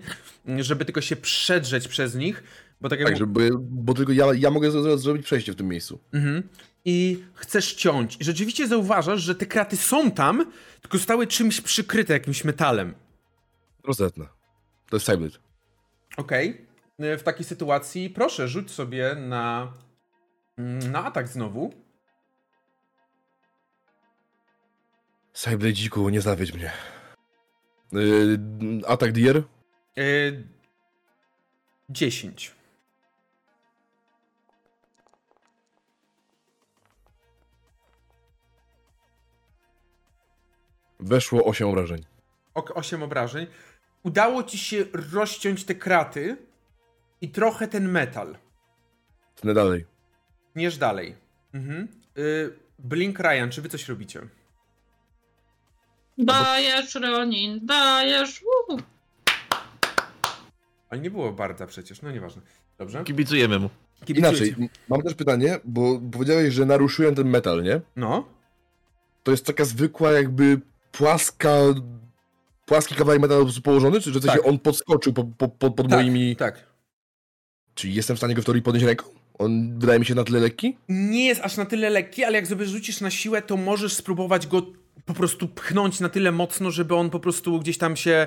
żeby tylko się przedrzeć przez nich, bo tak jak Tak, żeby, bo tylko ja, ja mogę zrobić przejście w tym miejscu. Mhm. I chcesz ciąć. I rzeczywiście zauważasz, że te kraty są tam, tylko zostały czymś przykryte, jakimś metalem. Rozetnę. To jest Cyblade. Okej. Y, W takiej sytuacji proszę, rzuć sobie na, mm, na atak znowu. Cyblade dziku, nie zawiedź mnie. Yy, atak Dier? Y, 10. Weszło 8 obrażeń. Ok, 8 obrażeń. Udało ci się rozciąć te kraty i trochę ten metal. Tnę dalej. Tniesz dalej. Mhm. Y, Blink Ryan, czy wy coś robicie? Dajesz, Ronin, dajesz! Uhu. Ale nie było bardzo przecież, no nieważne. Dobrze. Kibicujemy mu. Kibicujecie. Inaczej, mam też pytanie, bo powiedziałeś, że naruszyłem ten metal, nie? No. To jest taka zwykła jakby płaska... Płaski kawałek metalu położony, czy że Tak. on podskoczył po, po, po, pod Tak, moimi... tak. Czyli jestem w stanie go w teorii podnieść ręką? On wydaje mi się na tyle lekki? Nie jest aż na tyle lekki, ale jak sobie rzucisz na siłę, to możesz spróbować go po prostu pchnąć na tyle mocno, żeby on po prostu gdzieś tam się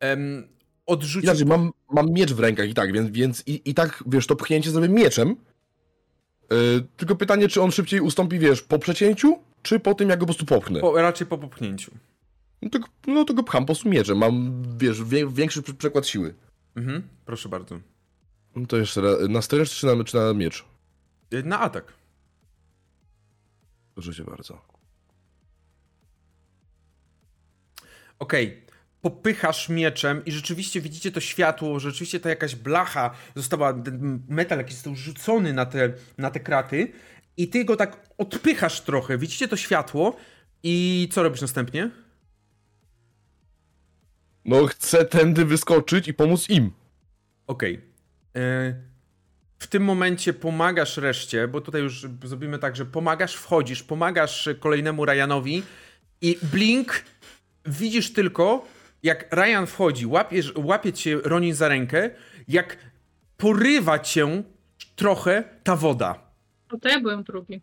em, odrzucił. Inaczej, mam, mam miecz w rękach i tak, więc, więc i, i tak, wiesz, to pchnięcie zrobię mieczem. Yy, tylko pytanie, czy on szybciej ustąpi, wiesz, po przecięciu, czy po tym, jak go po prostu popchnę? Po, raczej po popchnięciu. No, to, no to go pcham po prostu mieczem, mam, wiesz, wie, większy przekład siły. Mhm, proszę bardzo. No to jeszcze raz, na steresz czy na, czy na miecz? Y, Na atak. Proszę cię bardzo. Okej. popychasz mieczem i rzeczywiście widzicie to światło, rzeczywiście ta jakaś blacha została, ten metal jakiś został rzucony na te, na te kraty i ty go tak odpychasz trochę, widzicie to światło i co robisz następnie? No chcę tędy wyskoczyć i pomóc im. Okej. E, W tym momencie pomagasz reszcie, bo tutaj już zrobimy tak, że pomagasz, wchodzisz, pomagasz kolejnemu Ryanowi i blink widzisz tylko, jak Ryan wchodzi, łapiesz, łapie cię Ronin za rękę, jak porywa cię trochę ta woda. No to ja byłem drugi.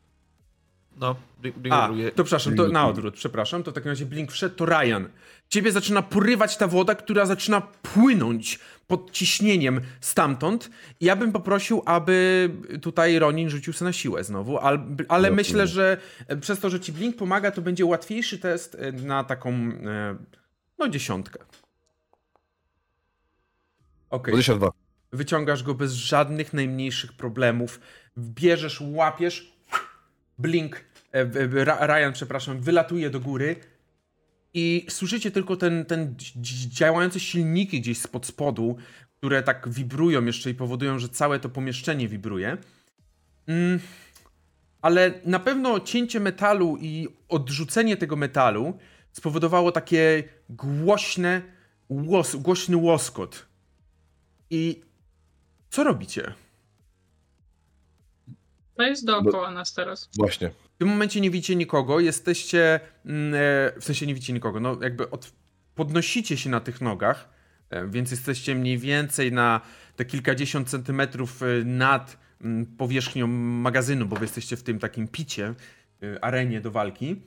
No, Blink, Blink A, drugie. to przepraszam, to na odwrót, przepraszam, to w takim razie Blink wszedł, to Ryan. Ciebie zaczyna porywać ta woda, która zaczyna płynąć pod ciśnieniem stamtąd. I ja bym poprosił, aby tutaj Ronin rzucił sobie na siłę znowu, ale, ale Rozumiem. myślę, że e, przez to, że ci Blink pomaga, to będzie łatwiejszy test e, na taką, e, no dziesiątkę. Okej. 22. Wyciągasz go bez żadnych najmniejszych problemów. Bierzesz, łapiesz, blink, e, w- Ra- Ryan, przepraszam, wylatuje do góry i słyszycie tylko ten, ten działające silniki gdzieś spod spodu, które tak wibrują jeszcze i powodują, że całe to pomieszczenie wibruje. Mm, ale na pewno cięcie metalu i odrzucenie tego metalu spowodowało takie głośne, głośny łoskot. I co robicie? To jest dookoła nas teraz. Właśnie. W tym momencie nie widzicie nikogo, jesteście, mm, e, w sensie nie widzicie nikogo, no jakby od, podnosicie się na tych nogach, e, więc jesteście mniej więcej na te kilkadziesiąt centymetrów e, nad mm, powierzchnią magazynu, bo wy jesteście w tym takim picie, arenie do walki.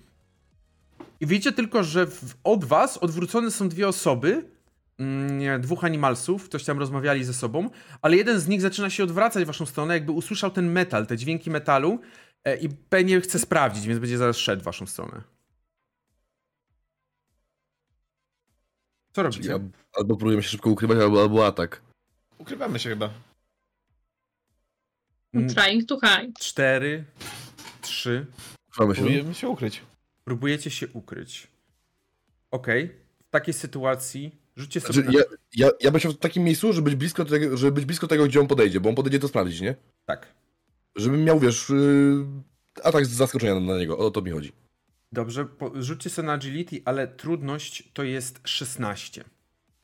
I widzicie tylko, że od was odwrócone są dwie osoby, mm, nie, dwóch animalsów, ktoś tam rozmawiali ze sobą, ale jeden z nich zaczyna się odwracać w waszą stronę, jakby usłyszał ten metal, te dźwięki metalu e, i pewnie chce sprawdzić, więc będzie zaraz szedł w waszą stronę. Co robicie? al- albo próbujemy się szybko ukrywać, albo, albo atak. Ukrywamy się chyba. Mm, Trying to hide. Cztery, trzy. Ukrywamy się. Próbujemy się ukryć. Próbujecie się ukryć. Okej. W takiej sytuacji rzućcie sobie Znaczy, na... ja, ja, ja bym się w takim miejscu, żeby być, blisko tego, żeby być blisko tego, gdzie on podejdzie, bo on podejdzie to sprawdzić, nie? Tak. Żebym miał, wiesz, yy, atak z zaskoczenia na niego, o to mi chodzi. Dobrze, po, rzućcie sobie na agility, ale trudność to jest 16.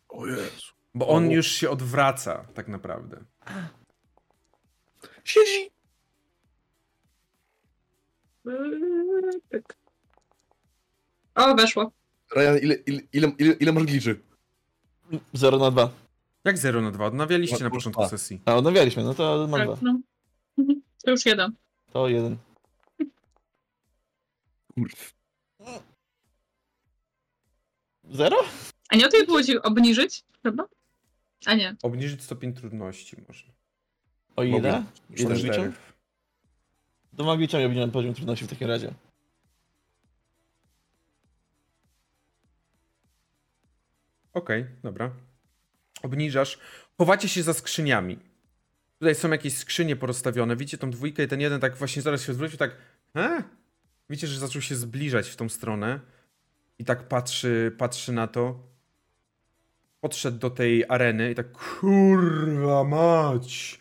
O Jezu. Bo on O. już się odwraca, tak naprawdę. Siedzi! O, weszło. Ryan, ile, ile, ile, ile, ile masz gliczy? 0 na 2. Jak 0 na 2? Odnawialiście na Masz początku sesji. A odnawialiśmy, no to mam Tak, 2. no. Mhm. To już jeden. To jeden. Kurw. Zero? A nie o tej było ci obniżyć? Chyba? A nie. Obniżyć stopień trudności można. O ile? Mogę. Jeden? To magiczami obniżam poziom trudności w takim razie. Okej, dobra. Obniżasz. Chowacie się za skrzyniami. Tutaj są jakieś skrzynie porozstawione. Widzicie tą dwójkę i ten jeden tak właśnie zaraz się odwrócił, tak. E? Widzicie, że zaczął się zbliżać w tą stronę. I tak patrzy, patrzy na to. Podszedł do tej areny i tak kurwa mać.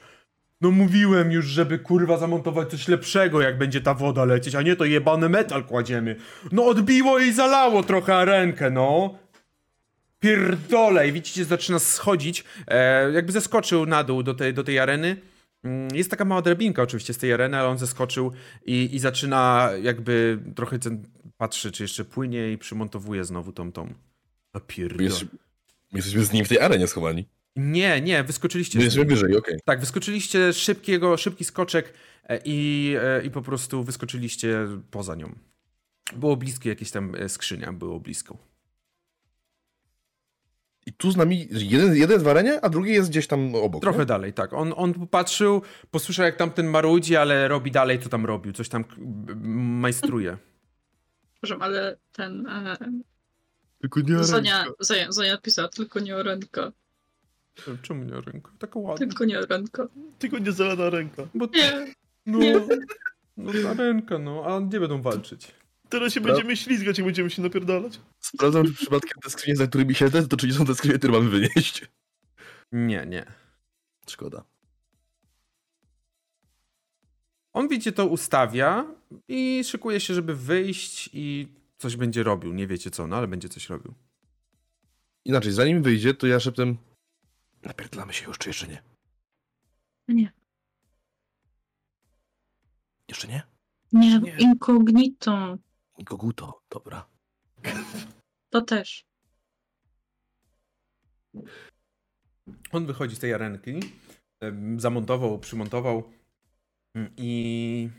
No mówiłem już, żeby kurwa zamontować coś lepszego, jak będzie ta woda lecieć, a nie to jebany metal kładziemy. No odbiło i zalało trochę arenkę, no. Pierdolę i widzicie, zaczyna schodzić, e, jakby zeskoczył na dół do tej, do tej areny. Mm, Jest taka mała drabinka oczywiście z tej areny, ale on zeskoczył i, i zaczyna jakby trochę ten, patrzy, czy jeszcze płynie i przymontowuje znowu tą tą. A pierdolę. jest, my jesteśmy z nim w tej arenie schowani. Nie, nie, wyskoczyliście. Jesteśmy wyżej, okej. Tak, wyskoczyliście szybkiego, szybki skoczek e, i, e, i po prostu wyskoczyliście poza nią. Było bliskie jakieś tam e, skrzynia, było blisko. I tu z nami jeden, jeden jest w arenie, a drugi jest gdzieś tam obok. Trochę nie? dalej, tak. On, on popatrzył, posłyszał jak tamten marudzi, ale robi dalej, co tam robił. Coś tam b- majstruje. Proszę, ale ten. E, Tylko nie Zonia, Zonia, Zonia pisała tylko nie o rękę. Czemu nie ręka? Taka ładna. Tylko nie o rękę. Tylko nie zelena ręka. Bo, Nie. no, nie. no ta ręka, no. A gdzie będą walczyć? Teraz się Spra- będziemy ślizgać i będziemy się napierdalać. Sprawdzam, czy przypadkiem te skrzynie, za którymi siedzę, to czy nie są te skrzynie, które mamy wynieść. Nie, nie. Szkoda. On wiecie to ustawia i szykuje się, żeby wyjść i coś będzie robił. Nie wiecie co, no ale będzie coś robił. Inaczej, zanim wyjdzie, to ja szeptem... Napierdlamy się już, czy jeszcze nie? Nie, Jeszcze nie? nie, Nie. Koguto, dobra. To też. On wychodzi z tej arenki, zamontował, przymontował mm, i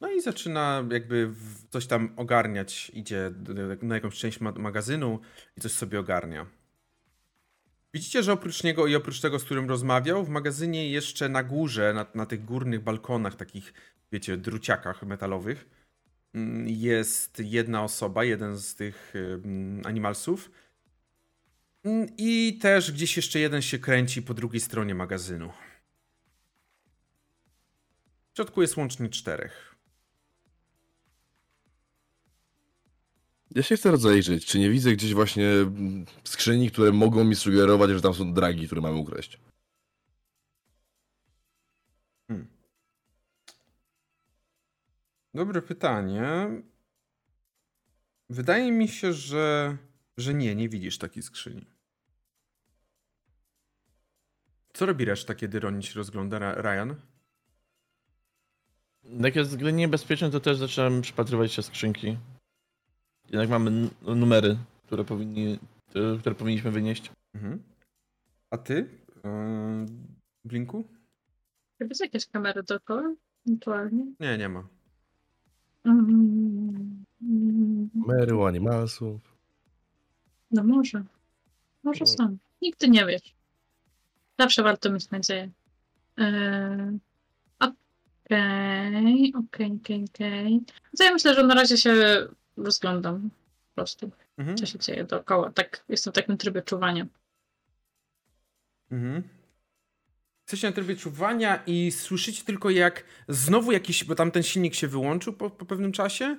no i zaczyna jakby coś tam ogarniać. Idzie na jakąś część ma- magazynu i coś sobie ogarnia. Widzicie, że oprócz niego i oprócz tego, z którym rozmawiał, w magazynie jeszcze na górze, na, na tych górnych balkonach, takich, wiecie, druciakach metalowych, jest jedna osoba, jeden z tych animalsów. Mm, I też gdzieś jeszcze jeden się kręci po drugiej stronie magazynu. W środku jest łącznie czterech. Ja się chcę rozejrzeć, czy nie widzę gdzieś właśnie mm, skrzyni, które mogą mi sugerować, że tam są dragi, które mamy ukraść. Dobre pytanie. Wydaje mi się, że, że nie, nie widzisz takiej skrzyni. Co robi reszta, kiedy Ronin się rozgląda, Ryan? Jak jest względnie niebezpieczne, to też zaczynam przypatrywać się skrzynki. Jednak mamy n- numery, które, powinni, te- które powinniśmy wynieść. Mhm. A ty? Yy, Blinku? Chyba jest jakieś kamery dookoła? Ewentualnie. Nie, nie ma. Mm, mm, animalsów. No może. Może są. Nigdy nie wiesz. Zawsze warto mieć nadzieję. Eee, Okej, okej, okej, ja myślę, że na razie się rozglądam po prostu, Mhm. co się dzieje dookoła. Tak, jestem w takim trybie czuwania. Mhm. Jesteście na trybie czuwania i słyszycie tylko jak znowu jakiś, bo tam ten silnik się wyłączył po, po pewnym czasie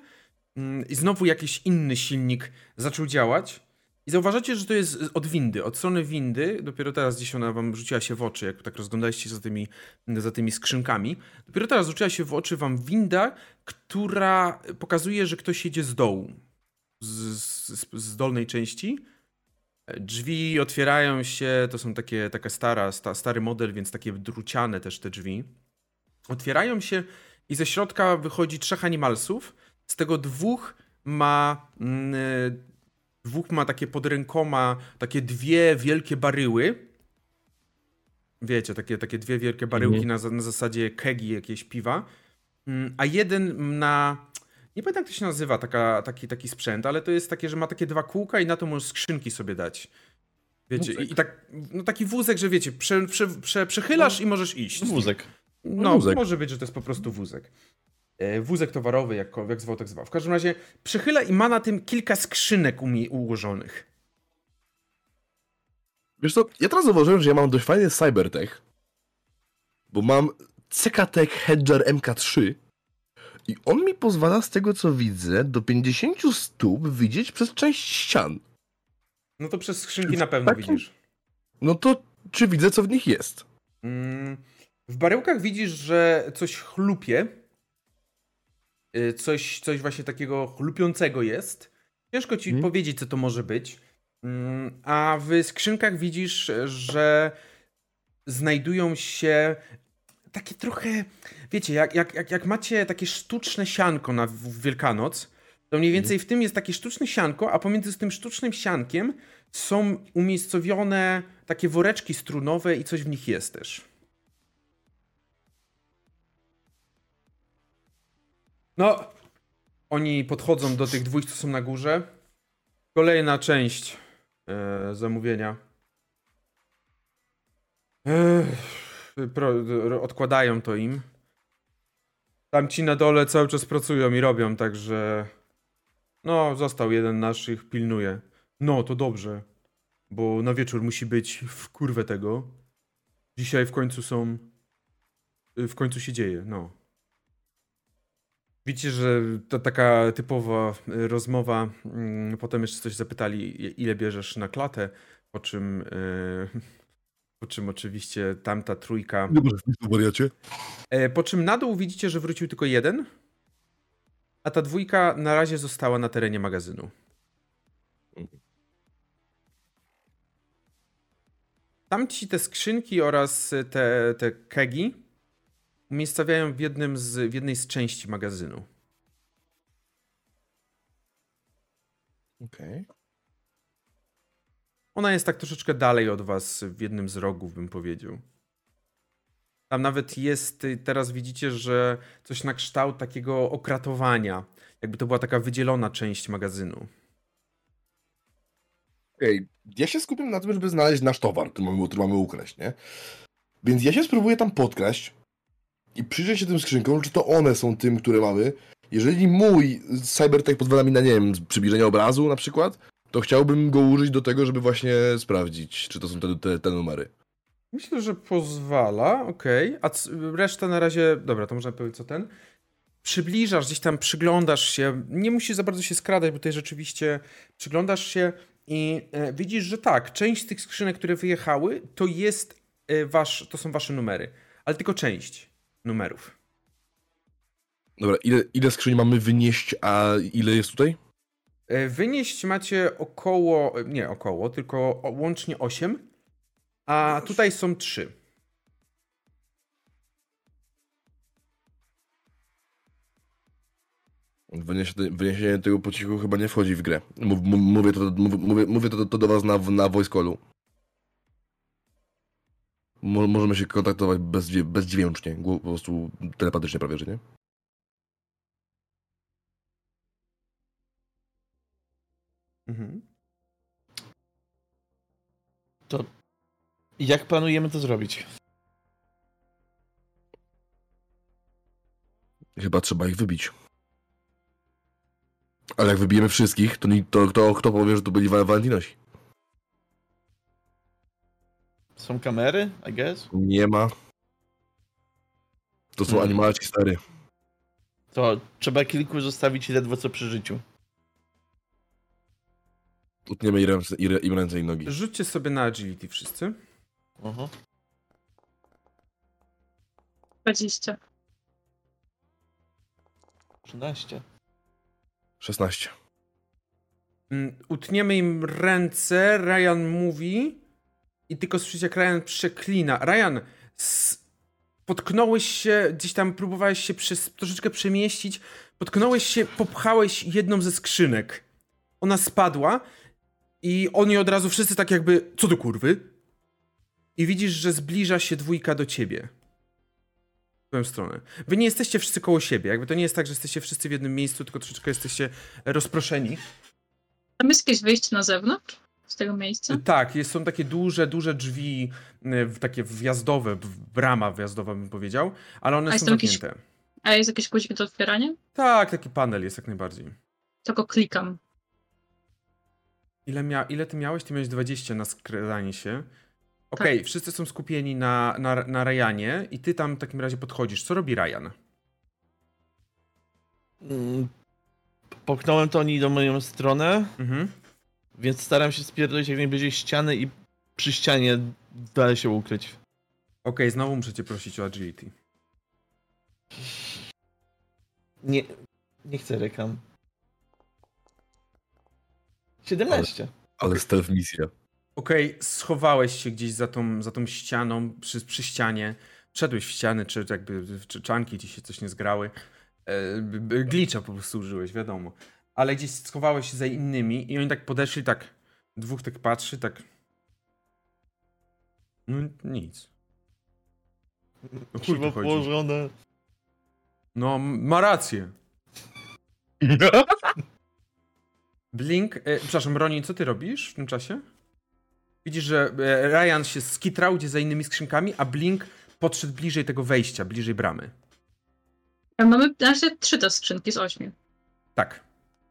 mm, i znowu jakiś inny silnik zaczął działać. I zauważacie, że to jest od windy, od strony windy, dopiero teraz gdzieś ona wam rzuciła się w oczy, jak tak rozglądaliście się za tymi, za tymi skrzynkami, dopiero teraz rzuciła się w oczy wam winda, która pokazuje, że ktoś jedzie z dołu, z, z, z dolnej części Drzwi otwierają się, to są takie, taka stara, sta, stary model, więc takie druciane też te drzwi. Otwierają się i ze środka wychodzi trzech animalsów. Z tego dwóch ma mm, y, dwóch ma takie pod rękoma takie dwie wielkie baryły. Wiecie, takie, takie dwie wielkie baryłki Mhm. na, na zasadzie kegi jakieś piwa. Mm, A jeden na nie pamiętam jak to się nazywa taka, taki, taki sprzęt, ale to jest takie, że ma takie dwa kółka i na to możesz skrzynki sobie dać. Wiecie, i, i tak, no taki wózek, że wiecie, prze, prze, prze, przechylasz i możesz iść. Wózek. No, Wózek. może być, że to jest po prostu wózek. E, Wózek towarowy, jakkolwiek zwał, tak zwał. W każdym razie przechyla i ma na tym kilka skrzynek umie- ułożonych. Wiesz co, ja teraz zauważyłem, że ja mam dość fajny cybertech, bo mam CKTech Hedger MK3 i on mi pozwala z tego co widzę do 50 stóp widzieć przez część ścian. No to przez skrzynki na pewno takim- widzisz. No to czy widzę co w nich jest? Mm, W baryłkach widzisz, że coś chlupie. Y, Coś, coś właśnie takiego chlupiącego jest. Ciężko ci Mhm. powiedzieć, co to może być. Mm, A w skrzynkach widzisz, że znajdują się takie trochę, wiecie, jak, jak, jak, jak macie takie sztuczne sianko na Wielkanoc, to mniej więcej w tym jest takie sztuczne sianko, a pomiędzy tym sztucznym siankiem są umiejscowione takie woreczki strunowe i coś w nich jest też. No, oni podchodzą do tych dwóch, co są na górze. Kolejna część e, zamówienia. Ech, odkładają to im. Tam ci na dole cały czas pracują i robią, także. No, został jeden naszych, pilnuje. No, to dobrze. Bo na wieczór musi być w kurwę tego. Dzisiaj w końcu są. y, W końcu się dzieje, no. Widzicie, że to taka typowa y, rozmowa. Mm, Potem jeszcze coś zapytali, ile bierzesz na klatę, po czym, y, po czym oczywiście tamta trójka. Nie możesz być wariacie? E, Po czym na dół widzicie, że wrócił tylko jeden, a ta dwójka na razie została na terenie magazynu. Tamci te skrzynki oraz te, te kegi umiejscawiają w, jednym z, w jednej z części magazynu. Okej. Ona jest tak troszeczkę dalej od was, w jednym z rogów, bym powiedział. Tam nawet jest, y, teraz widzicie, że coś na kształt takiego okratowania. Jakby to była taka wydzielona część magazynu. Okej, ja się skupiam na tym, żeby znaleźć nasz towar, który mamy, który mamy ukraść, nie? Więc ja się spróbuję tam podkraść i przyjrzeć się tym skrzynkom, czy to one są tym, które mamy. Jeżeli mój cybertech pozwala mi na, nie wiem, przybliżenie obrazu na przykład, to chciałbym go użyć do tego, żeby właśnie sprawdzić, czy to są te, te, te numery. Myślę, że pozwala, okej. A c- reszta na razie, dobra, to można powiedzieć co ten. Przybliżasz, gdzieś tam przyglądasz się, nie musisz za bardzo się skradać, bo tutaj rzeczywiście przyglądasz się i e, widzisz, że tak, część z tych skrzynek, które wyjechały, to jest e, wasz, to są wasze numery, ale tylko część numerów. Dobra, ile, ile skrzyń mamy wynieść, a ile jest tutaj? E, Wynieść macie około, nie około, tylko łącznie 8, a tutaj są 3. Wyniesienie, wyniesienie tego po cichu chyba nie wchodzi w grę. Mów, mów, mówię to, mów, mówię, mówię to, to do was na, na voice callu. Mo, możemy się kontaktować bezdźwię, bezdźwięcznie, po prostu telepatycznie prawie, że nie? Mhm. Jak planujemy to zrobić? Chyba trzeba ich wybić. Ale jak wybijemy wszystkich, to, ni- to kto, kto powie, że to byli Valentinosi? Są kamery, I guess? Nie ma. To są Hmm. animalci stary. To trzeba kilku zostawić ledwo co przy życiu. Utniemy im ręce, im ręce i nogi. Rzućcie sobie na agility wszyscy. Aha. 20. 13. 16. Mm, Utniemy im ręce, Ryan mówi i tylko słyszycie jak Ryan przeklina. Ryan, s- potknąłeś się, gdzieś tam próbowałeś się przez, troszeczkę przemieścić, potknąłeś się, popchałeś jedną ze skrzynek. Ona spadła i oni od razu wszyscy tak jakby, co do kurwy? I widzisz, że zbliża się dwójka do ciebie. W twoją stronę. Wy nie jesteście wszyscy koło siebie, jakby to nie jest tak, że jesteście wszyscy w jednym miejscu, tylko troszeczkę jesteście rozproszeni. Tam jest jakieś wyjście na zewnątrz z tego miejsca? Tak, jest, są takie duże, duże drzwi, y, takie wjazdowe, brama wjazdowa bym powiedział, ale one są jakiś- zamknięte. A jest jakiś guzik do otwierania? Tak, taki panel jest jak najbardziej. Tylko klikam. Ile, mia ile ty miałeś? Ty miałeś 20 na skradanie się. Okej, wszyscy są skupieni na, na, na Ryanie i ty tam w takim razie podchodzisz. Co robi Ryan? Mm, Popchnąłem to oni do moją stronę, Mhm. więc staram się spierdolić jak najbliżej ściany i przy ścianie dalej się ukryć. Okej, znowu muszę cię prosić o agility. Nie, nie chcę reklam. 17. Ale stealth misja. Okej, schowałeś się gdzieś za tą, za tą ścianą, przy, przy ścianie. Wszedłeś w ściany, czy jakby czy czanki ci się coś nie zgrały. E, glitcha po prostu użyłeś, wiadomo. Ale gdzieś schowałeś się za innymi i oni tak podeszli, tak dwóch tak patrzy, tak... No nic. No chodzi. położone. No, ma rację. Blink, e, przepraszam, Ronin, co ty robisz w tym czasie? Widzisz, że e, Ryan się skitrał gdzie za innymi skrzynkami, a Blink podszedł bliżej tego wejścia, bliżej bramy. A mamy na razie trzy te skrzynki z ośmiu. Tak.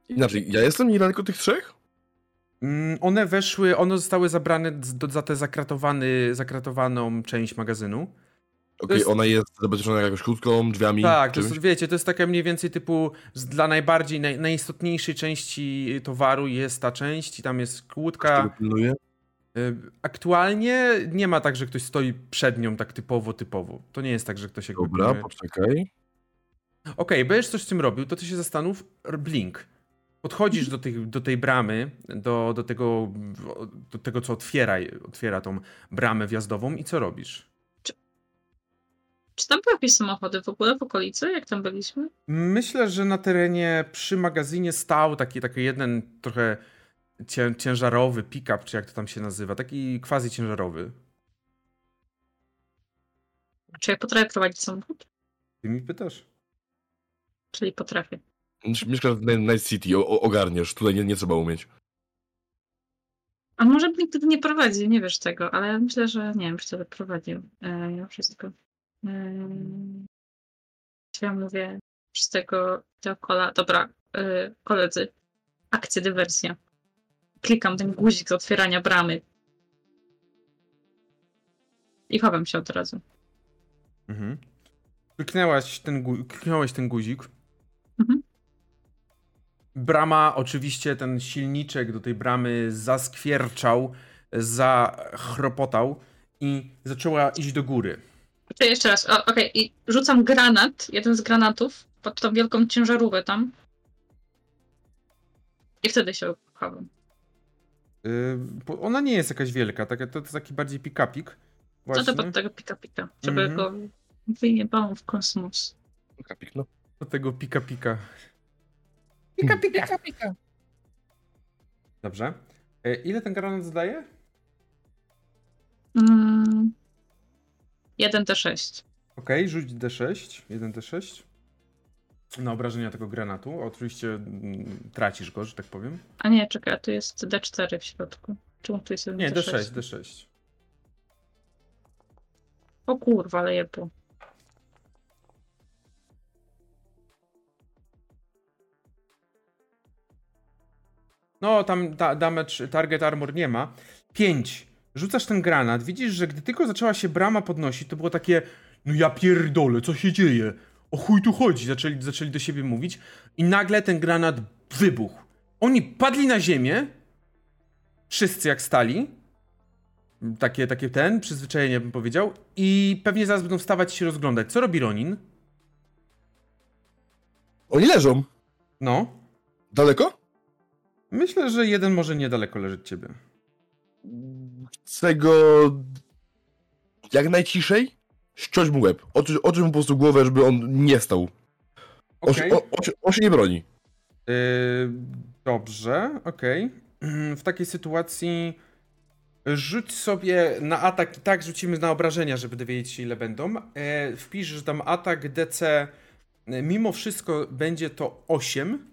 Inaczej, ja jestem niedaleko tych trzech? Mm, one weszły, one zostały zabrane do, za tę zakratowany, zakratowaną część magazynu. Okej, jest- ona jest zabezpieczona jakąś kłódką, drzwiami, Tak, to jest, wiecie, to jest taka mniej więcej typu dla najbardziej, naj, najistotniejszej części towaru jest ta część i tam jest kłódka. pilnuje? Y, Aktualnie nie ma tak, że ktoś stoi przed nią tak typowo, typowo. To nie jest tak, że ktoś jakby... Dobra, pilnuje. poczekaj. Okej, będziesz coś z tym robił, to ty się zastanów, blink. Podchodzisz do, tych, do tej bramy, do, do, tego, do tego, co otwiera, otwiera tą bramę wjazdową i co robisz? Czy tam były jakieś samochody w ogóle w okolicy, jak tam byliśmy? Myślę, że na terenie przy magazynie stał taki, taki jeden trochę cię, ciężarowy pick-up, czy jak to tam się nazywa, taki quasi ciężarowy. Czy ja potrafię prowadzić samochód? Ty mi pytasz? Czyli potrafię. Mieszkasz w Night City, o, o, ogarniesz, tutaj nie, nie trzeba umieć. A może tego nie prowadzi, nie wiesz tego, ale myślę, że nie wiem, czy to by prowadził. E, ja wszystko. E, ja mówię z tego kola. Dobra, e, koledzy. Akcja, dywersja. Klikam ten guzik z otwierania bramy. I chowam się od razu. Mhm. Kliknęłaś ten, gu- kliknąłeś ten guzik. Mhm. Brama, oczywiście ten silniczek do tej bramy zaskwierczał, zachropotał i zaczęła iść do góry. Czy jeszcze raz, okej, i rzucam granat, jeden z granatów, pod tą wielką ciężarówkę tam. I wtedy się chowam. Yy, ona nie jest jakaś wielka, taka, to, to taki bardziej pick-upik. No to pod tego pika pika, żeby Mhm. go wyjebało w kosmos. Kapik, no. Do tego pika-pika. Pika-pika. Dobrze. E, ile ten granat zdaje? Mm. 1d6. Okej, rzuć D6. 1 D6. Na obrażenia tego granatu. Oczywiście mm, tracisz go, że tak powiem. A nie, czekaj, a tu jest d4 w środku. Czemu tu jest 1d6? Nie, D6, D6. O kurwa, ale jebło. No, tam da, damage, target armor nie ma. 5. Rzucasz ten granat. Widzisz, że gdy tylko zaczęła się brama podnosić, to było takie no ja pierdolę, co się dzieje? O chuj tu chodzi? Zaczęli, zaczęli do siebie mówić i nagle ten granat wybuchł. Oni padli na ziemię, wszyscy jak stali, takie, takie ten, przyzwyczajenie bym powiedział, i pewnie zaraz będą wstawać i się rozglądać. Co robi Ronin? Oni leżą. No, Daleko? myślę, że jeden może niedaleko leży od ciebie. Chcę go jak najciszej ściąć mu łeb. Oczy, oczy mu po prostu głowę, żeby on nie stał. Się, on, on, się, nie broni. Yy, dobrze, okej. W takiej sytuacji rzuć sobie na atak i tak rzucimy na obrażenia, żeby dowiedzieć się ile będą. E, wpisz, że tam atak DC mimo wszystko będzie to 8.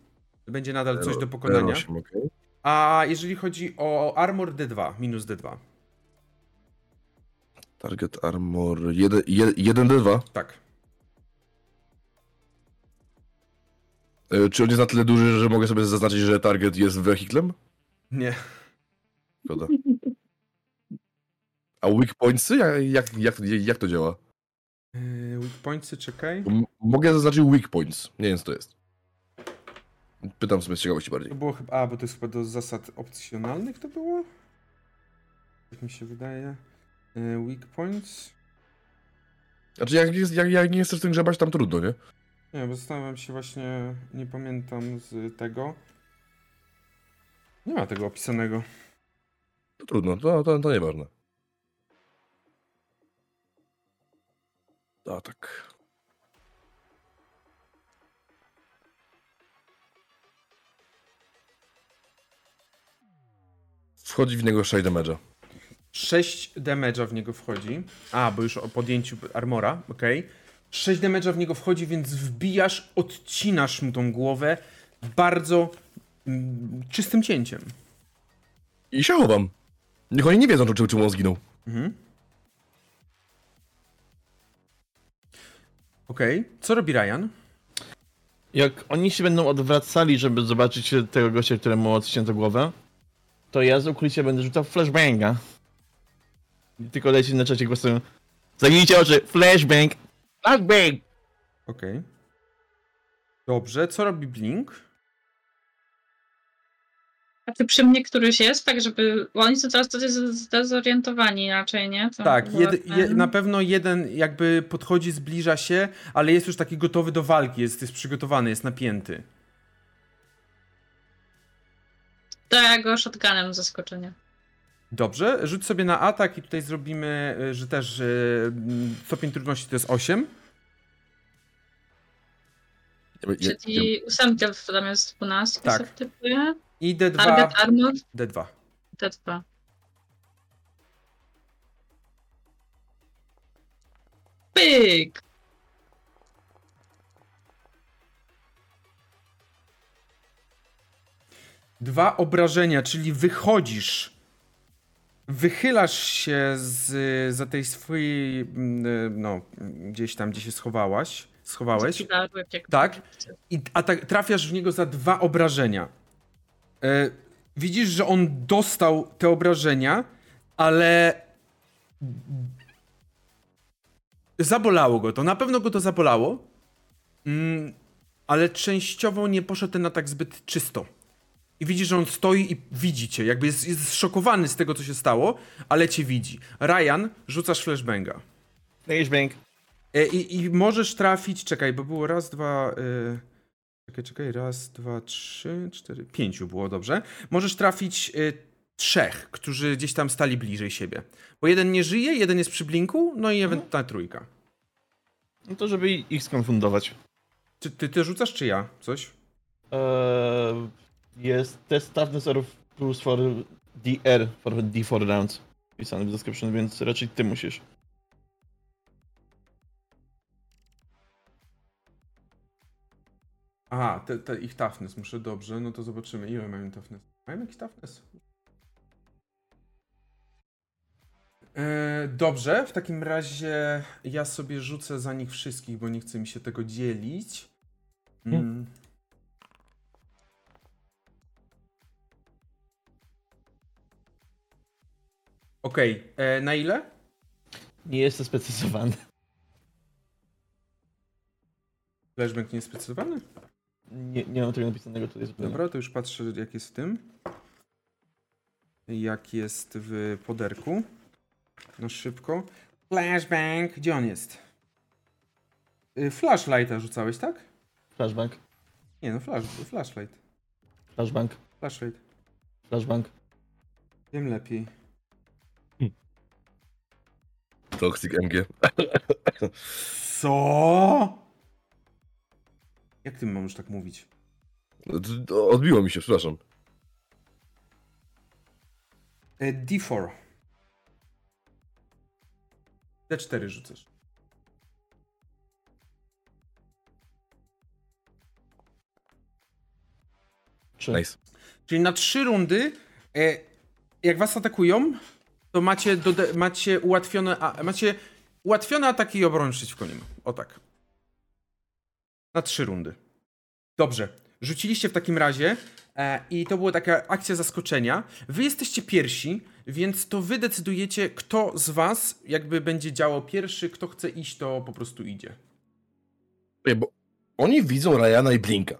Będzie nadal coś do pokonania. 08, okej. A jeżeli chodzi o armor D2, minus D2. Target armor 1, 1d2. Tak. E, Czy on jest na tyle duży, że mogę sobie zaznaczyć, że target jest wehiklem? Nie. Szkoda. A weak pointsy? Jak, jak, jak, to działa? Yy, weak pointsy, czekaj. M- mogę zaznaczyć weak points. Nie wiem, co to jest. Pytam sobie z ciekawości bardziej. To było chyba. A, bo to jest chyba do zasad opcjonalnych to było? Jak mi się wydaje. Yy, weak points. Znaczy, jak, jest, jak, jak nie chcesz tym grzebać, tam trudno, nie? Nie, bo zastanawiam się właśnie, nie pamiętam z tego. Nie ma tego opisanego. To trudno, to, to, to nieważne. A tak. Wchodzi w niego 6 damage'a. 6 damage'a w niego wchodzi. A, bo już o podjęciu armora, okej. 6 damage'a w niego wchodzi, więc wbijasz, odcinasz mu tą głowę bardzo mm, czystym cięciem. I się chowam. Niech oni nie wiedzą, czy, czemu on zginął. Mhm. Okej, co robi Ryan? Jak oni się będą odwracali, żeby zobaczyć tego gościa, któremu odcięto głowę, to ja z ukrycia będę rzucał flashbanga. I Tylko leci na czacie głosem Zagnijcie oczy. Flashbang. Flashbang. Okej. Dobrze, co robi Blink? A ty przy mnie któryś jest, tak żeby. Bo oni są teraz wtedy zdezorientowani raczej, nie? To Tak, jed, je, na pewno jeden jakby podchodzi, zbliża się, ale jest już taki gotowy do walki, jest, jest przygotowany, jest napięty. To ja go shotgunem zaskoczenie. Dobrze, rzuć sobie na atak i tutaj zrobimy, y, że też y, mm, stopień trudności to jest 8. Ja- ja- Czyli ósemkę zamiast 12 Tak. I D2, Target armor D2. T2. Pyk! Dwa obrażenia, czyli wychodzisz, wychylasz się z, za tej swojej, mm, no, gdzieś tam, gdzie się schowałaś, schowałeś. Tak. I a tak trafiasz w niego za dwa obrażenia. E, widzisz, że on dostał te obrażenia, ale. Zabolało go to. Na pewno go to zabolało. Mm, ale częściowo nie poszedł ten atak zbyt czysto. I widzisz, że on stoi i widzi cię. Jakby jest, jest zszokowany z tego, co się stało, ale cię widzi. Ryan, rzucasz flashbanga. Flashbang. E, I, I możesz trafić, czekaj, bo było raz, dwa. y, czekaj, czekaj, raz, dwa, trzy, cztery, pięciu było dobrze. Możesz trafić y, trzech, którzy gdzieś tam stali bliżej siebie. Bo jeden nie żyje, jeden jest przy blinku, no i ewentualna trójka. No to żeby ich skonfundować. Czy ty, ty rzucasz, czy ja? Coś? Eee, jest test toughness or plus for DR for D4 rounds. Pisany w description, więc raczej ty musisz. Aha, te, te ich toughness muszę, dobrze, no to zobaczymy, ile mają toughness. Mają jakiś toughness? E, dobrze, w takim razie ja sobie rzucę za nich wszystkich, bo nie chce mi się tego dzielić. Mm. Okej, e, na ile? Nie jest to sprecyzowany. Flashbang nie jest sprecyzowany? Nie, nie mam tego napisanego tutaj zupełnie. Dobra, to już patrzę jak jest w tym. Jak jest w poderku. No szybko. Flashbang, gdzie on jest? Y, Flashlighta rzucałeś, tak? Flashbang. Nie no, flash, flashlight. Flashbang. Flashlight. Flashbang. Wiem lepiej. Toxic MG. Co? Jak ty możesz tak mówić? Odbiło mi się, przepraszam. E, D4. D4 rzucasz. Nice. Czyli na trzy rundy, e, jak was atakują, to macie, dode- macie ułatwione, a, macie ułatwione ataki i obronę przeciwko nim. O tak. Na trzy rundy. Dobrze. Rzuciliście w takim razie e, i to była taka akcja zaskoczenia. Wy jesteście pierwsi, więc to wy decydujecie, kto z was jakby będzie działał pierwszy, kto chce iść, to po prostu idzie. Nie, bo oni widzą Ryana i Blinka,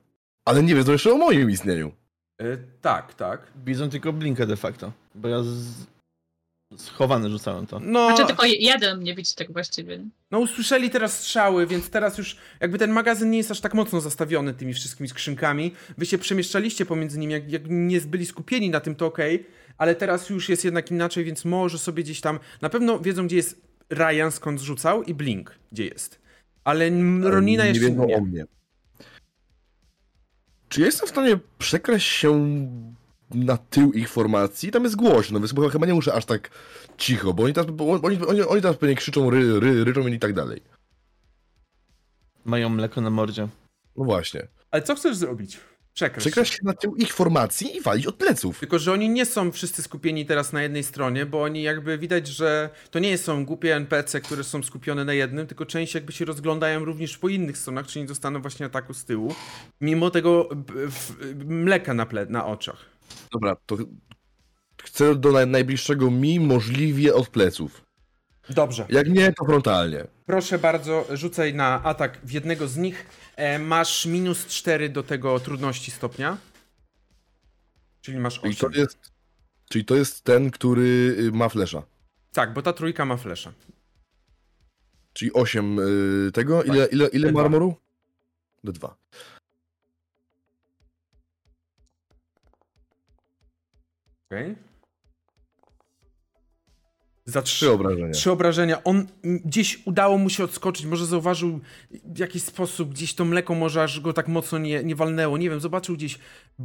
ale nie wiedzą jeszcze o moim istnieniu. E, tak, tak. Widzą tylko blinkę de facto. Bo ja z... schowany rzucałem to. No, Znaczy tylko jeden mnie widzi tak właściwie. No usłyszeli teraz strzały, więc teraz już jakby ten magazyn nie jest aż tak mocno zastawiony tymi wszystkimi skrzynkami. Wy się przemieszczaliście pomiędzy nimi, jak, jak nie byli skupieni na tym, to okej, ale teraz już jest jednak inaczej, więc może sobie gdzieś tam... Na pewno wiedzą, gdzie jest Ryan, skąd rzucał i Blink, gdzie jest. Ale n- Ronina nie jeszcze wiedzą nie. o mnie. Czy ja jestem w stanie przekraść się na tył ich formacji? Tam jest głośno, więc chyba nie muszę aż tak cicho, bo oni teraz, bo oni, oni, oni teraz pewnie krzyczą, ry, ry, ryczą i tak dalej. Mają mleko na mordzie. No właśnie. Ale co chcesz zrobić? Przekraść. Przekraść się na tył ich formacji i walić od pleców. Tylko, że oni nie są wszyscy skupieni teraz na jednej stronie, bo oni jakby widać, że to nie są głupie NPC, które są skupione na jednym, tylko część jakby się rozglądają również po innych stronach, czy nie dostaną właśnie ataku z tyłu, mimo tego mleka na, ple- na oczach. Dobra, to chcę do naj, najbliższego mi możliwie od pleców. Dobrze. Jak nie, to frontalnie. Proszę bardzo, rzucaj na atak w jednego z nich. E, masz minus 4 do tego trudności stopnia. Czyli masz Czyli to 8. jest, czyli to jest ten, który y, ma flesza. Tak, bo ta trójka ma flesza. Czyli 8 y, tego. Ile, ile, ile D2. ma armoru? D2. Okej. Za Trzy obrażenia. Trzy obrażenia. On gdzieś udało mu się odskoczyć, może zauważył w jakiś sposób, gdzieś to mleko może aż go tak mocno nie, nie walnęło. Nie wiem, zobaczył gdzieś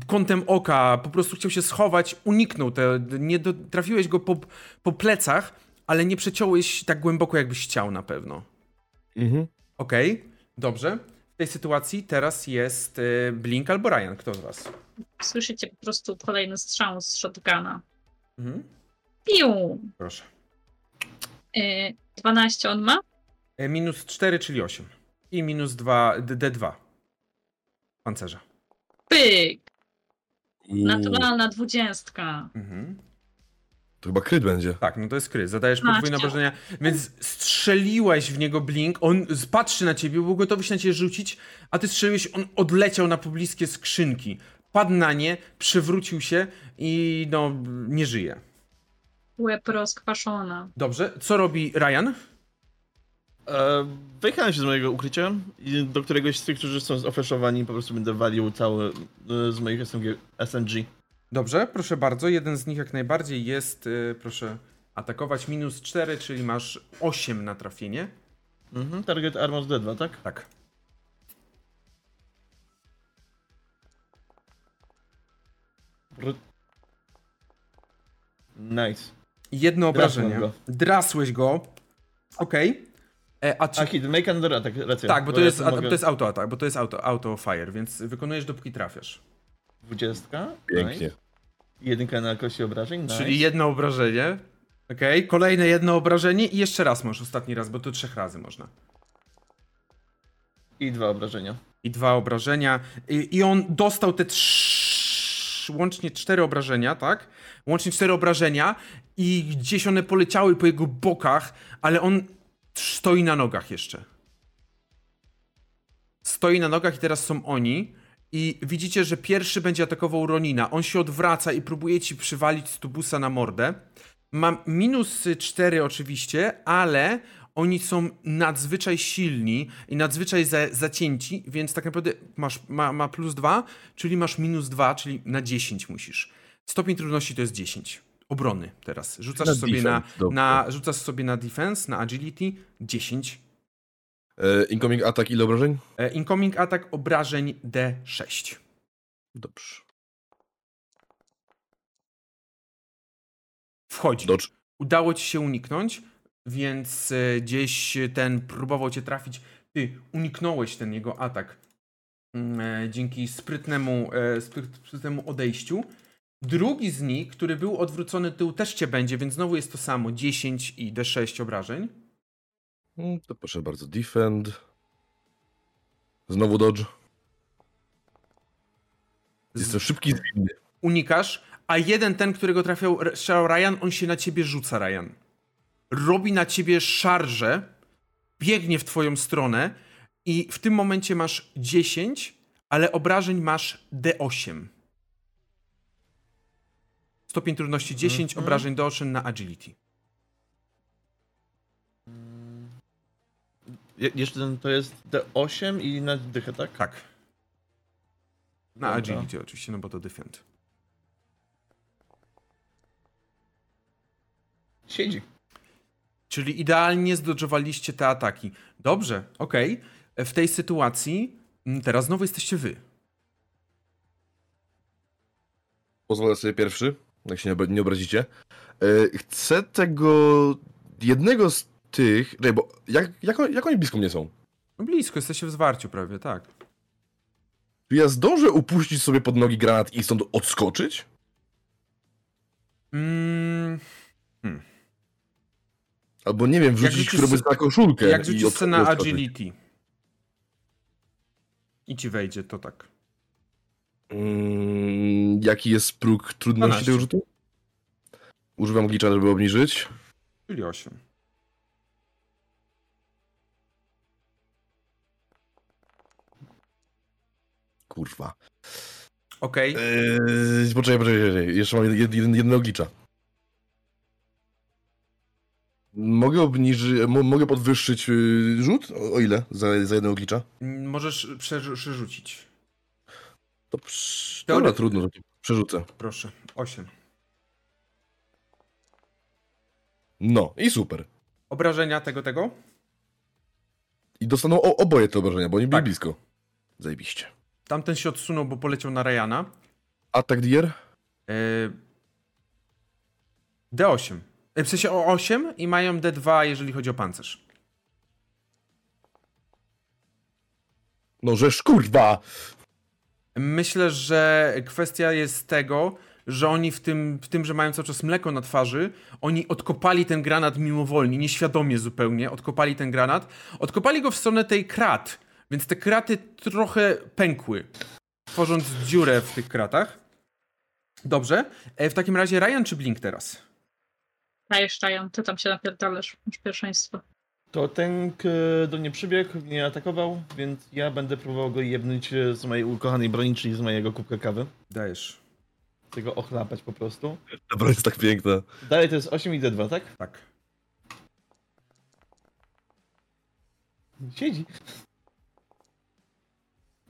kątem oka, po prostu chciał się schować, uniknął. Te, nie do, trafiłeś go po, po plecach, ale nie przeciąłeś tak głęboko, jakbyś chciał na pewno. Mhm. Okej, dobrze. W tej sytuacji teraz jest y, Blink albo Ryan. Kto z was? Słyszycie po prostu kolejny strzał z shotguna. Mhm. Piu! Proszę. Y, 12 on ma? E, minus 4, czyli 8. I minus 2, D- D2. Pancerza. Pyk! Naturalna dwudziestka. Mhm. To chyba kryt będzie. Tak, no to jest kry. Zadajesz podwójne obrażenia, więc strzeliłeś w niego blink, on patrzy na ciebie, był gotowy się na ciebie rzucić, a ty strzeliłeś, on odleciał na pobliskie skrzynki. Padł na nie, przewrócił się i no, nie żyje. Łeb rozkwaszona. Dobrze, co robi Ryan? E, Wyjechałem się z mojego ukrycia i do któregoś z tych, którzy są zofeszowani, po prostu będę walił cały e, z moich SMG, SMG. Dobrze, proszę bardzo, jeden z nich jak najbardziej jest, y, proszę, atakować minus 4, czyli masz 8 na trafienie. Mhm. Target Armor z D2, tak? Tak. R- Nice. Jedno Drasłem obrażenie. go. Drasłeś go. Okej. E, A czy... A hit, make under attack, racja. Tak, bo to ja jest, tu a, mogę- to jest auto atak, bo to jest auto, auto fire, więc wykonujesz dopóki trafiasz. 20. Pięknie. Nice. Jedynka na kości obrażeń. Nice. Czyli jedno obrażenie. Okej, kolejne jedno obrażenie i jeszcze raz masz ostatni raz, bo to trzech razy można. I dwa obrażenia. I dwa obrażenia. I, i on dostał te trz... łącznie cztery obrażenia, tak? Łącznie cztery obrażenia i gdzieś one poleciały po jego bokach, ale on stoi na nogach jeszcze. Stoi na nogach i teraz są oni. I widzicie, że pierwszy będzie atakował Ronina. On się odwraca i próbuje ci przywalić z tubusa na mordę. Mam minus 4 oczywiście, ale oni są nadzwyczaj silni i nadzwyczaj za, zacięci, więc tak naprawdę masz ma, ma plus 2, czyli masz minus 2, czyli na 10 musisz. Stopień trudności to jest 10. Obrony teraz. Rzucasz Na sobie na, defense, dobrze. na, rzucasz sobie na defense, na agility 10. E, incoming atak, ile obrażeń? E, incoming atak obrażeń D6. Dobrze. Wchodzi. Dodge. Udało ci się uniknąć, więc e, gdzieś ten próbował cię trafić. Ty uniknąłeś ten jego atak mm, dzięki sprytnemu, spryt- sprytnemu odejściu. Drugi z nich, który był odwrócony tył, też cię będzie, więc znowu jest to samo. 10 i D6 obrażeń. Mm, To proszę bardzo, defend. Znowu dodge. Jestem szybki i zwinny. unikasz, a jeden ten, którego trafiał strzał Ryan, on się na ciebie rzuca, Ryan. Robi na ciebie szarże, biegnie w twoją stronę i w tym momencie masz 10, ale obrażeń masz D8. Stopień trudności 10, Mhm. obrażeń D8 na agility. Je, jeszcze ten to jest D8 i na dychę, tak? Tak. Na Dobra. agility oczywiście, no bo to defend. Siedzi. Czyli idealnie zdodżowaliście te ataki. Dobrze, okej. W tej sytuacji mm, teraz znowu jesteście wy. Pozwolę sobie pierwszy, jak się nie obrazicie. E, chcę tego jednego z tych. Nie, bo jak, jak, jak oni blisko mnie są? No blisko, jesteście w zwarciu prawie, tak. Czy ja zdążę upuścić sobie pod nogi granat i stąd odskoczyć? Mm, Albo nie wiem, wrzucić se- na koszulkę. jak rzucisz sobie na agility. I ci wejdzie, to tak. Mm, jaki jest próg trudności 12. tego rzutu? Używam glitcha, żeby obniżyć. Czyli 8. kurwa. Okej. Eee, poczekaj, poczekaj, jeszcze mam jed, jed, jednego glicza. Mogę obniżyć, mo, mogę podwyższyć y, rzut? O, o ile za, za jednego glicza? Możesz przerzu- przerzucić. To psz, Teoret- dobra, trudno, przerzucę. Proszę. 8. No i super. Obrażenia tego, tego? I dostaną o, oboje te obrażenia, bo oni byli Tak. blisko. Zajebiście. Tamten się odsunął, bo poleciał na Ryana. Atak Dier? Yy... D8. Yy, W sensie o 8 i mają D2, jeżeli chodzi o pancerz. No żeż kurwa! Myślę, że kwestia jest tego, że oni w tym, w tym, że mają cały czas mleko na twarzy, oni odkopali ten granat mimowolnie, nieświadomie zupełnie, odkopali ten granat. Odkopali go w stronę tej krat, więc te kraty trochę pękły, tworząc dziurę w tych kratach. Dobrze. E, w takim razie Ryan czy Blink teraz? Dajesz, Ryan, ty tam się napierdalasz. Masz pierwszeństwo. To ten do mnie przybiegł, mnie atakował, więc ja będę próbował go jebnąć e, z mojej ukochanej broni, czyli z mojego kubka kawy. Dajesz. Tego ochlapać po prostu. Dobra, jest tak piękna. Dalej to jest 8 i D2, tak? Tak. Siedzi.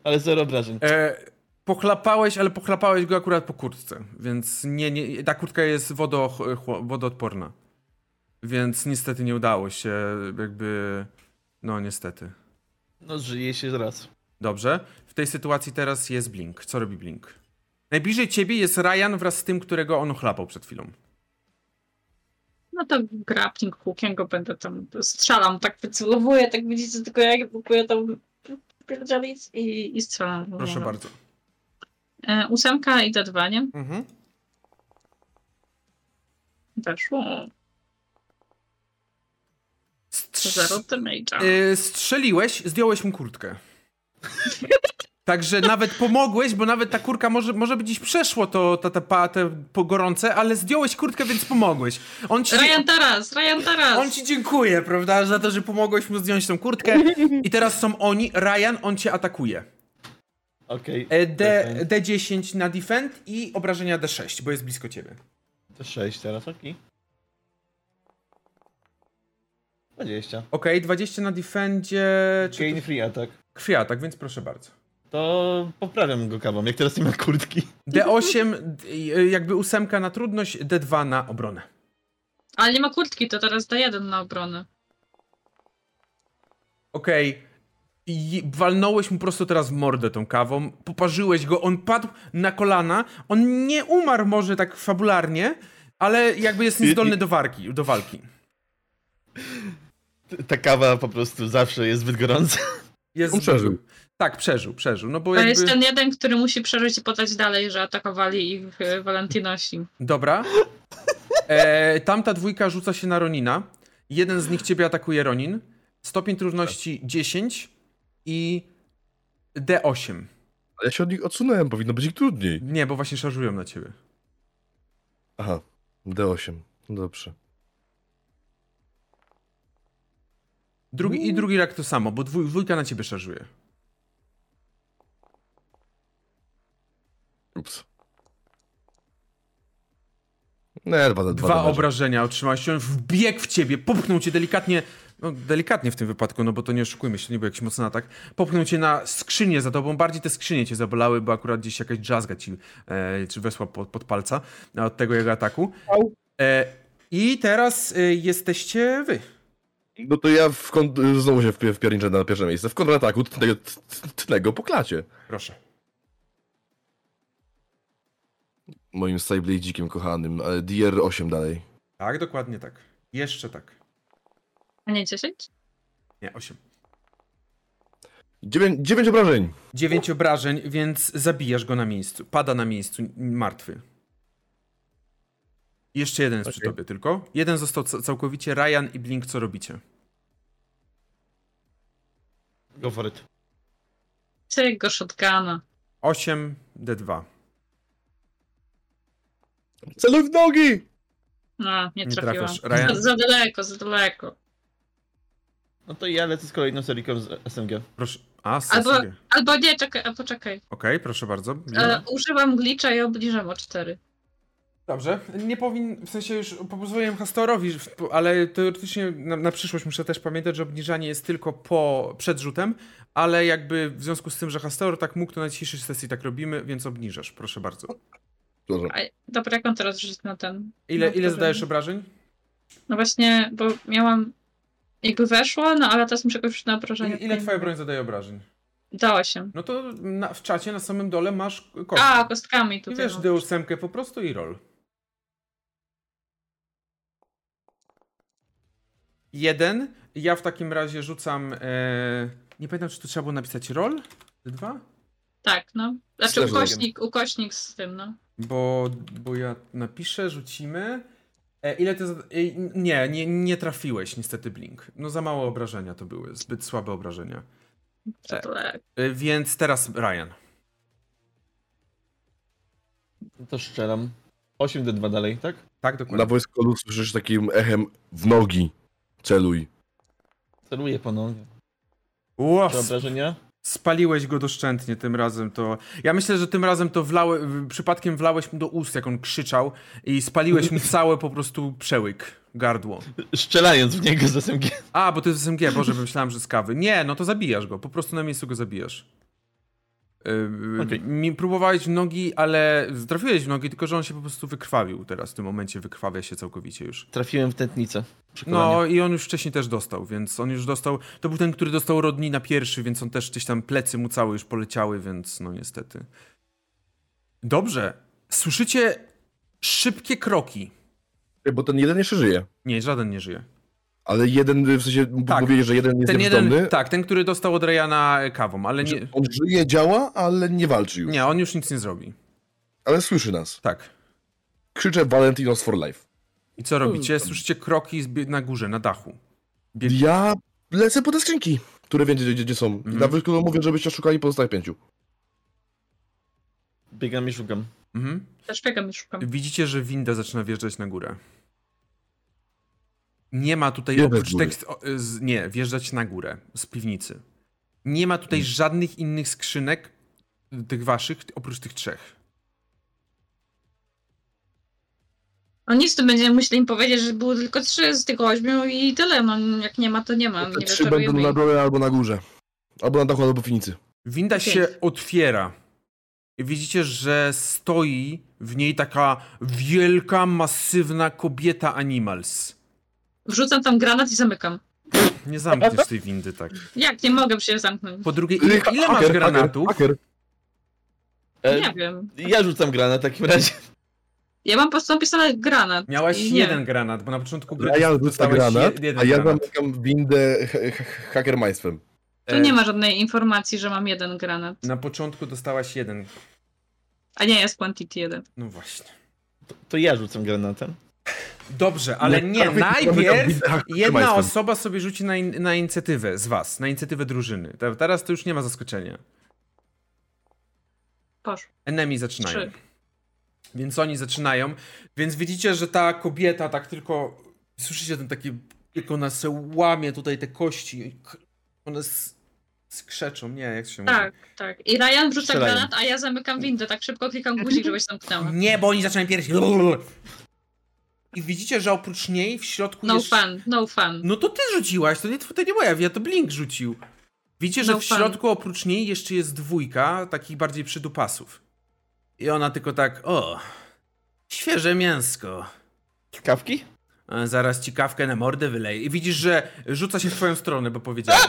Ale zero obrażeń. E, pochlapałeś, ale pochlapałeś go akurat po kurtce, więc nie, nie, ta kurtka jest wodo, wodoodporna. Więc niestety nie udało się, jakby. No, niestety. No żyje się raz. Dobrze. W tej sytuacji teraz jest Blink. Co robi Blink? Najbliżej ciebie jest Ryan wraz z tym, którego on ochlapał przed chwilą. No to grappling hookiem go będę tam strzelam, tak wycelowuję, tak widzicie, tylko jak próbuję tam pierdzielić i, i strzelam. Proszę bardzo. E, ósemka i D2, nie? Mhm. Weszło. Strz- Zero damage'a. y, strzeliłeś, zdjąłeś mu kurtkę. Także nawet pomogłeś, bo nawet ta kurka może, może by dziś przeszło to, to, to, pa- te po gorące, ale zdjąłeś kurtkę, więc pomogłeś. On ci, Ryan teraz, Ryan teraz! on ci dziękuję, prawda, za to, że pomogłeś mu zdjąć tą kurtkę. I teraz są oni, Ryan, on cię atakuje. Okej. E, D, Czekaj. D10 na defend i obrażenia D6, bo jest blisko ciebie. To 6 teraz, okej. 20. Okej, 20 na defendzie, Gain to free attack. krwiatak, więc proszę bardzo. To poprawiam go kawą, jak teraz nie ma kurtki. D8, d- y, jakby ósemka na trudność, D2 na obronę. Ale nie ma kurtki, to teraz D1 na obronę. Okej. I walnąłeś mu prosto teraz w mordę tą kawą, poparzyłeś go, on padł na kolana, on nie umarł może tak fabularnie, ale jakby jest niezdolny do walki. Do walki. Ta kawa po prostu zawsze jest zbyt gorąca. Jest On przeżył. Tak, przeżył, przeżył. No bo To jakby... jest ten jeden, który musi przeżyć i podać dalej, że atakowali ich e, Valentinosi. Dobra. E, tamta dwójka rzuca się na Ronina. Jeden z nich ciebie atakuje Ronin. Stopień trudności 10 i D8. Ale ja się od nich odsunąłem, powinno być ich trudniej. Nie, bo właśnie szarżują na ciebie. Aha, D8. No Dobrze. Drugi, I drugi rak to samo, bo dwój, dwójka na ciebie szarżuje. Ups. Nie, dwa, dwa, Dwa damage'e. obrażenia otrzymałeś. On wbiegł w ciebie, popchnął cię delikatnie, no delikatnie w tym wypadku, no bo to nie oszukujmy się, to nie był jakiś mocny atak. Popchnął cię na skrzynię za tobą, bardziej te skrzynie cię zabolały, bo akurat gdzieś jakaś drzazga ci e, czy wesła pod, pod palca e, od tego jego ataku. E, I teraz e, jesteście wy. No to ja w kont- znowu się wpi- wpierniczę na pierwsze miejsce. W kontrataku tnę, tnę go po klacie. Proszę. Moim Styblade'ikiem kochanym, ale DR8 dalej. Tak, dokładnie tak. Jeszcze tak. A nie 10? Nie, 8. 9, 9 obrażeń. 9 obrażeń, więc zabijasz go na miejscu. Pada na miejscu, martwy. Jeszcze jeden jest przy Okej. tobie tylko. Jeden został ca- całkowicie. Ryan i Blink, co robicie? Go for it. Cyk go shotguna. 8 D2. Celuj w nogi! No, nie trafiłam. trafiasz. Ryan? Za, za daleko, za daleko. No to ja lecę z kolejną seriką z SMG. Proszę. A, sesję. Albo- Okej, Albo nie, czekaj, a poczekaj. proszę bardzo. E, używam glitcha i obniżam o 4. Dobrze, nie powin, w sensie już pozwoliłem Hastorowi, ale teoretycznie na, na przyszłość muszę też pamiętać, że obniżanie jest tylko po, przed rzutem, ale jakby w związku z tym, że Hastor tak mógł, to na dzisiejszej sesji tak robimy, więc obniżasz, proszę bardzo. A, dobra, jak on teraz rzucić na ten? Ile, No, ile zadajesz obrażeń? No właśnie, bo miałam. Jakby weszło, no ale teraz muszę go już na obrażenie. Ile, ile twoja broń zadaje obrażeń? Da 8. No to na, w czacie na samym dole masz kostkę. A, kostkami I tutaj. wiesz, mam. D8 po prostu i roll. Jeden. Ja w takim razie rzucam. E... Nie pamiętam, czy tu trzeba było napisać roll? Dwa? Tak, no. Znaczy ukośnik, ukośnik z tym, no. Bo, bo ja napiszę, rzucimy. E, ile ty. zada- e, nie, nie, nie trafiłeś niestety, Blink. No za małe obrażenia to były. Zbyt słabe obrażenia. To tak. E, więc teraz Ryan. To strzelam. 8D2 dalej, tak? Tak, Na dokładnie. voice callu słyszysz takim echem w nogi. Celuj. Celuję ponownie. Ło, Czy obrażenia? Spaliłeś go doszczętnie tym razem to. Ja myślę, że tym razem to wlały, przypadkiem wlałeś mu do ust, jak on krzyczał, i spaliłeś mu całe po prostu przełyk, gardło. Strzelając w niego z SMG. A, bo to jest SMG, Boże, myślałem, że z kawy. Nie, no to zabijasz go, po prostu na miejscu go zabijasz. Okej. Mi próbowałeś w nogi, ale trafiłeś w nogi, tylko że on się po prostu wykrwawił teraz, w tym momencie wykrwawia się całkowicie już. Trafiłem w tętnicę. No i on już wcześniej też dostał, więc on już dostał. To był ten, który dostał Rodni na pierwszy, więc on też gdzieś tam plecy mu całe już poleciały, więc no niestety. Dobrze. Słyszycie szybkie kroki. Bo ten jeden jeszcze żyje. Nie, żaden nie żyje. Ale jeden, w sensie Tak. powiedzieć, że jeden jest Ten nieprzytomny. jeden, tak, ten, który dostał od Ryana kawą, ale nie, On żyje, działa, ale nie walczy już. nie, on już nic nie zrobi. Ale słyszy nas. Tak. Krzyczę Valentinos for life. I co robicie? Słyszycie kroki na górze, na dachu. Bieg... Ja lecę po te skrzynki, które wiecie, gdzie, gdzie są. Mhm. I na wyszku mówię, żebyście szukali pozostałych pięciu. Biegam i szukam. Mhm. Też biegam i szukam. Widzicie, że winda zaczyna wjeżdżać na górę. Nie ma tutaj oprócz tekst. Z, nie, wjeżdżać na górę z piwnicy. Nie ma tutaj Hmm. żadnych innych skrzynek, tych waszych, oprócz tych trzech. No nic, to będziemy musieli im powiedzieć, że było tylko trzy z tych ośmiu i tyle. No jak nie ma, to nie ma. Te Nie trzy będą na dole albo na górze. Albo na dachu, albo w piwnicy. Winda się otwiera. I widzicie, że stoi w niej taka wielka, masywna kobieta Animals. Wrzucam tam granat i zamykam. Nie zamkniesz tej windy tak. Jak? Nie mogę się zamknąć. Po drugie, ile, ile masz granatów? Haker, E, Nie wiem. Ja rzucam granat w takim razie. Ja mam po prostu napisane granat. Miałeś i nie. jeden granat, bo na początku gry A ja rzucam dostałeś granat, je- jeden a ja granat. zamykam windę ha- ha- hakermajstwem. Tu E, nie ma żadnej informacji, że mam jeden granat. Na początku dostałaś jeden. A nie, jest quantity jeden. No właśnie. To, to ja rzucam granatem. Dobrze, ale Nie, nie, zamykam najpierw jedna osoba sobie rzuci na, in, na inicjatywę z was, na inicjatywę drużyny. Teraz to już nie ma zaskoczenia. Poszło. Enemy zaczynają. Trzy. Więc oni zaczynają. Więc widzicie, że ta kobieta tak tylko. Słyszycie ten taki. Jak ona se łamie tutaj te kości. One skrzeczą, nie, jak się mówi. Tak, tak. I Ryan wrzuca Strzelają. granat, a ja zamykam windę. Tak szybko klikam guzik, żebyś zamknęła. Nie, bo oni zaczynają pierwsi. I widzicie, że oprócz niej w środku No jest... fun, no fun. No to ty rzuciłaś, to nie, to nie moja wina, to Blink rzucił. Widzicie, że No w fun. środku oprócz niej jeszcze jest dwójka takich bardziej przydupasów. I ona tylko tak, o, świeże mięsko. Kawki? A zaraz ci kawkę na mordę wyleje. I widzisz, że rzuca się w twoją stronę, bo powiedziałem.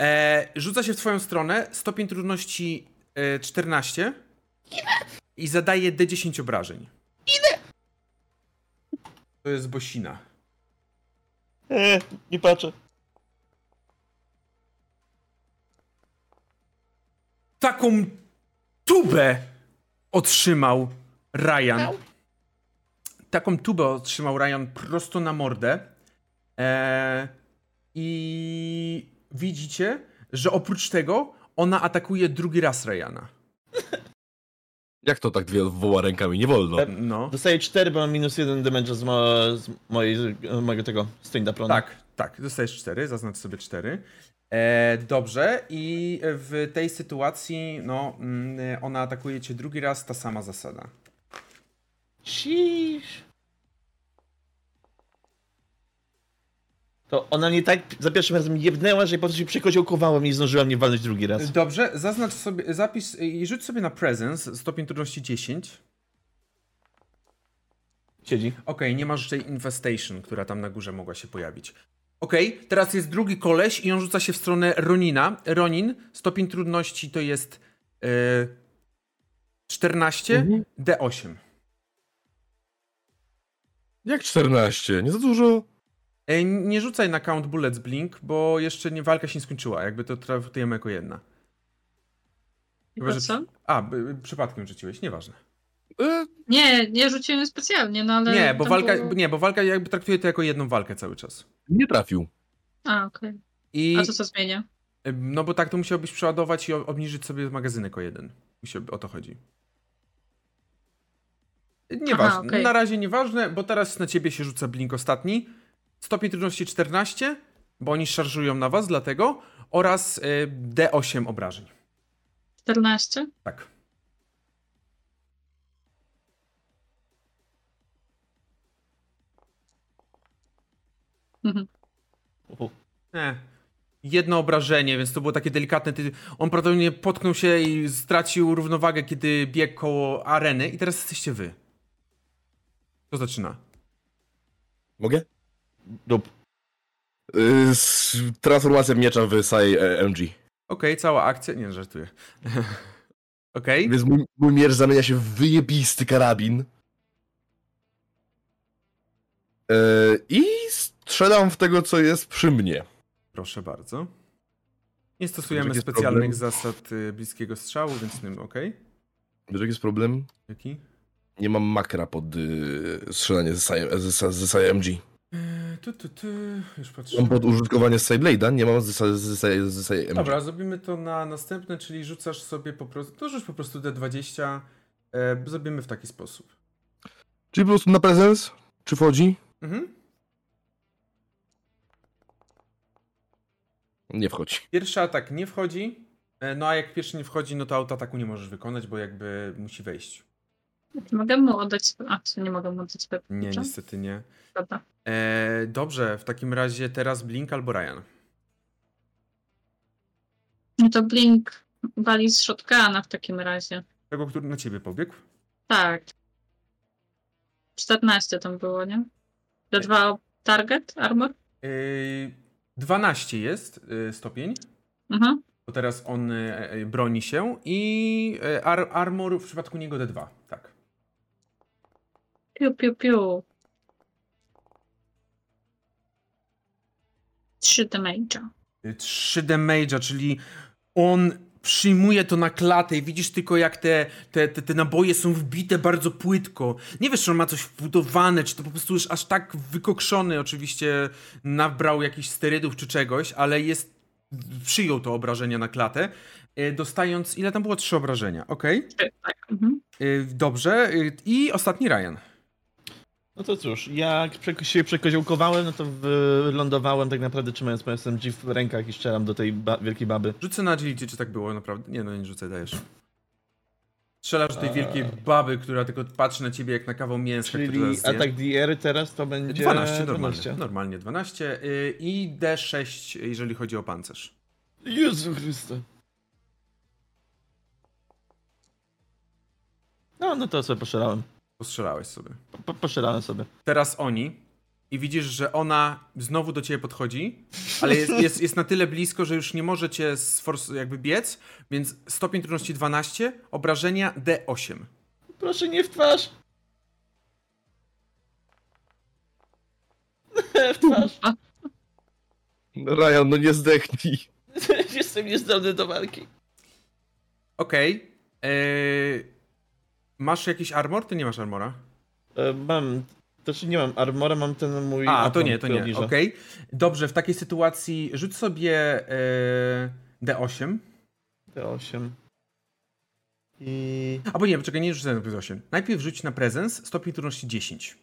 E, rzuca się w twoją stronę, stopień trudności e, 14. I zadaje D10 obrażeń. Ile? To jest bosina. Eee, nie patrzę. Taką tubę otrzymał Ryan. Taką tubę otrzymał Ryan prosto na mordę. E, I widzicie, że oprócz tego ona atakuje drugi raz Ryana. Jak to tak dwie woła rękami? Nie wolno. No. Dostaję 4, bo mam minus 1 damage z, mo z mojej, z mojego tego stand-up Tak, tak, dostajesz 4, zaznacz sobie 4. E, dobrze, i w tej sytuacji, no, mm, ona atakuje cię drugi raz, ta sama zasada. Ciii. To ona nie tak za pierwszym razem jebnęła, że po prostu się przekoziołkowałem i nie zdążyła mnie walnąć drugi raz. Dobrze, zaznacz sobie, zapisz i rzuć sobie na presence, stopień trudności 10. Siedzi. Okej, nie masz tej infestation, która tam na górze mogła się pojawić. Okej, teraz jest drugi koleś i on rzuca się w stronę Ronina. Ronin, stopień trudności to jest e, 14, Mhm. D8. Jak 14? Nie za dużo? E, nie rzucaj na count bullets blink, bo jeszcze nie, walka się nie skończyła. Jakby to traktujemy jako jedna. Chyba co? A, by, przypadkiem rzuciłeś, nieważne. E, Nie, nie rzuciłem specjalnie, no ale. Nie, bo walka, było- nie, bo walka jakby traktuje to jako jedną walkę cały czas. nie trafił. A, okej. I, A to co zmienia? No bo tak to musiałbyś przeładować i obniżyć sobie magazynek o jeden. O to chodzi. Nieważne. okej. Na razie nieważne, bo teraz na ciebie się rzuca blink ostatni. Stopień trudności 14, bo oni szarżują na was, dlatego. Oraz y, D8 obrażeń. 14? Tak. Mhm. Uhu. E, jedno obrażenie, więc to było takie delikatne. On prawdopodobnie potknął się i stracił równowagę, kiedy biegł koło areny i teraz jesteście wy. To zaczyna. Mogę? Dup. Y, transformacja miecza w Sai e, MG. Okej, cała akcja. Nie, żartuję. Okej. Więc mój, mój miecz zamienia się w wyjebisty karabin. E, I strzelam w tego, co jest przy mnie. Proszę bardzo. Nie stosujemy specjalnych problem? zasad y, bliskiego strzału, więc okej. Wiesz, jaki jest problem? Jaki? Nie mam makra pod y, strzelanie ze Sai, Tu, tu, tu. Już patrzę. Mam pod użytkowanie Saiblade'a, nie mam ze Sai MG. Dobra, zrobimy to na następne, czyli rzucasz sobie po prostu. To rzuć po prostu D20. E, zrobimy w taki sposób. Czyli po prostu na prezens? Czy wchodzi? Mhm. Nie wchodzi. Pierwszy atak nie wchodzi. e, No a jak pierwszy nie wchodzi, no to autoataku nie możesz wykonać, bo jakby musi wejść. Mogę mu oddać. A, czy nie mogę mu oddać swojego Nie, niestety nie. Dobra. E, dobrze, w takim razie teraz Blink albo Ryan. No to Blink wali z shotguna w takim razie. Tego, który na ciebie pobiegł. Tak. 14 tam było, nie? D2 target, armor? E, 12 jest e, stopień. Mhm. Bo teraz on e, e, broni się i e, ar, armor w przypadku niego D2. Tak. Piu, piu, piu. 3 damage'a. 3 damage'a, czyli on przyjmuje to na klatę i widzisz tylko jak te, te, te, te naboje są wbite bardzo płytko. Nie wiesz, czy on ma coś wbudowane, czy to po prostu już aż tak wykokszony oczywiście nabrał jakichś sterydów czy czegoś, ale jest przyjął to obrażenia na klatę, e, dostając, ile tam było? Trzy obrażenia? Trzy, Tak. Mhm. E, Dobrze. e, I ostatni Ryan. No to cóż, jak się przekoziołkowałem, no to wylądowałem tak naprawdę trzymając moje SMG w rękach i strzelam do tej ba- wielkiej baby. Rzucę na agility, czy tak było naprawdę. Nie, no nie rzucę, dajesz. Strzelasz do tej Eee. wielkiej baby, która tylko patrzy na ciebie jak na kawał mięska, Czyli atak DR teraz to będzie 12, normalnie. 12. Normalnie 12 y, i D6, jeżeli chodzi o pancerz. Jezu Chryste. No, no to sobie poszerałem. Postrzelałeś sobie. Po, poszerałem sobie. Teraz oni i widzisz, że ona znowu do ciebie podchodzi, ale jest, jest, jest na tyle blisko, że już nie może cię sfors- jakby biec, więc stopień trudności 12, obrażenia D8. Proszę nie w twarz. w twarz. Ryan, no nie zdechnij. Jestem niezdolny do walki. Okej. Eee, Masz jakiś armor? Ty nie masz armora. E, mam, znaczy nie mam armora, mam ten mój... A, to nie, to nie. Okej. Dobrze, w takiej sytuacji rzuć sobie e, D8. T8. I... Albo nie, poczekaj, nie rzucaj na D8. Najpierw rzuć na prezens, stopień trudności 10.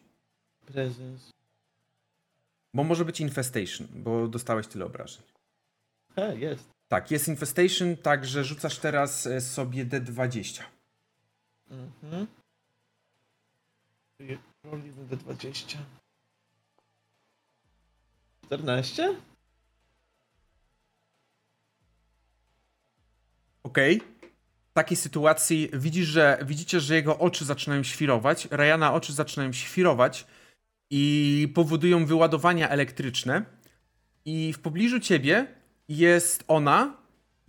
Prezens. Bo może być infestation, bo dostałeś tyle obrażeń. E, jest. Tak, jest Infestation, także rzucasz teraz e, sobie D20. Mhm. Roll 1d20. 14? Okej. W takiej sytuacji widzisz, że, widzicie, że jego oczy zaczynają świrować, Ryana oczy zaczynają świrować i powodują wyładowania elektryczne. I w pobliżu ciebie jest ona,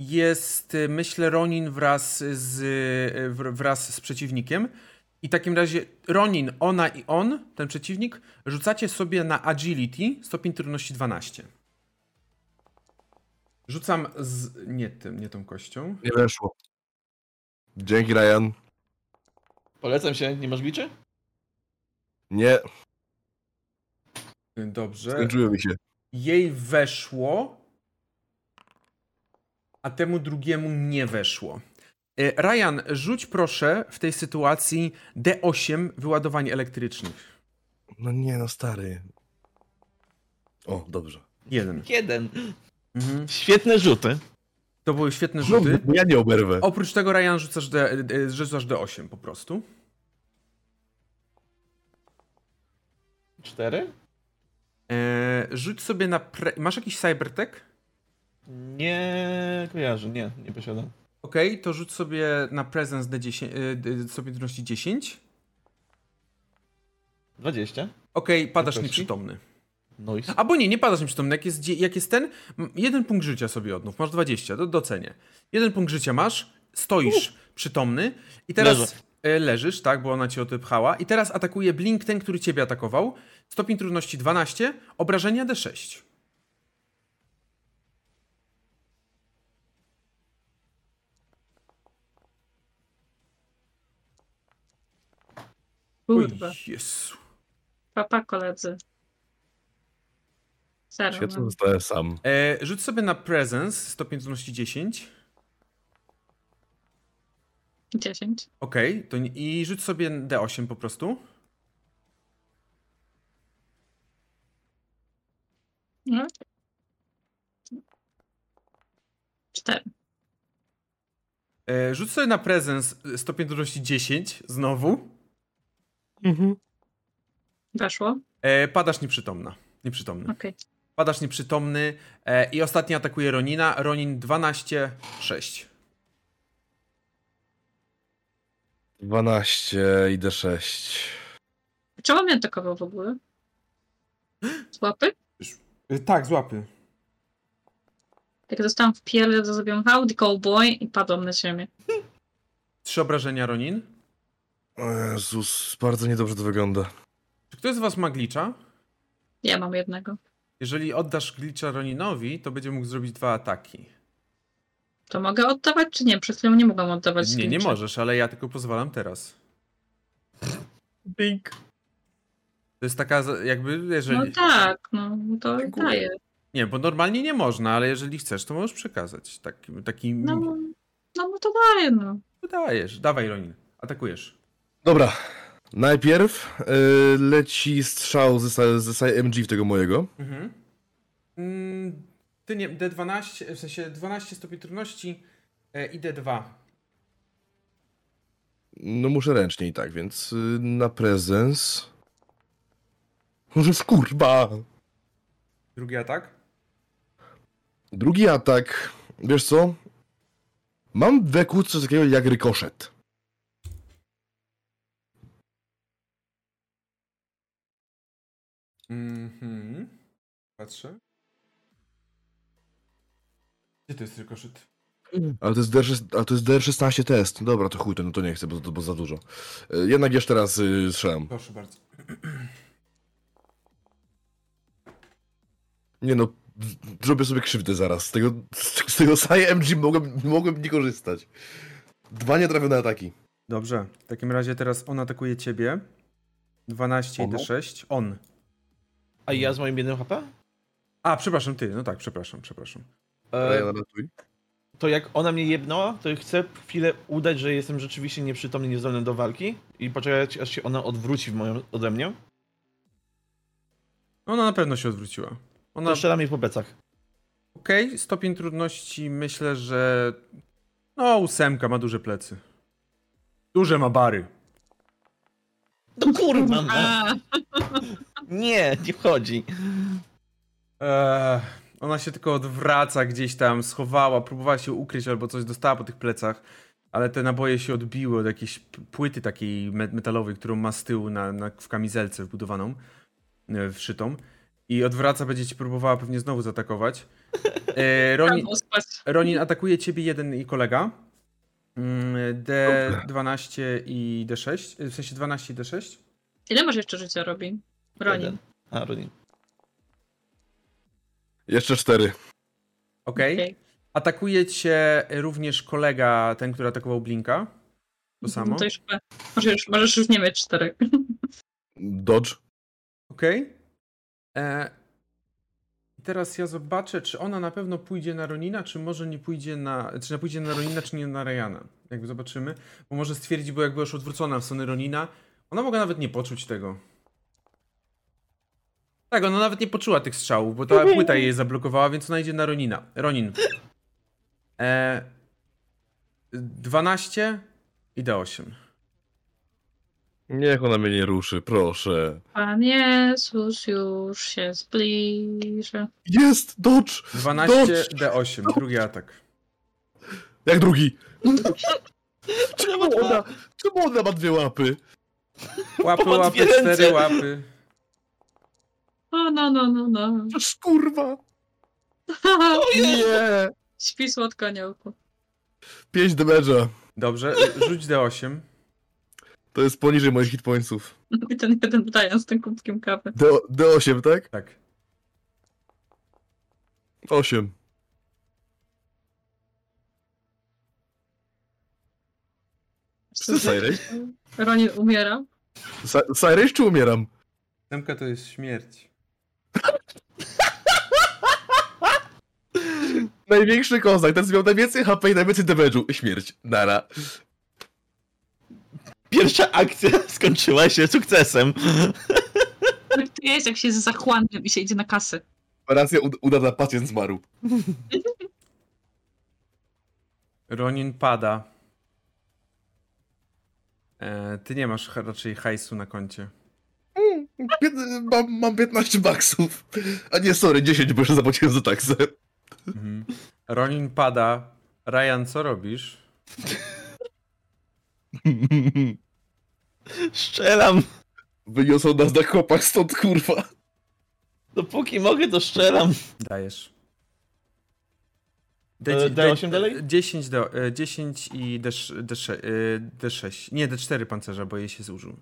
jest y, myślę Ronin wraz z, y, wraz z przeciwnikiem. I w takim razie Ronin, ona i on, ten przeciwnik, rzucacie sobie na agility stopień trudności 12. Rzucam z... nie tym, nie tą kością. Nie weszło. Dzięki, Ryan. Polecam się, nie masz biczy? Nie, Dobrze. skończyło mi się. Jej weszło, a temu drugiemu nie weszło. E, Ryan, rzuć proszę w tej sytuacji D8 wyładowań elektrycznych. No nie, no stary. O, dobrze. Jeden. Jeden. Mhm. Świetne rzuty. To były świetne No, rzuty. bo ja nie oberwę. Oprócz tego, Ryan, rzucasz, D, e, rzucasz D8 po prostu. Cztery? E, rzuć sobie na. Pre... Masz jakiś cybertech? Nie kojarzę, nie, nie posiadam. Okej, to rzuć sobie na presence D10, e, d- sobie trudności 10. 20. Okej, padasz Kości? nieprzytomny. Noise. Albo nie, nie padasz nieprzytomny. Jak jest, jak jest ten, jeden punkt życia sobie odnów. Masz 20, do, docenię. Jeden punkt życia masz, stoisz przytomny i teraz Leżę. e, leżysz, tak, bo ona cię odepchała. I teraz atakuje Blink ten, który ciebie atakował. Stopień trudności 12, obrażenia D6. Kurwa. Oj, Jezu. Papa koledzy. Zero. Świetnie mam. zostałem sam. E, rzuć sobie na presence, stopień trudności 10. 10. Okej, to nie- i rzuć sobie D8 po prostu. No. 4. E, rzuć sobie na presence e, stopień trudności 10 znowu. Weszło. E, padasz nieprzytomna. Nieprzytomny. Okej. Padasz nieprzytomny e, i ostatni atakuje Ronina. Ronin 12, 6. 12 i D6. Czego mnie atakował w ogóle? Z łapy? tak, złapy. Jak dostałam w pierdol, to zrobiłam howdy cowboy i padłam na ziemię. Trzy obrażenia Ronin. O Jezus, bardzo niedobrze to wygląda. Czy ktoś z was ma glitcha? Ja mam jednego. Jeżeli oddasz glitcha Roninowi, to będzie mógł zrobić dwa ataki. To mogę oddawać, czy nie? Przed chwilą nie mogłam oddawać. Nie, nie glitcha. możesz, ale ja tylko pozwalam teraz. Bing. To jest taka, jakby, jeżeli... No tak, no to Dziękuję. daję. Nie, bo normalnie nie można, ale jeżeli chcesz, to możesz przekazać. Taki, taki No, no, no to daję, no. dajesz. Dawaj, Ronin. Atakujesz. Dobra, najpierw y, leci strzał ze, ze SMG w tego mojego. Mhm. Mm, ty nie, D12, w sensie 12 stopień trudności e, i D2. No muszę ręcznie i tak, więc y, na prezens. Może kurwa! Drugi atak. Drugi atak, wiesz co? Mam w eku coś takiego jak rykoszet. Mhm. Patrzę. Gdzie to jest rykoszyt? Ale to jest, DR, ale to jest DR16 test. Dobra, to chuj, to, no to nie chcę, bo, bo za dużo. Y, Jednak jeszcze raz y, strzelam. Proszę bardzo. Nie no, zrobię sobie krzywdę zaraz. Z tego, z tego SMG mogłem, mogłem nie korzystać. Dwa nietrafione ataki. Dobrze. W takim razie teraz on atakuje ciebie. 12 i Ono? D6. On. A ja z moim jednym HP? A, przepraszam, ty. No tak, przepraszam, przepraszam. E, Ja ratuj. to jak ona mnie jebnęła, to chcę chwilę udać, że jestem rzeczywiście nieprzytomny, niezdolny do walki i poczekać, aż się ona odwróci w moją, ode mnie. Ona na pewno się odwróciła. Ona... To strzelam jej po plecach. Okej, stopień trudności myślę, że. No, ósemka ma duże plecy. Duże ma bary. No kurwa, no. Nie, nie wchodzi. Eee, ona się tylko odwraca gdzieś tam, schowała, próbowała się ukryć albo coś dostała po tych plecach, ale te naboje się odbiły od jakiejś płyty takiej me- metalowej, którą ma z tyłu na, na, w kamizelce wbudowaną, e, wszytą. I odwraca, będzie ci próbowała pewnie znowu zaatakować. E, Ronin, spać. Ronin atakuje ciebie jeden i kolega. Mm, D12 i D6. W sensie 12 i D6. Ile masz jeszcze życia, Robi? Ronin. Jeden. A, Ronin. Jeszcze cztery. Okej. Okej. Atakuje cię również kolega, ten, który atakował Blinka. To samo. To już chyba, może już, możesz już nie mieć czterech. Dodge. Okej. E, i Teraz ja zobaczę, czy ona na pewno pójdzie na Ronina, czy może nie pójdzie na. Czy pójdzie na Ronina, czy nie na Ryana. Jakby zobaczymy. Bo może stwierdzi, bo jakby już odwrócona w stronę Ronina. Ona mogła nawet nie poczuć tego. Tak, ona nawet nie poczuła tych strzałów, bo ta płyta jej zablokowała, więc ona idzie na Ronina. Ronin. E, 12 i D8. Niech ona mnie nie ruszy, proszę. Pan Jezus już się zbliża. Jest! Dodge! 12 Dodge! D8, drugi atak. Jak drugi? Czemu ona, czemu ona ma dwie łapy? Łapy, łapy, cztery łapy. O, no, no, no, no. Kurwa! Nie! Śpi słodko, aniołku. 5 damage'a. Dobrze, rzuć D8. To jest poniżej moich hitpointsów. I ten jeden daje z tym kubkiem kawy. D, D8, tak? Tak. 8. Czy Cyrus? Ronin umiera. Cyrus czy umieram? Ósemka to jest śmierć. Największy kozak, ten miał najwięcej HP i najwięcej damage'u. Śmierć. Nara. Pierwsza akcja skończyła się sukcesem. Jak to jest, jak się jest zachłannym i się idzie na kasę. Operacja ud- udana, pacjent zmarł. Ronin pada. E, ty nie masz raczej hajsu na koncie. Pię- Mam, mam 15 baksów. A nie, sorry, 10, bo już zapłaciłem za taksę. Mhm. Ronin pada. Ryan, co robisz? Strzelam. Wyniosą nas na chłopak stąd, kurwa. Dopóki mogę, to strzelam. Dajesz. E, D8 dalej? 10, do, e, 10 i D6, D6, e, D6. Nie, D4 pancerza, bo jej się zużył.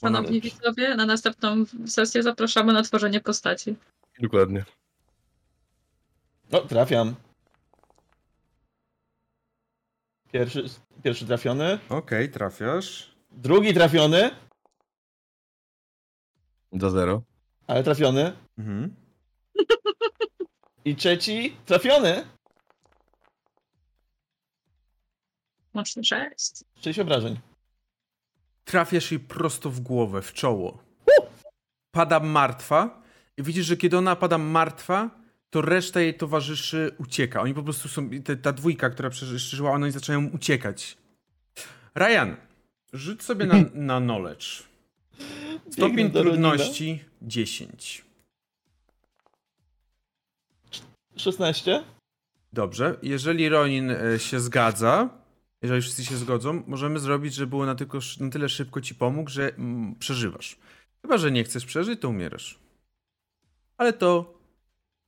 Szanowni widzowie, na następną sesję zapraszamy na tworzenie postaci. Dokładnie. No, trafiam. Pierwszy, pierwszy trafiony. Okej, trafiasz. Drugi trafiony, Za zero. ale trafiony. Mhm. I trzeci trafiony. Łącznie sześć. Sześć obrażeń. Trafiasz jej prosto w głowę, w czoło. Pada martwa i widzisz, że kiedy ona pada martwa, to reszta jej towarzyszy ucieka. Oni po prostu są, te, ta dwójka, która przeżyła, oni zaczynają uciekać. Ryan, rzuć sobie na, na knowledge. Stopień trudności 10. 16. Dobrze, jeżeli Ronin e, się zgadza, jeżeli wszyscy się zgodzą, możemy zrobić, że było na, tylko, na tyle szybko ci pomógł, że mm, przeżywasz. Chyba, że nie chcesz przeżyć, to umierasz. Ale to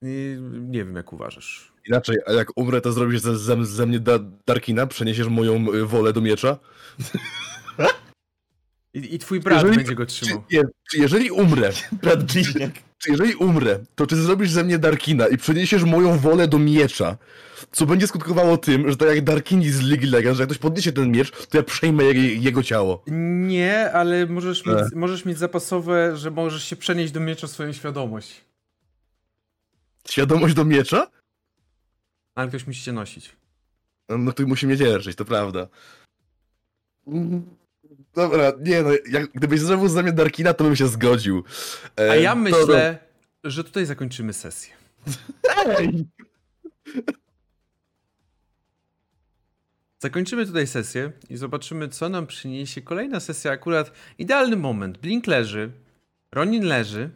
yy, nie wiem, jak uważasz. Inaczej, a jak umrę, to zrobisz ze, ze, ze mnie da, Darkina? Przeniesiesz moją y, wolę do miecza? I, i twój brat Jeżeli- będzie go Czy, trzymał. nie, czy jeżeli umrę, Brat bliźniak. czy jeżeli umrę, to czy zrobisz ze mnie Darkina i przeniesiesz moją wolę do miecza? Co będzie skutkowało tym, że tak jak Darkini z League Legends, że jak ktoś podniesie ten miecz, to ja przejmę jego, jego ciało. Nie, ale możesz mieć, E. możesz mieć zapasowe, że możesz się przenieść do miecza swoją świadomość. Świadomość do miecza? Ale ktoś musi cię nosić. No to musi mnie dzierżyć, to prawda. Mm, Dobra, nie no, jak, gdybyś zrobił ze mnie Darkina, to bym się zgodził. E, A ja to- myślę, że tutaj zakończymy sesję. Ej! Zakończymy tutaj sesję i zobaczymy, co nam przyniesie kolejna sesja. Akurat idealny moment. Blink leży, Ronin leży,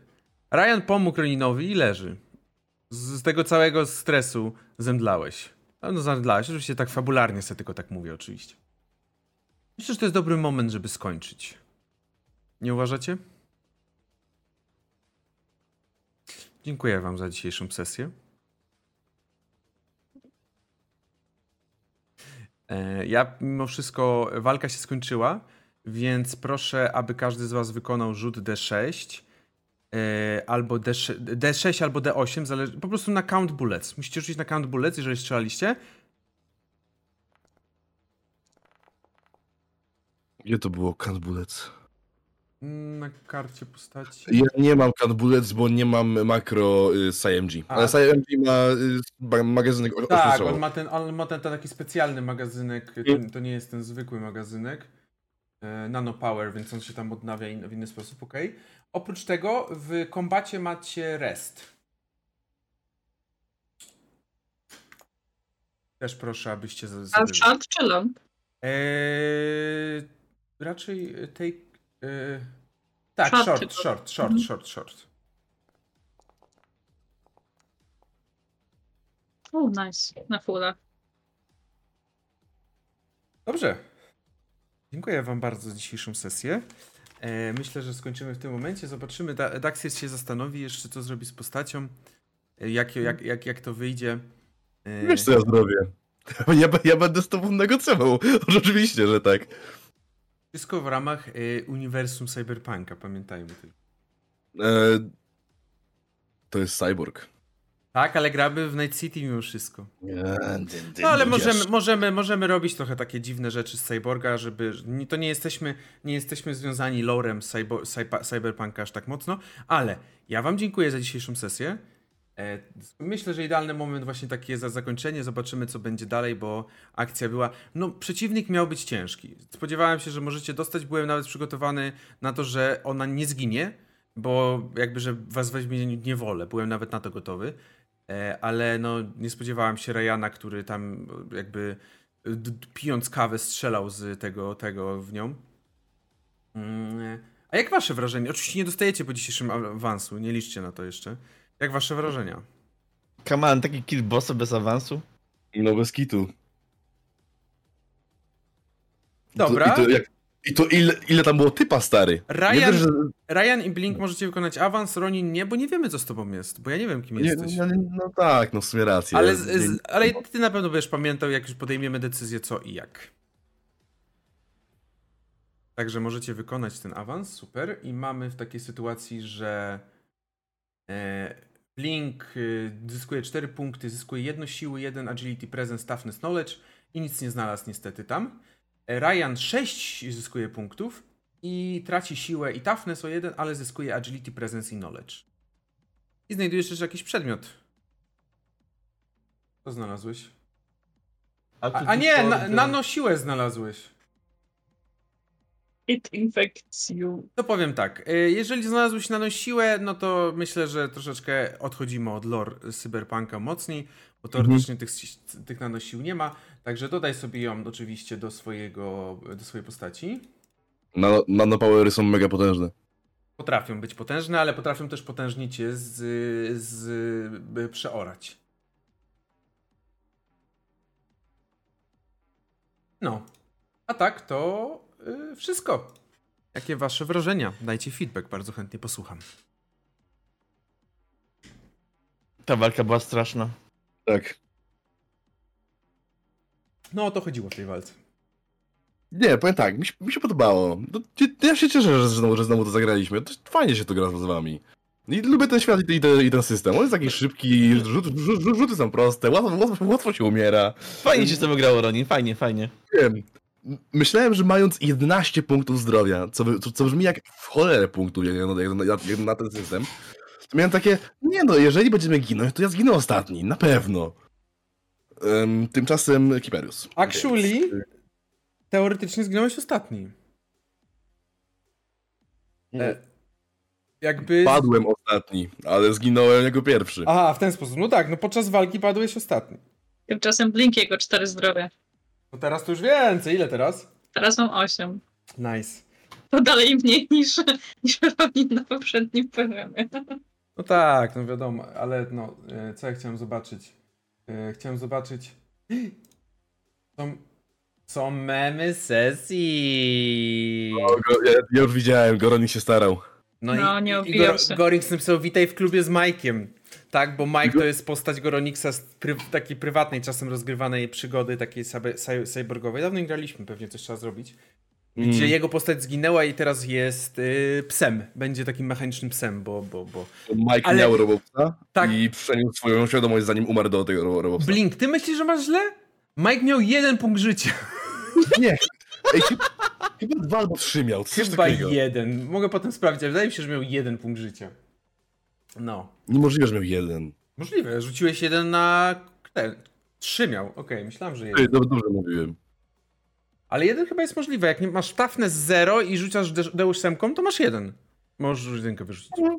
Ryan pomógł Roninowi i leży. Z, tego całego stresu zemdlałeś. No, no zemdlałeś, oczywiście tak fabularnie sobie tylko tak mówię, oczywiście. Myślę, że to jest dobry moment, żeby skończyć. Nie uważacie? Dziękuję wam za dzisiejszą sesję. E, Ja mimo wszystko walka się skończyła, więc proszę, aby każdy z was wykonał rzut D6 e, albo D6, D6 albo D8, zależy, po prostu na count bullets. Musicie rzucić na count bullets, jeżeli strzelaliście. Gdzie to było Canbulec? Mm, Na karcie postaci. Ja nie mam Canbulec, bo nie mam makro y, SIMG. A. Ale SIMG ma y, magazynek Tak, on ma ten, on ma ten taki specjalny magazynek, to, to nie jest ten zwykły magazynek. E, Nano Power, więc on się tam odnawia in, w inny sposób, ok. Oprócz tego w kombacie macie rest. Też proszę, abyście A short czy long? Eee, raczej tej... E, tak, Short short, short, short, Mhm. short, short. O, nice. Na fulla. Dobrze. Dziękuję Wam bardzo za dzisiejszą sesję. E, myślę, że skończymy w tym momencie. Zobaczymy. Da Daxius się zastanowi jeszcze, co zrobi z postacią. E, jak, jak, jak, jak to wyjdzie. E, Wiesz co ja zrobię? Ja, ja będę z tobą negocjował. Rzeczywiście, że tak. Wszystko w ramach e, uniwersum Cyberpunka, pamiętajmy. E, to jest Cyborg. Tak, ale gramy w Night City mimo wszystko. No ale możemy, możemy, możemy robić trochę takie dziwne rzeczy z Cyborga, żeby. To nie jesteśmy, nie jesteśmy związani lorem cybo, cypa- Cyberpunka aż tak mocno, ale ja Wam dziękuję za dzisiejszą sesję. E, Myślę, że idealny moment właśnie taki jest za zakończenie. Zobaczymy, co będzie dalej, bo akcja była. No, przeciwnik miał być ciężki. Spodziewałem się, że możecie dostać. Byłem nawet przygotowany na to, że ona nie zginie, bo jakby, że was weźmie niewolę. Byłem nawet na to gotowy. E, ale no nie spodziewałem się Ryana, który tam jakby pijąc kawę strzelał z tego, tego w nią. Mm, A jak wasze wrażenie? Oczywiście nie dostajecie po dzisiejszym awansu, nie liczcie na to jeszcze. Jak wasze wrażenia? Come on, taki kill bossa bez awansu? No bez kitu. Dobra. I to, jak, i to ile, ile tam było typa, stary? Ryan, wiesz, że... Ryan i Blink możecie wykonać awans, Ronin nie, bo nie wiemy co z tobą jest, bo ja nie wiem kim Nie, jesteś. no, no tak, no w sumie rację. Ale, z, z, ale ty na pewno będziesz pamiętał, jak już podejmiemy decyzję co i jak. Także możecie wykonać ten awans, super. I mamy w takiej sytuacji, że e, Blink y, zyskuje 4 punkty, zyskuje 1 siły, 1 agility, presence, toughness, knowledge i nic nie znalazł niestety tam. Ryan 6 zyskuje punktów i traci siłę i toughness o 1, ale zyskuje agility, presence i knowledge. I znajdujesz jeszcze jakiś przedmiot. Co znalazłeś? A, a nie, na, nano siłę znalazłeś. It infects you. To powiem tak, y, jeżeli znalazłeś nano siłę, no to myślę, że troszeczkę odchodzimy od lore Cyberpunka mocniej, bo teoretycznie tych, tych nanosił nie ma, także dodaj sobie ją oczywiście do swojego, do swojej postaci. Nano, nanopowery są mega potężne. Potrafią być potężne, ale potrafią też potężnie cię z, z, by przeorać. No. A tak, to y, wszystko. Jakie wasze wrażenia? Dajcie feedback, bardzo chętnie posłucham. Ta walka była straszna. Tak. No o to chodziło w tej walce. Nie, powiem tak, mi się, mi się podobało. No, ja się cieszę, że znowu, że znowu to zagraliśmy. To fajnie się to gra z wami. I lubię ten świat i, ten- i ten system. On jest taki szybki, rzut, rzut, rzut, rzuty są proste, łatwo, łatwo, łatwo się umiera. Fajnie się z tobą grało, Ronin, fajnie, fajnie. Wiem. Myślałem, że mając 11 punktów zdrowia, co, co, co brzmi jak w cholerę punktów jak, jak, jak na ten system, to miałem takie, nie no, jeżeli będziemy ginąć, to ja zginę ostatni, na pewno. Em, tymczasem Kiperius. Actually, teoretycznie zginąłeś ostatni. E, jakby... Padłem ostatni, ale zginąłem jako pierwszy. Aha, w ten sposób. No tak, no podczas walki padłeś ostatni. Tymczasem Blinkiego 4 zdrowia. No teraz to już więcej. Ile teraz? Teraz mam 8. Nice. To dalej mniej niż, niż pewnie na poprzednim poziomie. No tak, no wiadomo, ale no, e, co ja chciałem zobaczyć? E, Chciałem zobaczyć... Są, są memy sesji. O, go, ja, ja już widziałem, Goronik się starał. No, i, nie i obijał Gor- się. Napisał witaj w klubie z Mike'iem. Tak, bo Mike to jest postać Goroniksa z pry, takiej prywatnej, czasem rozgrywanej przygody, takiej cyborgowej. Dawno nie graliśmy, pewnie coś trzeba zrobić. Gdzie Mm. jego postać zginęła i teraz jest y, psem. Będzie takim mechanicznym psem, bo, bo, bo... Mike Ale- miał Robopsa Tak. i przeniósł swoją świadomość zanim umarł do tego ro- Robopsa. Blink, ty myślisz, że masz źle? Mike miał jeden punkt życia. Nie. Ej, chyba, chyba dwa albo trzy miał. Coś Chyba takiego. jeden. Mogę potem sprawdzić, ale wydaje mi się, że miał jeden punkt życia. No. Niemożliwe, że miał jeden. Możliwe, rzuciłeś jeden na... Ten. Trzy miał, okej, myślałem, że jeden. dobrze, dobrze mówiłem. Ale jeden chyba jest możliwe. Jak nie masz toughness 0 i rzucasz de- Deus semką, to masz jeden. Możesz jedynkę wyrzucić. No.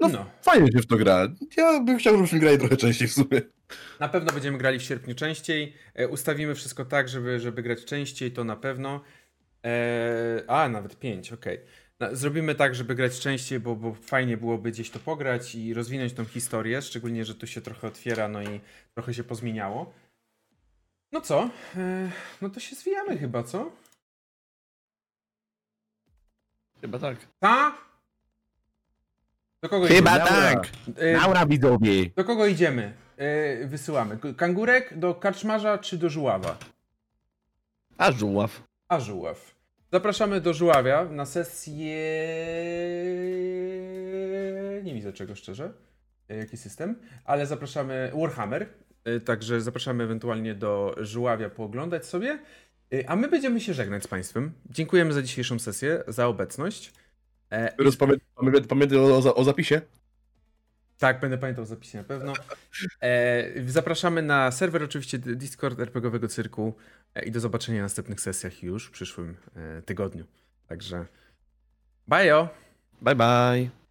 No. Fajnie się w to gra. Ja bym chciał, żebyśmy grali trochę częściej w sumie. Na pewno będziemy grali w sierpniu częściej. E, ustawimy wszystko tak, żeby, żeby grać częściej, to na pewno. E, a, nawet 5, okej. Na- Zrobimy tak, żeby grać częściej, bo, bo fajnie byłoby gdzieś to pograć i rozwinąć tą historię, szczególnie, że tu się trochę otwiera, no i trochę się pozmieniało. No co? E, no to się zwijamy chyba, co? Chyba tak. Ta? Do kogo Chyba idziemy? tak. E, Laura widzowie. do kogo idziemy? E, wysyłamy. Kangurek, do karczmarza czy do żuława? A żuław. A żuław. Zapraszamy do żuławia na sesję. Nie widzę czego szczerze. E, Jaki system? Ale zapraszamy. Warhammer. E, Także zapraszamy ewentualnie do żuławia pooglądać sobie. E, A my będziemy się żegnać z Państwem. Dziękujemy za dzisiejszą sesję, za obecność. E, Teraz pamię- Pamiętaj o, o, o zapisie? Tak, będę pamiętał zapisy na pewno. E, zapraszamy na serwer oczywiście Discord RPGowego Cyrku e, i do zobaczenia w następnych sesjach już w przyszłym tygodniu. Także bajo! Bye bye.